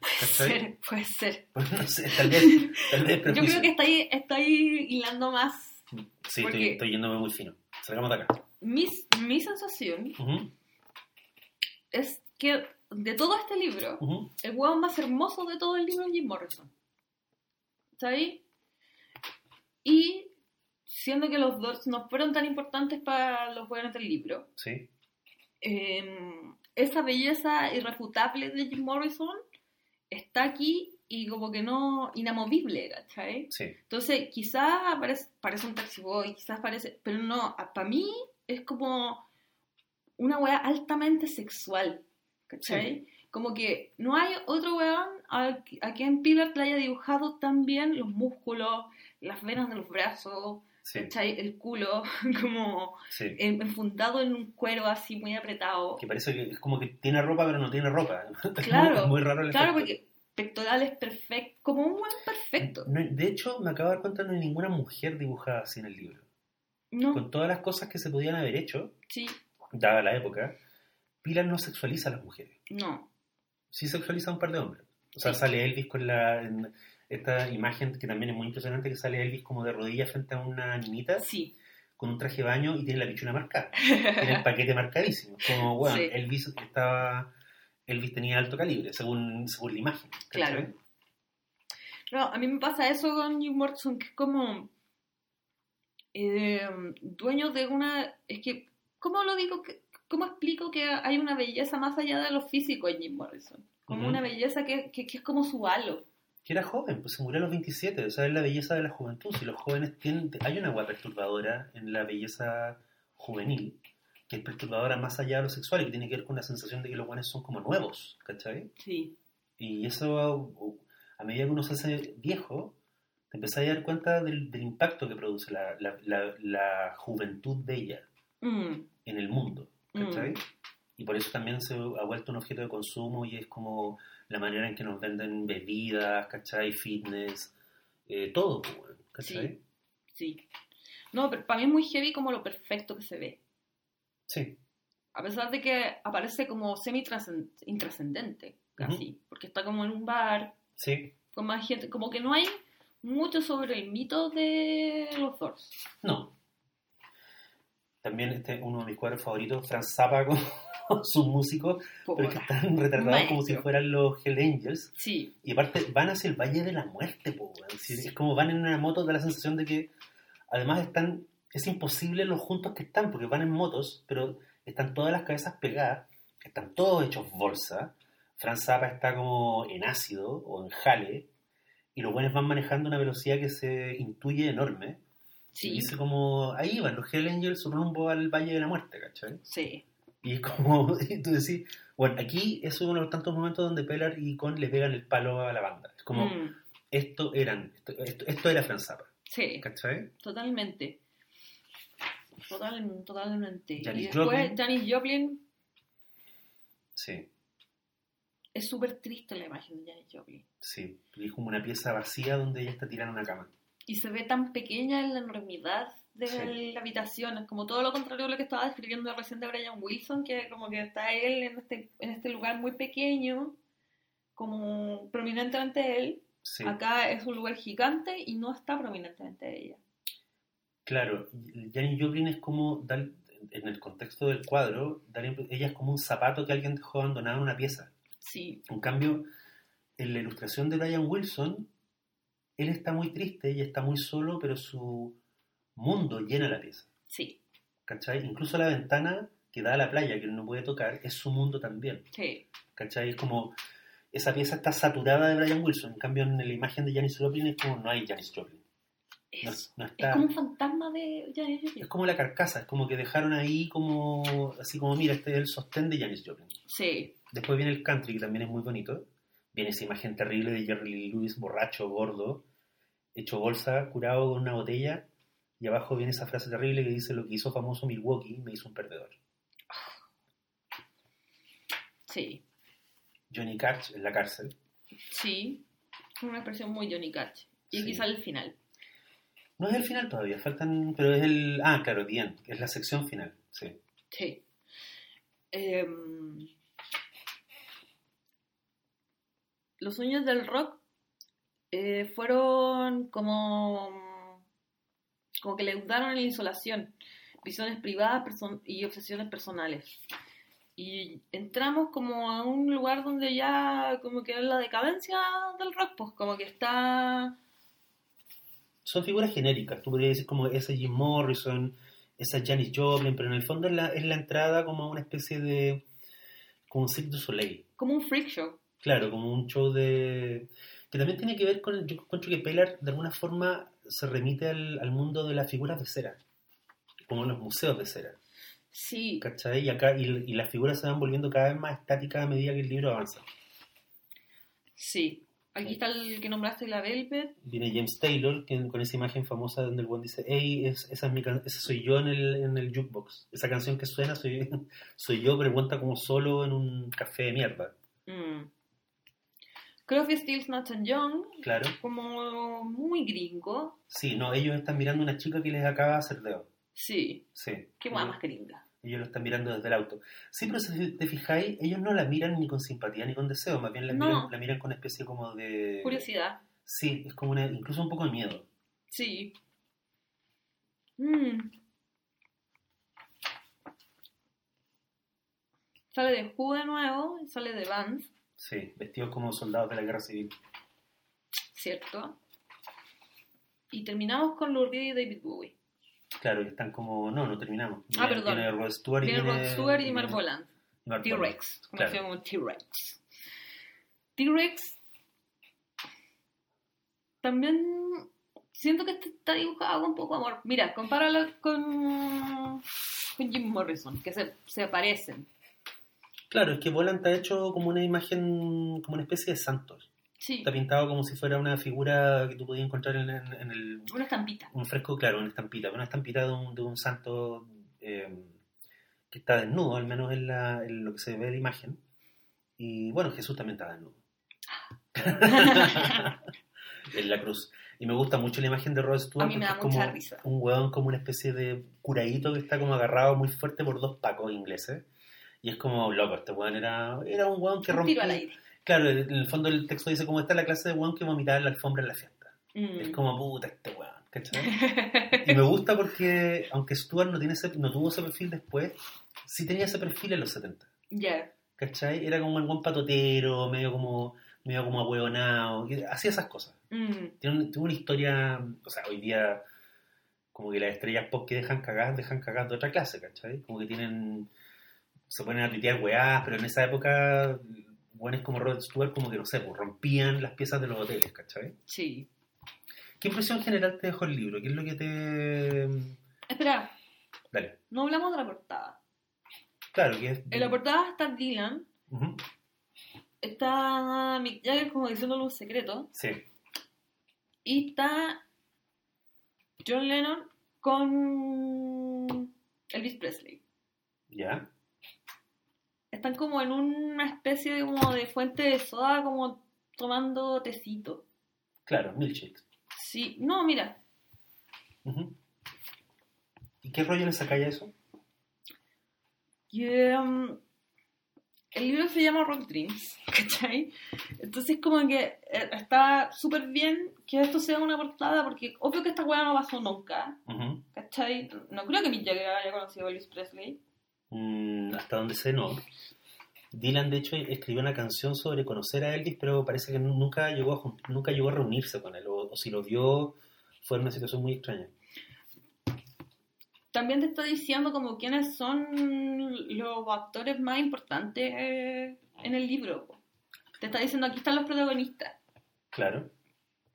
puede ser, puede ser. Pues no sé, tal vez, tal vez Yo creo que está ahí hilando más. Sí, estoy, estoy yéndome muy fino. Salgamos de acá. Mi, mi sensación Ujú, es que de todo este libro, el hueón más hermoso de todo el libro es Jim Morrison. ¿Está ahí? Y siendo que los dos no fueron tan importantes para los hueones del libro, Sí, eh, esa belleza irrefutable de Jim Morrison está aquí y como que no inamovible, ¿cachai? sí. Entonces, quizás parece, parece un taxi boy, quizás parece, pero no, para mí es como una weá altamente sexual, ¿cachai? Como que no hay otro weón a, a quien Pilar le haya dibujado tan bien los músculos, las venas de los brazos, Sí, ¿cachai? El culo, como sí. enfundado en un cuero así muy apretado. que parece que es como que tiene ropa pero no tiene ropa. Claro, es muy raro el Claro, efecto. porque pectorales perfectos, como un weón perfecto. No de hecho, me acabo de dar cuenta no hay ninguna mujer dibujada así en el libro. No, Con todas las cosas que se podían haber hecho, sí, dada la época, Pilar no sexualiza a las mujeres. no. Sí sexualiza a un par de hombres. O sea, Sí. sale Elvis con la... en esta imagen que también es muy impresionante, que sale Elvis como de rodillas frente a una niñita Sí. con un traje de baño y tiene la pichuna marcada. Tiene el paquete marcadísimo. Como, bueno, Sí. Elvis estaba... Elvis tenía alto calibre, según, según la imagen. Claro. No, a mí me pasa eso con Jim Morrison, que es como eh, dueño de una... Es que, ¿cómo lo digo? que- ¿Cómo explico que hay una belleza más allá de lo físico en Jim Morrison? Como una belleza que, que- que es como su halo. que era joven, pues se murió a los 27, o sea, es la belleza de la juventud. Si los jóvenes tienen, hay una agua perturbadora en la belleza juvenil, que es perturbadora más allá de lo sexual y que tiene que ver con la sensación de que los buenos son como nuevos, ¿cachai? Sí. Y eso, a medida que uno se hace viejo, te empezás a dar cuenta del, del impacto que produce la, la- la- la juventud bella Mm, en el mundo, ¿cachai? Mm. Y por eso también se ha vuelto un objeto de consumo y es como la manera en que nos venden bebidas, ¿cachai? Fitness, eh, todo, pues, ¿cachai? Sí. Sí. No, pero para mí es muy heavy como lo perfecto que se ve. Sí, A pesar de que aparece como semi-intrascendente, casi. Porque está como en un bar, sí. con más gente. Como que no hay mucho sobre el mito de los Doors. No. También este uno de mis cuadros favoritos, Franz Zappa con sus músicos, pero es que están retratados como si Maestro. fueran los Hell Angels. Sí, Y aparte van hacia el Valle de la Muerte, decir, Es como van en una moto, da la sensación de que además están, es imposible los juntos que están, porque van en motos, pero están todas las cabezas pegadas, están todos hechos bolsa. Franz Zappa está como en ácido o en jale, y los buenos van manejando una velocidad que se intuye enorme. Y dice como, ahí van los Hell Angels rumbo al Valle de la Muerte, ¿cachai? sí. Y es como, y tú decís, bueno, aquí es uno de los tantos momentos donde Pellar y Con le pegan el palo a la banda. Es como, Mm, esto eran, esto, esto, esto era Franz Zappa, sí, ¿cachai? totalmente. Total, totalmente. Janis y después Joplin. Janis Joplin, Sí, es súper triste la imagen de Janis Joplin. sí. Es como una pieza vacía donde ella está tirada en una cama. Y se ve tan pequeña en la enormidad de Sí. la habitación. Es como todo lo contrario a lo que estaba describiendo recién de Brian Wilson, que como que está él en este, en este lugar muy pequeño, como prominentemente él. Sí, Acá es un lugar gigante y no está prominentemente ella. claro. Janis Joplin es como, dar- en el contexto del cuadro, dar impre- ella es como un zapato que alguien dejó abandonado en una pieza. Sí, En cambio, en la ilustración de Brian Wilson, él está muy triste y está muy solo, pero su mundo llena la pieza. sí, ¿Cachai? Incluso la ventana que da a la playa, que él no puede tocar, es su mundo también. sí. ¿Cachai? Es como, esa pieza está saturada de Brian Wilson. En cambio, en la imagen de Janis Joplin es como, no hay Janis Joplin. Es, no es está... como un fantasma de Janis Es Joplin. como la carcasa, es como que dejaron ahí como, así como, mira, este es el sostén de Janis Joplin. Sí, Después viene el country, que también es muy bonito. Viene esa imagen terrible de Jerry Lee Lewis, borracho, gordo, hecho bolsa, curado con una botella. Y abajo viene esa frase terrible que dice, lo que hizo famoso Milwaukee me hizo un perdedor. sí, Johnny Cash en la cárcel. sí. Una expresión muy Johnny Cash. Y Sí. sale el final. No es el final todavía, faltan, pero es el... Ah, claro, bien, es la sección final, sí. Sí. Em, los sueños del rock eh, fueron como, como que le ayudaron en la insolación, visiones privadas y obsesiones personales. Y entramos como a un lugar donde ya como que es la decadencia del rock, pues como que está... Son figuras genéricas, tú podrías decir como esa Jim Morrison, esa Janis Joplin, pero en el fondo es la, es la entrada como a una especie de... como un Cirque du Soleil. como un freak show. Claro, como un show de... que también tiene que ver con... Yo encuentro que Pellar de alguna forma se remite al, al mundo de las figuras de cera, como en los museos de cera, Sí, ¿cachai? Y, acá, y, y las figuras se van volviendo cada vez más estáticas a medida que el libro avanza. sí. Aquí está el que nombraste, la Velvet. Viene James Taylor que, con esa imagen famosa donde el buen dice, hey, es, esa es mi can- soy yo en el, en el jukebox. Esa canción que suena soy, soy yo, pero cuenta como solo en un café de mierda. Mm. Crosby, Stills, Nash Young, Claro. como muy gringo. Sí, no, ellos están mirando a una chica que les acaba de hacer dedo. Sí, Sí. qué guay más gringa. Ellos lo están mirando desde el auto. Sí, pero si te fijáis, ellos no la miran ni con simpatía ni con deseo, más bien la, No. miran, la miran con una especie como de... Curiosidad. Sí, es como una, incluso un poco de miedo. Sí. Mm. Sale de Who de nuevo, sale de Vans, Sí, vestidos como soldados de la guerra civil. ¿cierto? Y terminamos con Lou y David Bowie. Claro, y están como... No, no terminamos. Ah, Viene- perdón. Viene Rod Stewart y Viene Rod Stewart y Mark Boland. T-Rex, Claro. conocido como T-Rex. T-Rex también siento que este está dibujado con poco amor. Mira, compáralo con, con Jim Morrison, que se, se parecen. Claro, es que Boland está hecho como una imagen, como una especie de santo. Sí, Está pintado como si fuera una figura que tú podías encontrar en, en- en el, una estampita. un fresco, claro, una estampita, una estampita de un, de un santo eh, que está desnudo, al menos en, la, en lo que se ve en la imagen. Y bueno, Jesús también está desnudo. en la cruz. Y me gusta mucho la imagen de Rod Stewart. A mí me da es mucha como risa. un hueón como una especie de curadito que está como agarrado muy fuerte por dos pacos ingleses. Y es como, loco, este hueón era, era un hueón que Un tiro rompía... al aire. Claro, en el fondo del texto dice como está la clase de hueón que vomitaba en la alfombra en la fiesta. Mm. Es como, puta, este hueón, ¿cachai? Y me gusta porque, aunque Stewart no, tiene ese- no tuvo ese perfil después, sí tenía ese perfil en los 70. Ya. ¿Cachai? Era como el buen patotero, medio como, medio como ahueonado, hacía esas cosas. Mm. Tiene, un- tiene una historia, o sea, hoy día, como que las estrellas pop que dejan cagar, dejan cagar de otra clase, ¿cachai? Como que tienen, se ponen a tuitear weás, pero en esa época, buenos como Rod Stewart, como que no sé, pues rompían las piezas de los hoteles, ¿cachai? Sí. ¿Qué impresión general te dejó el libro? ¿Qué es lo que te. Espera, Dale. no hablamos de la portada. Claro, que es. En la portada está Dylan, está Mick Jagger como diciéndole un secreto, Sí, y está John Lennon con Elvis Presley. ya. Están como en una especie de, como de fuente de soda, como tomando tecito. Claro, milkshake. Sí, no, mira. ¿Y qué rollo le sacáis a eso? Y, em, el libro se llama Rock Dreams, ¿cachai? Entonces como que eh, está súper bien que esto sea una portada porque obvio que esta weá no pasó nunca, Ujú. ¿cachai? No creo que Mick Jagger haya conocido a Elvis Presley. Mm, hasta donde sé, no. Dylan, de hecho, escribió una canción sobre conocer a Elvis, pero parece que nu- nunca llegó a, nunca llegó a reunirse con él, o, o si lo vio, fue en una situación muy extraña. También te está diciendo como quiénes son los actores más importantes eh, en el libro. Te está diciendo aquí están los protagonistas. Claro.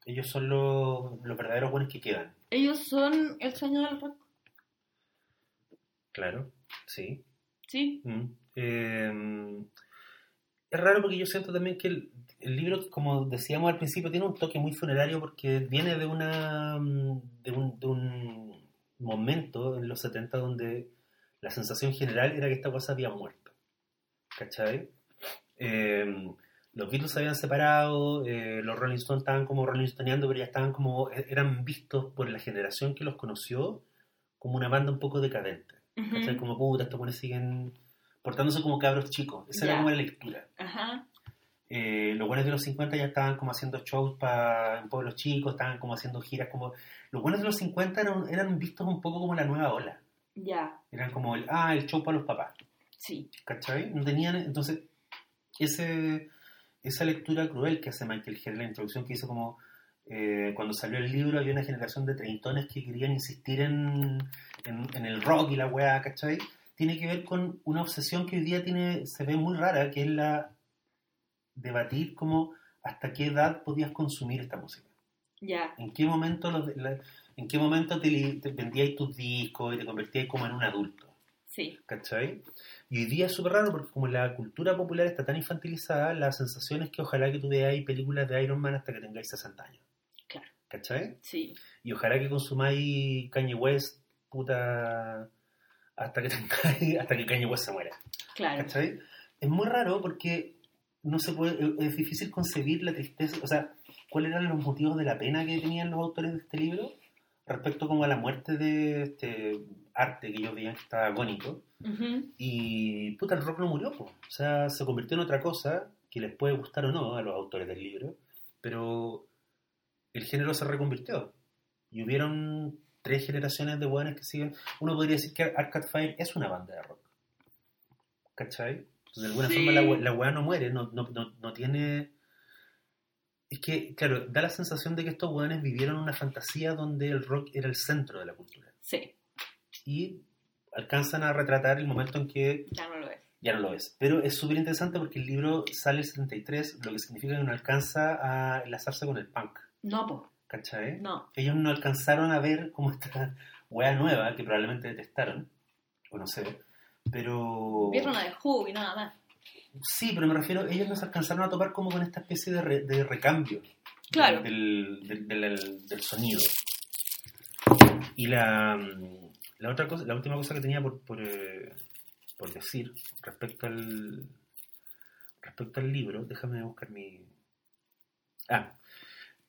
Ellos son los, los verdaderos buenos que quedan. Ellos son el sueño del rock, Claro, sí. ¿sí? Mm. Eh, es raro porque yo siento también que el, el libro, como decíamos al principio, tiene un toque muy funerario porque viene de una mm, de un, de un momento en los 70 donde la sensación general era que esta cosa había muerto. ¿Cachai? Eh, los Beatles se habían separado, eh, los Rolling Stones estaban como Rolling Stoneando, pero ya estaban como, eran vistos por la generación que los conoció como una banda un poco decadente. Ujú. ¿Cachai? Como puta, estos buenos siguen portándose como cabros chicos. Esa Ya. era como la lectura. Ajá. Eh, los buenos de los 50 ya estaban como haciendo shows para en pueblos chicos, estaban como haciendo giras como... Los buenos de los 50 eran, eran vistos un poco como la nueva ola. Ya, Eran como el, ah, el show para los papás. sí. ¿Cachai? No tenían... Entonces, ese, esa lectura cruel que hace Michael Herr, la introducción que hizo como... eh, cuando salió el libro había una generación de treintones que querían insistir en, en, en el rock y la weá, ¿cachai? Tiene que ver con una obsesión que hoy día tiene, se ve muy rara, que es la debatir como hasta qué edad podías consumir esta música. Ya, ¿En qué momento, los de- la- en qué momento te, li- te vendías tus discos y te convertías como en un adulto? sí. ¿Cachai? Y hoy día es súper raro porque como la cultura popular está tan infantilizada, la sensación es que ojalá que tú veáis películas de Iron Man hasta que tengáis 60 años. ¿Cachai? Sí, Y ojalá que consumáis Kanye West, puta, hasta que tengáis, hasta que Kanye West se muera. claro. ¿Cachai? Es muy raro porque no se puede, es difícil concebir la tristeza, o sea, cuáles eran los motivos de la pena que tenían los autores de este libro respecto como a la muerte de este arte que ellos veían que estaba agónico. Y puta, el rock no murió, po. o sea, se convirtió en otra cosa que les puede gustar o no a los autores del libro, pero el género se reconvirtió. Y hubieron tres generaciones de buenas que siguen. Uno podría decir que Arcade Fire es una banda de rock. ¿Cachai? De alguna Sí. forma la, la weá no muere, no, no, no, no tiene... Es que, claro, da la sensación de que estos weones vivieron una fantasía donde el rock era el centro de la cultura. Sí, Y alcanzan a retratar el momento en que ya no lo es. ya no lo es. Pero es súper interesante porque el libro sale el 73, lo que significa que no alcanza a enlazarse con el punk. No, po, ¿Cachai? no. Ellos no alcanzaron a ver como esta wea nueva, que probablemente detestaron, o no sé, pero... Vieron a The Who y nada más. Sí, pero me refiero, ellos no se alcanzaron a topar como con esta especie de, re- de recambio Claro. del, del, del- del sonido. Y la, la otra cosa, la última cosa que tenía por, por, eh, por decir, respecto al, respecto al libro, déjame buscar mi... Ah,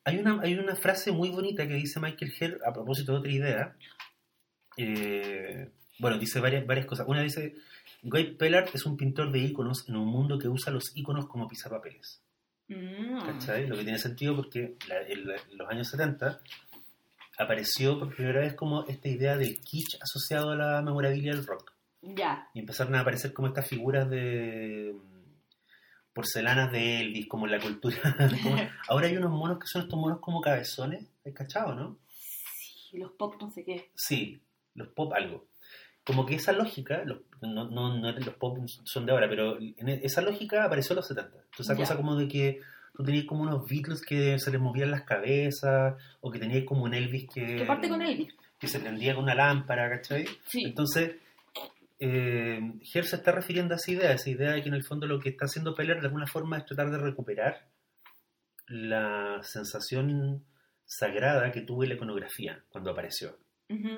hay una, hay una frase muy bonita que dice Michael Herr a propósito de otra idea. Eh, bueno, dice varias, varias cosas. Una dice, Guy Pellard es un pintor de íconos en un mundo que usa los íconos como pisapapeles. Mm. ¿Cachai? Lo que tiene sentido porque la- en la- en los años 70 apareció por primera vez como esta idea del kitsch asociado a la memorabilia del rock. Ya. Y empezaron a aparecer como estas figuras de porcelanas de Elvis, como en la cultura. como- Ahora hay unos monos que son estos monos como cabezones, ¿has cachado, no? Y los pop no sé qué. Sí, los pop algo. Como que esa lógica, los, no, no, no los pop son de ahora, pero en e- esa lógica apareció en los 70. Entonces, esa cosa como de que tú tenías como unos Beatles que se les movían las cabezas, o que tenías como un Elvis que, Que parte con Elvis. que se prendía con una lámpara, ¿cachai? Sí. Entonces, eh, Herr se está refiriendo a esa idea, a esa idea de que en el fondo lo que está haciendo Peller de alguna forma es tratar de recuperar la sensación sagrada que tuvo la iconografía cuando apareció.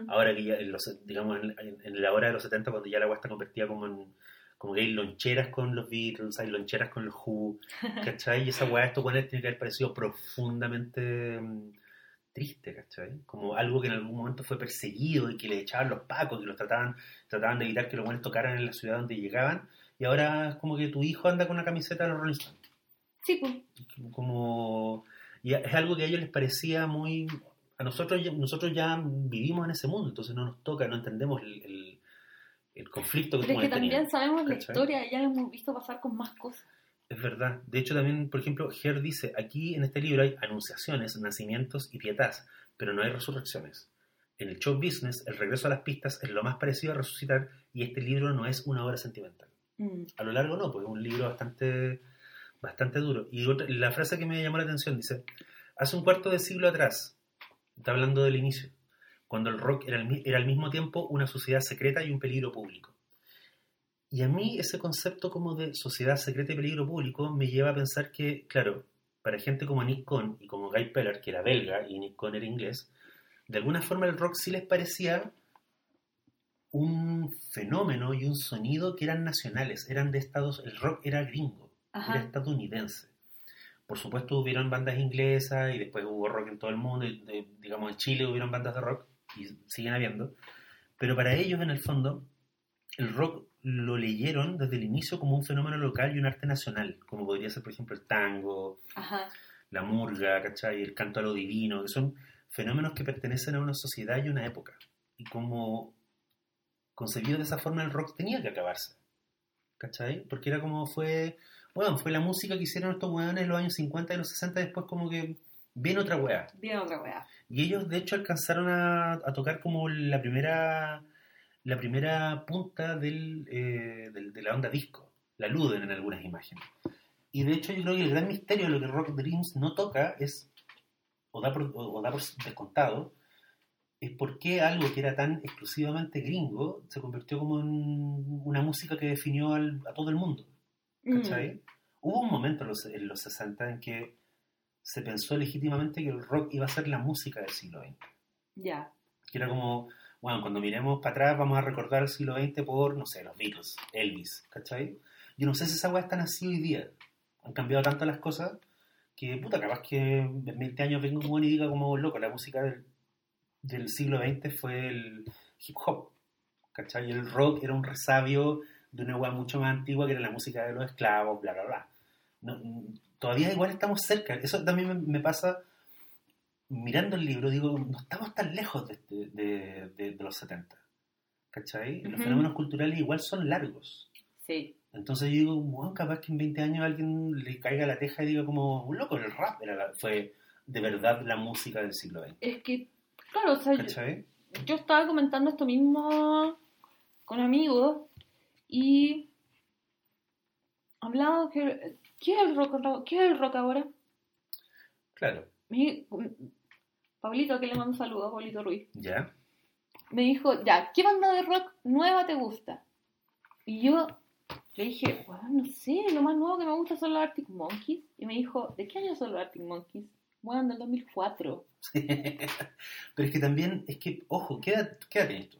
Ahora que ya, en los, digamos, en, en- en la hora de los 70, cuando ya la agua está convertida como en, como que hay loncheras con los Beatles, hay loncheras con los Who, ¿cachai? Y esa weá, estos weones tiene que haber parecido profundamente mm, triste, ¿cachai? Como algo que en algún momento fue perseguido y que le echaban los pacos, que los trataban, trataban de evitar que los buenos tocaran en la ciudad donde llegaban, y ahora es como que tu hijo anda con una camiseta de los Rolling Stones Sí, pues. como y es algo que a ellos les parecía muy a nosotros ya, nosotros ya vivimos en ese mundo entonces no nos toca no entendemos el, el, el conflicto que Pero es que también sabemos la historia, ya lo hemos visto pasar con más cosas. Es verdad de hecho también por ejemplo Herr dice aquí en este libro hay anunciaciones nacimientos y pietas pero no hay resurrecciones en el show business el regreso a las pistas es lo más parecido a resucitar y este libro no es una obra sentimental Mm. a lo largo no, porque es un libro bastante, bastante duro. Y otra- la frase que me llamó la atención dice, hace un cuarto de siglo atrás, está hablando del inicio, cuando el rock era mi- era al mismo tiempo una sociedad secreta y un peligro público. Y a mí ese concepto como de sociedad secreta y peligro público me lleva a pensar que, claro, para gente como Nick Cohn y como Guy Peller, que era belga y Nick Cohn era inglés, de alguna forma el rock sí les parecía un fenómeno y un sonido que eran nacionales, eran de Estados, el rock era gringo, era Ajá. estadounidense. Por supuesto hubieron bandas inglesas y después hubo rock en todo el mundo, y, de- digamos en Chile hubieron bandas de rock y siguen habiendo, pero para ellos en el fondo el rock lo leyeron desde el inicio como un fenómeno local y un arte nacional, como podría ser por ejemplo el tango, Ajá. la murga, ¿cachai? El canto a lo divino, que son fenómenos que pertenecen a una sociedad y una época. Y como concebido de esa forma el rock tenía que acabarse, ¿cachai? Porque era como fue, bueno, fue la música que hicieron estos weones en los años 50 y los 60 después como que viene otra weá. Bien otra weá. Y ellos de hecho alcanzaron a, a tocar como la primera la primera punta del, eh, del- de la onda disco. La aluden en algunas imágenes. Y de hecho yo creo que el gran misterio de lo que Rock Dreams no toca es, o da por, o- da por descontado, es por qué algo que era tan exclusivamente gringo se convirtió como en una música que definió al- a todo el mundo. Mm. ¿cachai? Hubo un momento en los, en los 60 en que se pensó legítimamente que el rock iba a ser la música del siglo XX. Ya. Que era como, bueno, cuando miremos para atrás vamos a recordar el siglo XX por, no sé, los Beatles, Elvis, ¿cachai? Yo no sé si esa weá está así hoy día. Han cambiado tanto las cosas que, puta, capaz que en 20 años venga un y diga como, loco, la música del, del siglo XX fue el hip hop, ¿cachai? El rock era un resabio de una weá mucho más antigua que era la música de los esclavos, bla, bla, bla. No, todavía igual estamos cerca. Eso también me, me pasa mirando el libro, digo, no estamos tan lejos de, este- de, de- de los 70. ¿Cachai? Los Ujú. fenómenos culturales igual son largos. Sí. Entonces yo digo, bueno, capaz que en 20 años alguien le caiga la teja y diga como, loco, el rap era la- fue de verdad la música del siglo XX. Es que, claro, o sea, yo, ¿Cachai? yo estaba comentando esto mismo con amigos y hablaba que ¿qué es el rock ahora? ¿Qué es el rock ahora? Claro, Pablito, que le mando un saludo, Pablito Ruiz, ya. me dijo, ya, ¿qué banda de rock nueva te gusta? Y yo le dije, bueno, no sé, lo más nuevo que me gusta son los Arctic Monkeys. Y me dijo, ¿de qué año son los Arctic Monkeys? Bueno, del 2004. Pero es que también, es que, ojo, ¿qué edad, qué edad tienes tú?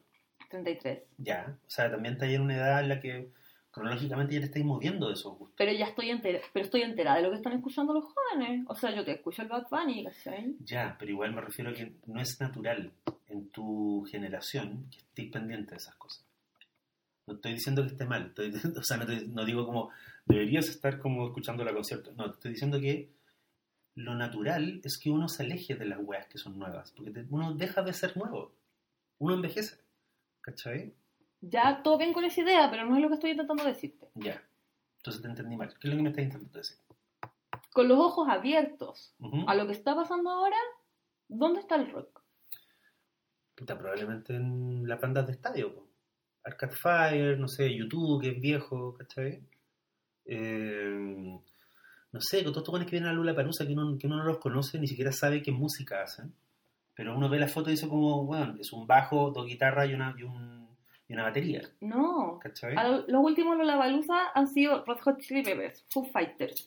33. Ya, o sea, también está ahí en una edad en la que cronológicamente ya te estáis moviendo de esos gustos. Pero ya estoy entera, pero estoy enterada de lo que están escuchando los jóvenes. O sea, yo te escucho el Bad Bunny, ¿cachai? Ya, pero igual me refiero a que no es natural en tu generación que estés pendiente de esas cosas. No estoy diciendo que esté mal, estoy- o sea, no, te- no digo como deberías estar como escuchando la concierto. No, te estoy diciendo que lo natural es que uno se aleje de las weas que son nuevas, porque te- uno deja de ser nuevo, uno envejece, ¿cachai? Ya todo bien con esa idea, pero no es lo que estoy intentando decirte. Ya, entonces te entendí mal. ¿Qué es lo que me estás intentando decir? Con los ojos abiertos a lo que está pasando ahora, ¿dónde está el rock? Puta, probablemente en las bandas de estadio. po. Arcade Fire, no sé, YouTube, que es viejo, ¿cachai? Eh, no sé, con todos estos que vienen a Lula Palusa que uno, que uno no los conoce, ni siquiera sabe qué música hacen. Pero uno ve la foto y dice como, bueno, es un bajo, dos guitarras y una, y un- y una batería, No. ¿cachai? Los últimos Lollapalooza han sido Red Hot Chili Peppers, Foo Fighters.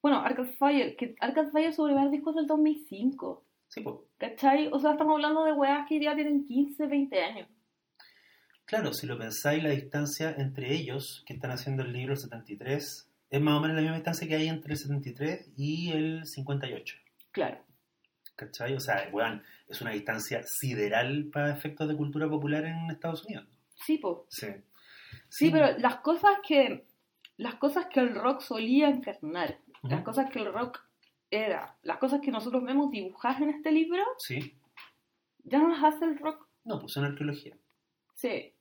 Bueno, Arcade Fire, que Arcade Fire su primer disco es del 2005. Sí, pues. ¿Cachai? O sea, estamos hablando de weas que ya tienen 15, 20 años. Claro, si lo pensáis, la distancia entre ellos, que están haciendo el libro el 73, es más o menos la misma distancia que hay entre el 73 y el 58. Claro. ¿Cachai? O sea, weón, es una distancia sideral para efectos de cultura popular en Estados Unidos. Sí, po. Sí. Sí, pero las cosas que las cosas que el rock solía encarnar, las cosas que el rock era, las cosas que nosotros vemos dibujadas en este libro, Sí. ya no las hace el rock. No, pues son arqueología. Sí.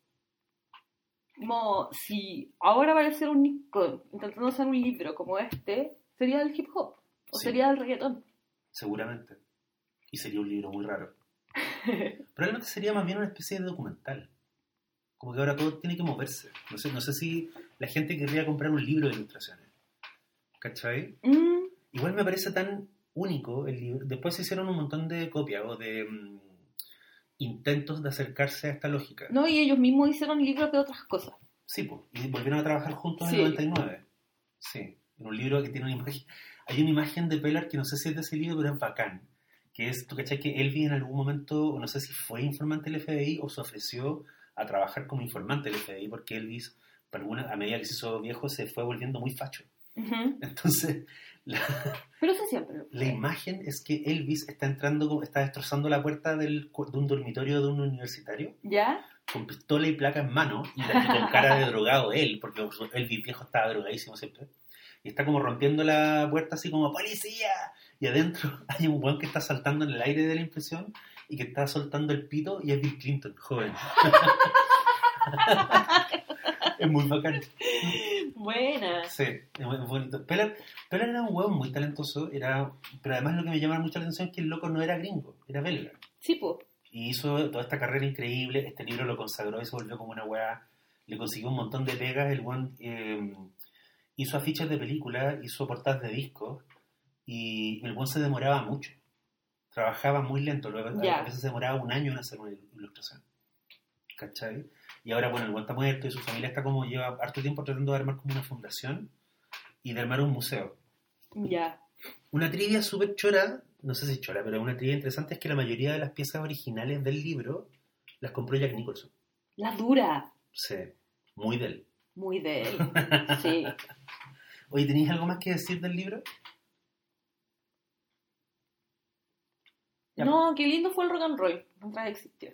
Como si ahora apareciera un Nico intentando hacer un libro como este, sería del hip hop o Sí. sería del reggaetón. Seguramente. Y sería un libro muy raro. Probablemente sería más bien una especie de documental. Como que ahora todo tiene que moverse. No sé, no sé si la gente querría comprar un libro de ilustraciones. ¿Cachai? Mm, Igual me parece tan único el libro. Después se hicieron un montón de copias o de mm, intentos de acercarse a esta lógica. no, y ellos mismos hicieron libros de otras cosas. Sí, pues. Y volvieron a trabajar juntos Sí. en el 99. Sí. En un libro que tiene una imagen. Hay una imagen de Pellar que no sé si es de ese libro, pero es bacán. Que es, tú cachai que Elvis en algún momento, no sé si fue informante del FBI o se ofreció a trabajar como informante del FBI, porque Elvis, por alguna, a medida que se hizo viejo, se fue volviendo muy facho. Entonces, la, Pero eso siempre. la imagen es que Elvis está entrando, está destrozando la puerta del, de un dormitorio de un universitario ¿Ya? con pistola y placa en mano y con cara de drogado él, porque Elvis viejo estaba drogadísimo siempre. Y está como rompiendo la puerta así como ¡Policía! Y adentro hay un weón que está saltando en el aire de la impresión y que está soltando el pito y es Bill Clinton, joven. es muy bacán. Buena. Sí, es muy bonito. Pellar, Pellar era un hueón muy talentoso, era, pero además lo que me llamaba mucho la atención es que el loco no era gringo, era belga. Sí, po. Y hizo toda esta carrera increíble, este libro lo consagró y se volvió como una weá, le consiguió un montón de pegas, el weón eh, hizo afiches de películas, hizo portadas de discos y el weón se demoraba mucho. Trabajaba muy lento, luego, Ya. a veces se demoraba un año en hacer una ilustración. ¿Cachai? Y ahora, bueno, el weón está muerto y su familia está como, lleva harto tiempo tratando de armar como una fundación y de armar un museo. Ya. Una trivia súper chora, no sé si chora, pero una trivia interesante es que la mayoría de las piezas originales del libro las compró Jack Nicholson. La dura. Sí, muy de él. Muy de él. Sí. Oye, ¿tenéis algo más que decir del libro? Ya, No, qué lindo fue el rock and roll. Mientras existió.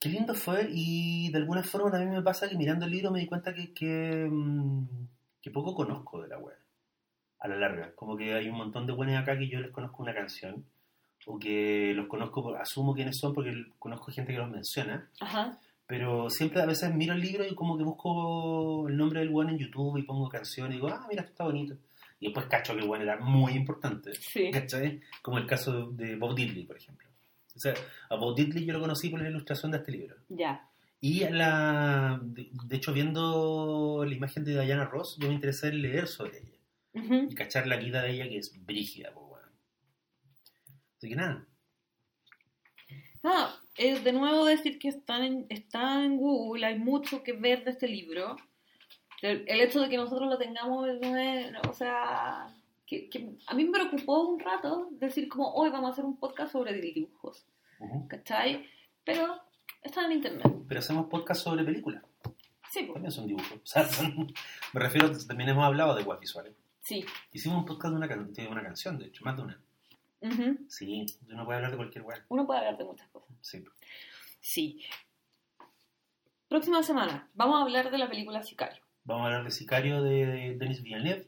Qué lindo fue y de alguna forma también me pasa que mirando el libro me di cuenta que, que, mm, que poco conozco de la web a la larga. Como que hay un montón de buenos acá que yo les conozco una canción o que los conozco, asumo quiénes son porque conozco gente que los menciona. Ajá. Pero siempre a veces miro el libro y como que busco el nombre del buen en YouTube y pongo canción y digo, ah, mira, esto está bonito. Y después cacho que el buen era muy importante. Sí. ¿Cachai? Como el caso de Bob Diddley, por ejemplo. O sea, a Bob Diddley yo lo conocí por la ilustración de este libro. Ya. Y la, de, de hecho, viendo la imagen de Diana Ross, yo me interesé en leer sobre ella. Ujú. Y cachar la vida de ella que es brígida, pues, weón. Así que nada. Ah, es de nuevo decir que están en, está en Google, hay mucho que ver de este libro. El, el hecho de que nosotros lo tengamos, no es- no, o sea, que, que a mí me preocupó un rato decir como, hoy vamos a hacer un podcast sobre dibujos, Ujú. ¿cachai? Pero Están en internet. Pero hacemos podcast sobre películas. Sí, pues. También son dibujos. O sea, son- me refiero, también hemos hablado de web visuales. Sí. Hicimos un podcast de una, can- de una canción, de hecho, más de una. Ujú. Sí, uno puede hablar de cualquier web. Uno puede hablar de muchas cosas. Sí. Sí. Próxima semana vamos a hablar de la película Sicario. Vamos a hablar de Sicario de Denis Villeneuve,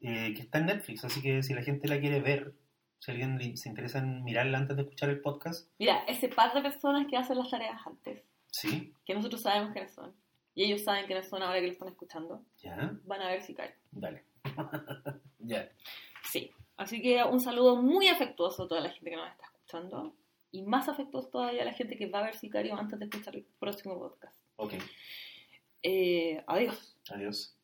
eh, que está en Netflix, así que si la gente la quiere ver, si alguien se interesa en mirarla antes de escuchar el podcast, Mira, ese par de personas que hacen las tareas antes, sí, que nosotros sabemos quiénes son, y ellos saben quiénes son ahora que lo están escuchando, ya, van a ver Sicario. dale. ya. Sí. Así que un saludo muy afectuoso a toda la gente que nos está escuchando. Y más afectuoso todavía a la gente que va a ver Sicario antes de escuchar el próximo podcast. Ok, Eh, adiós. adiós.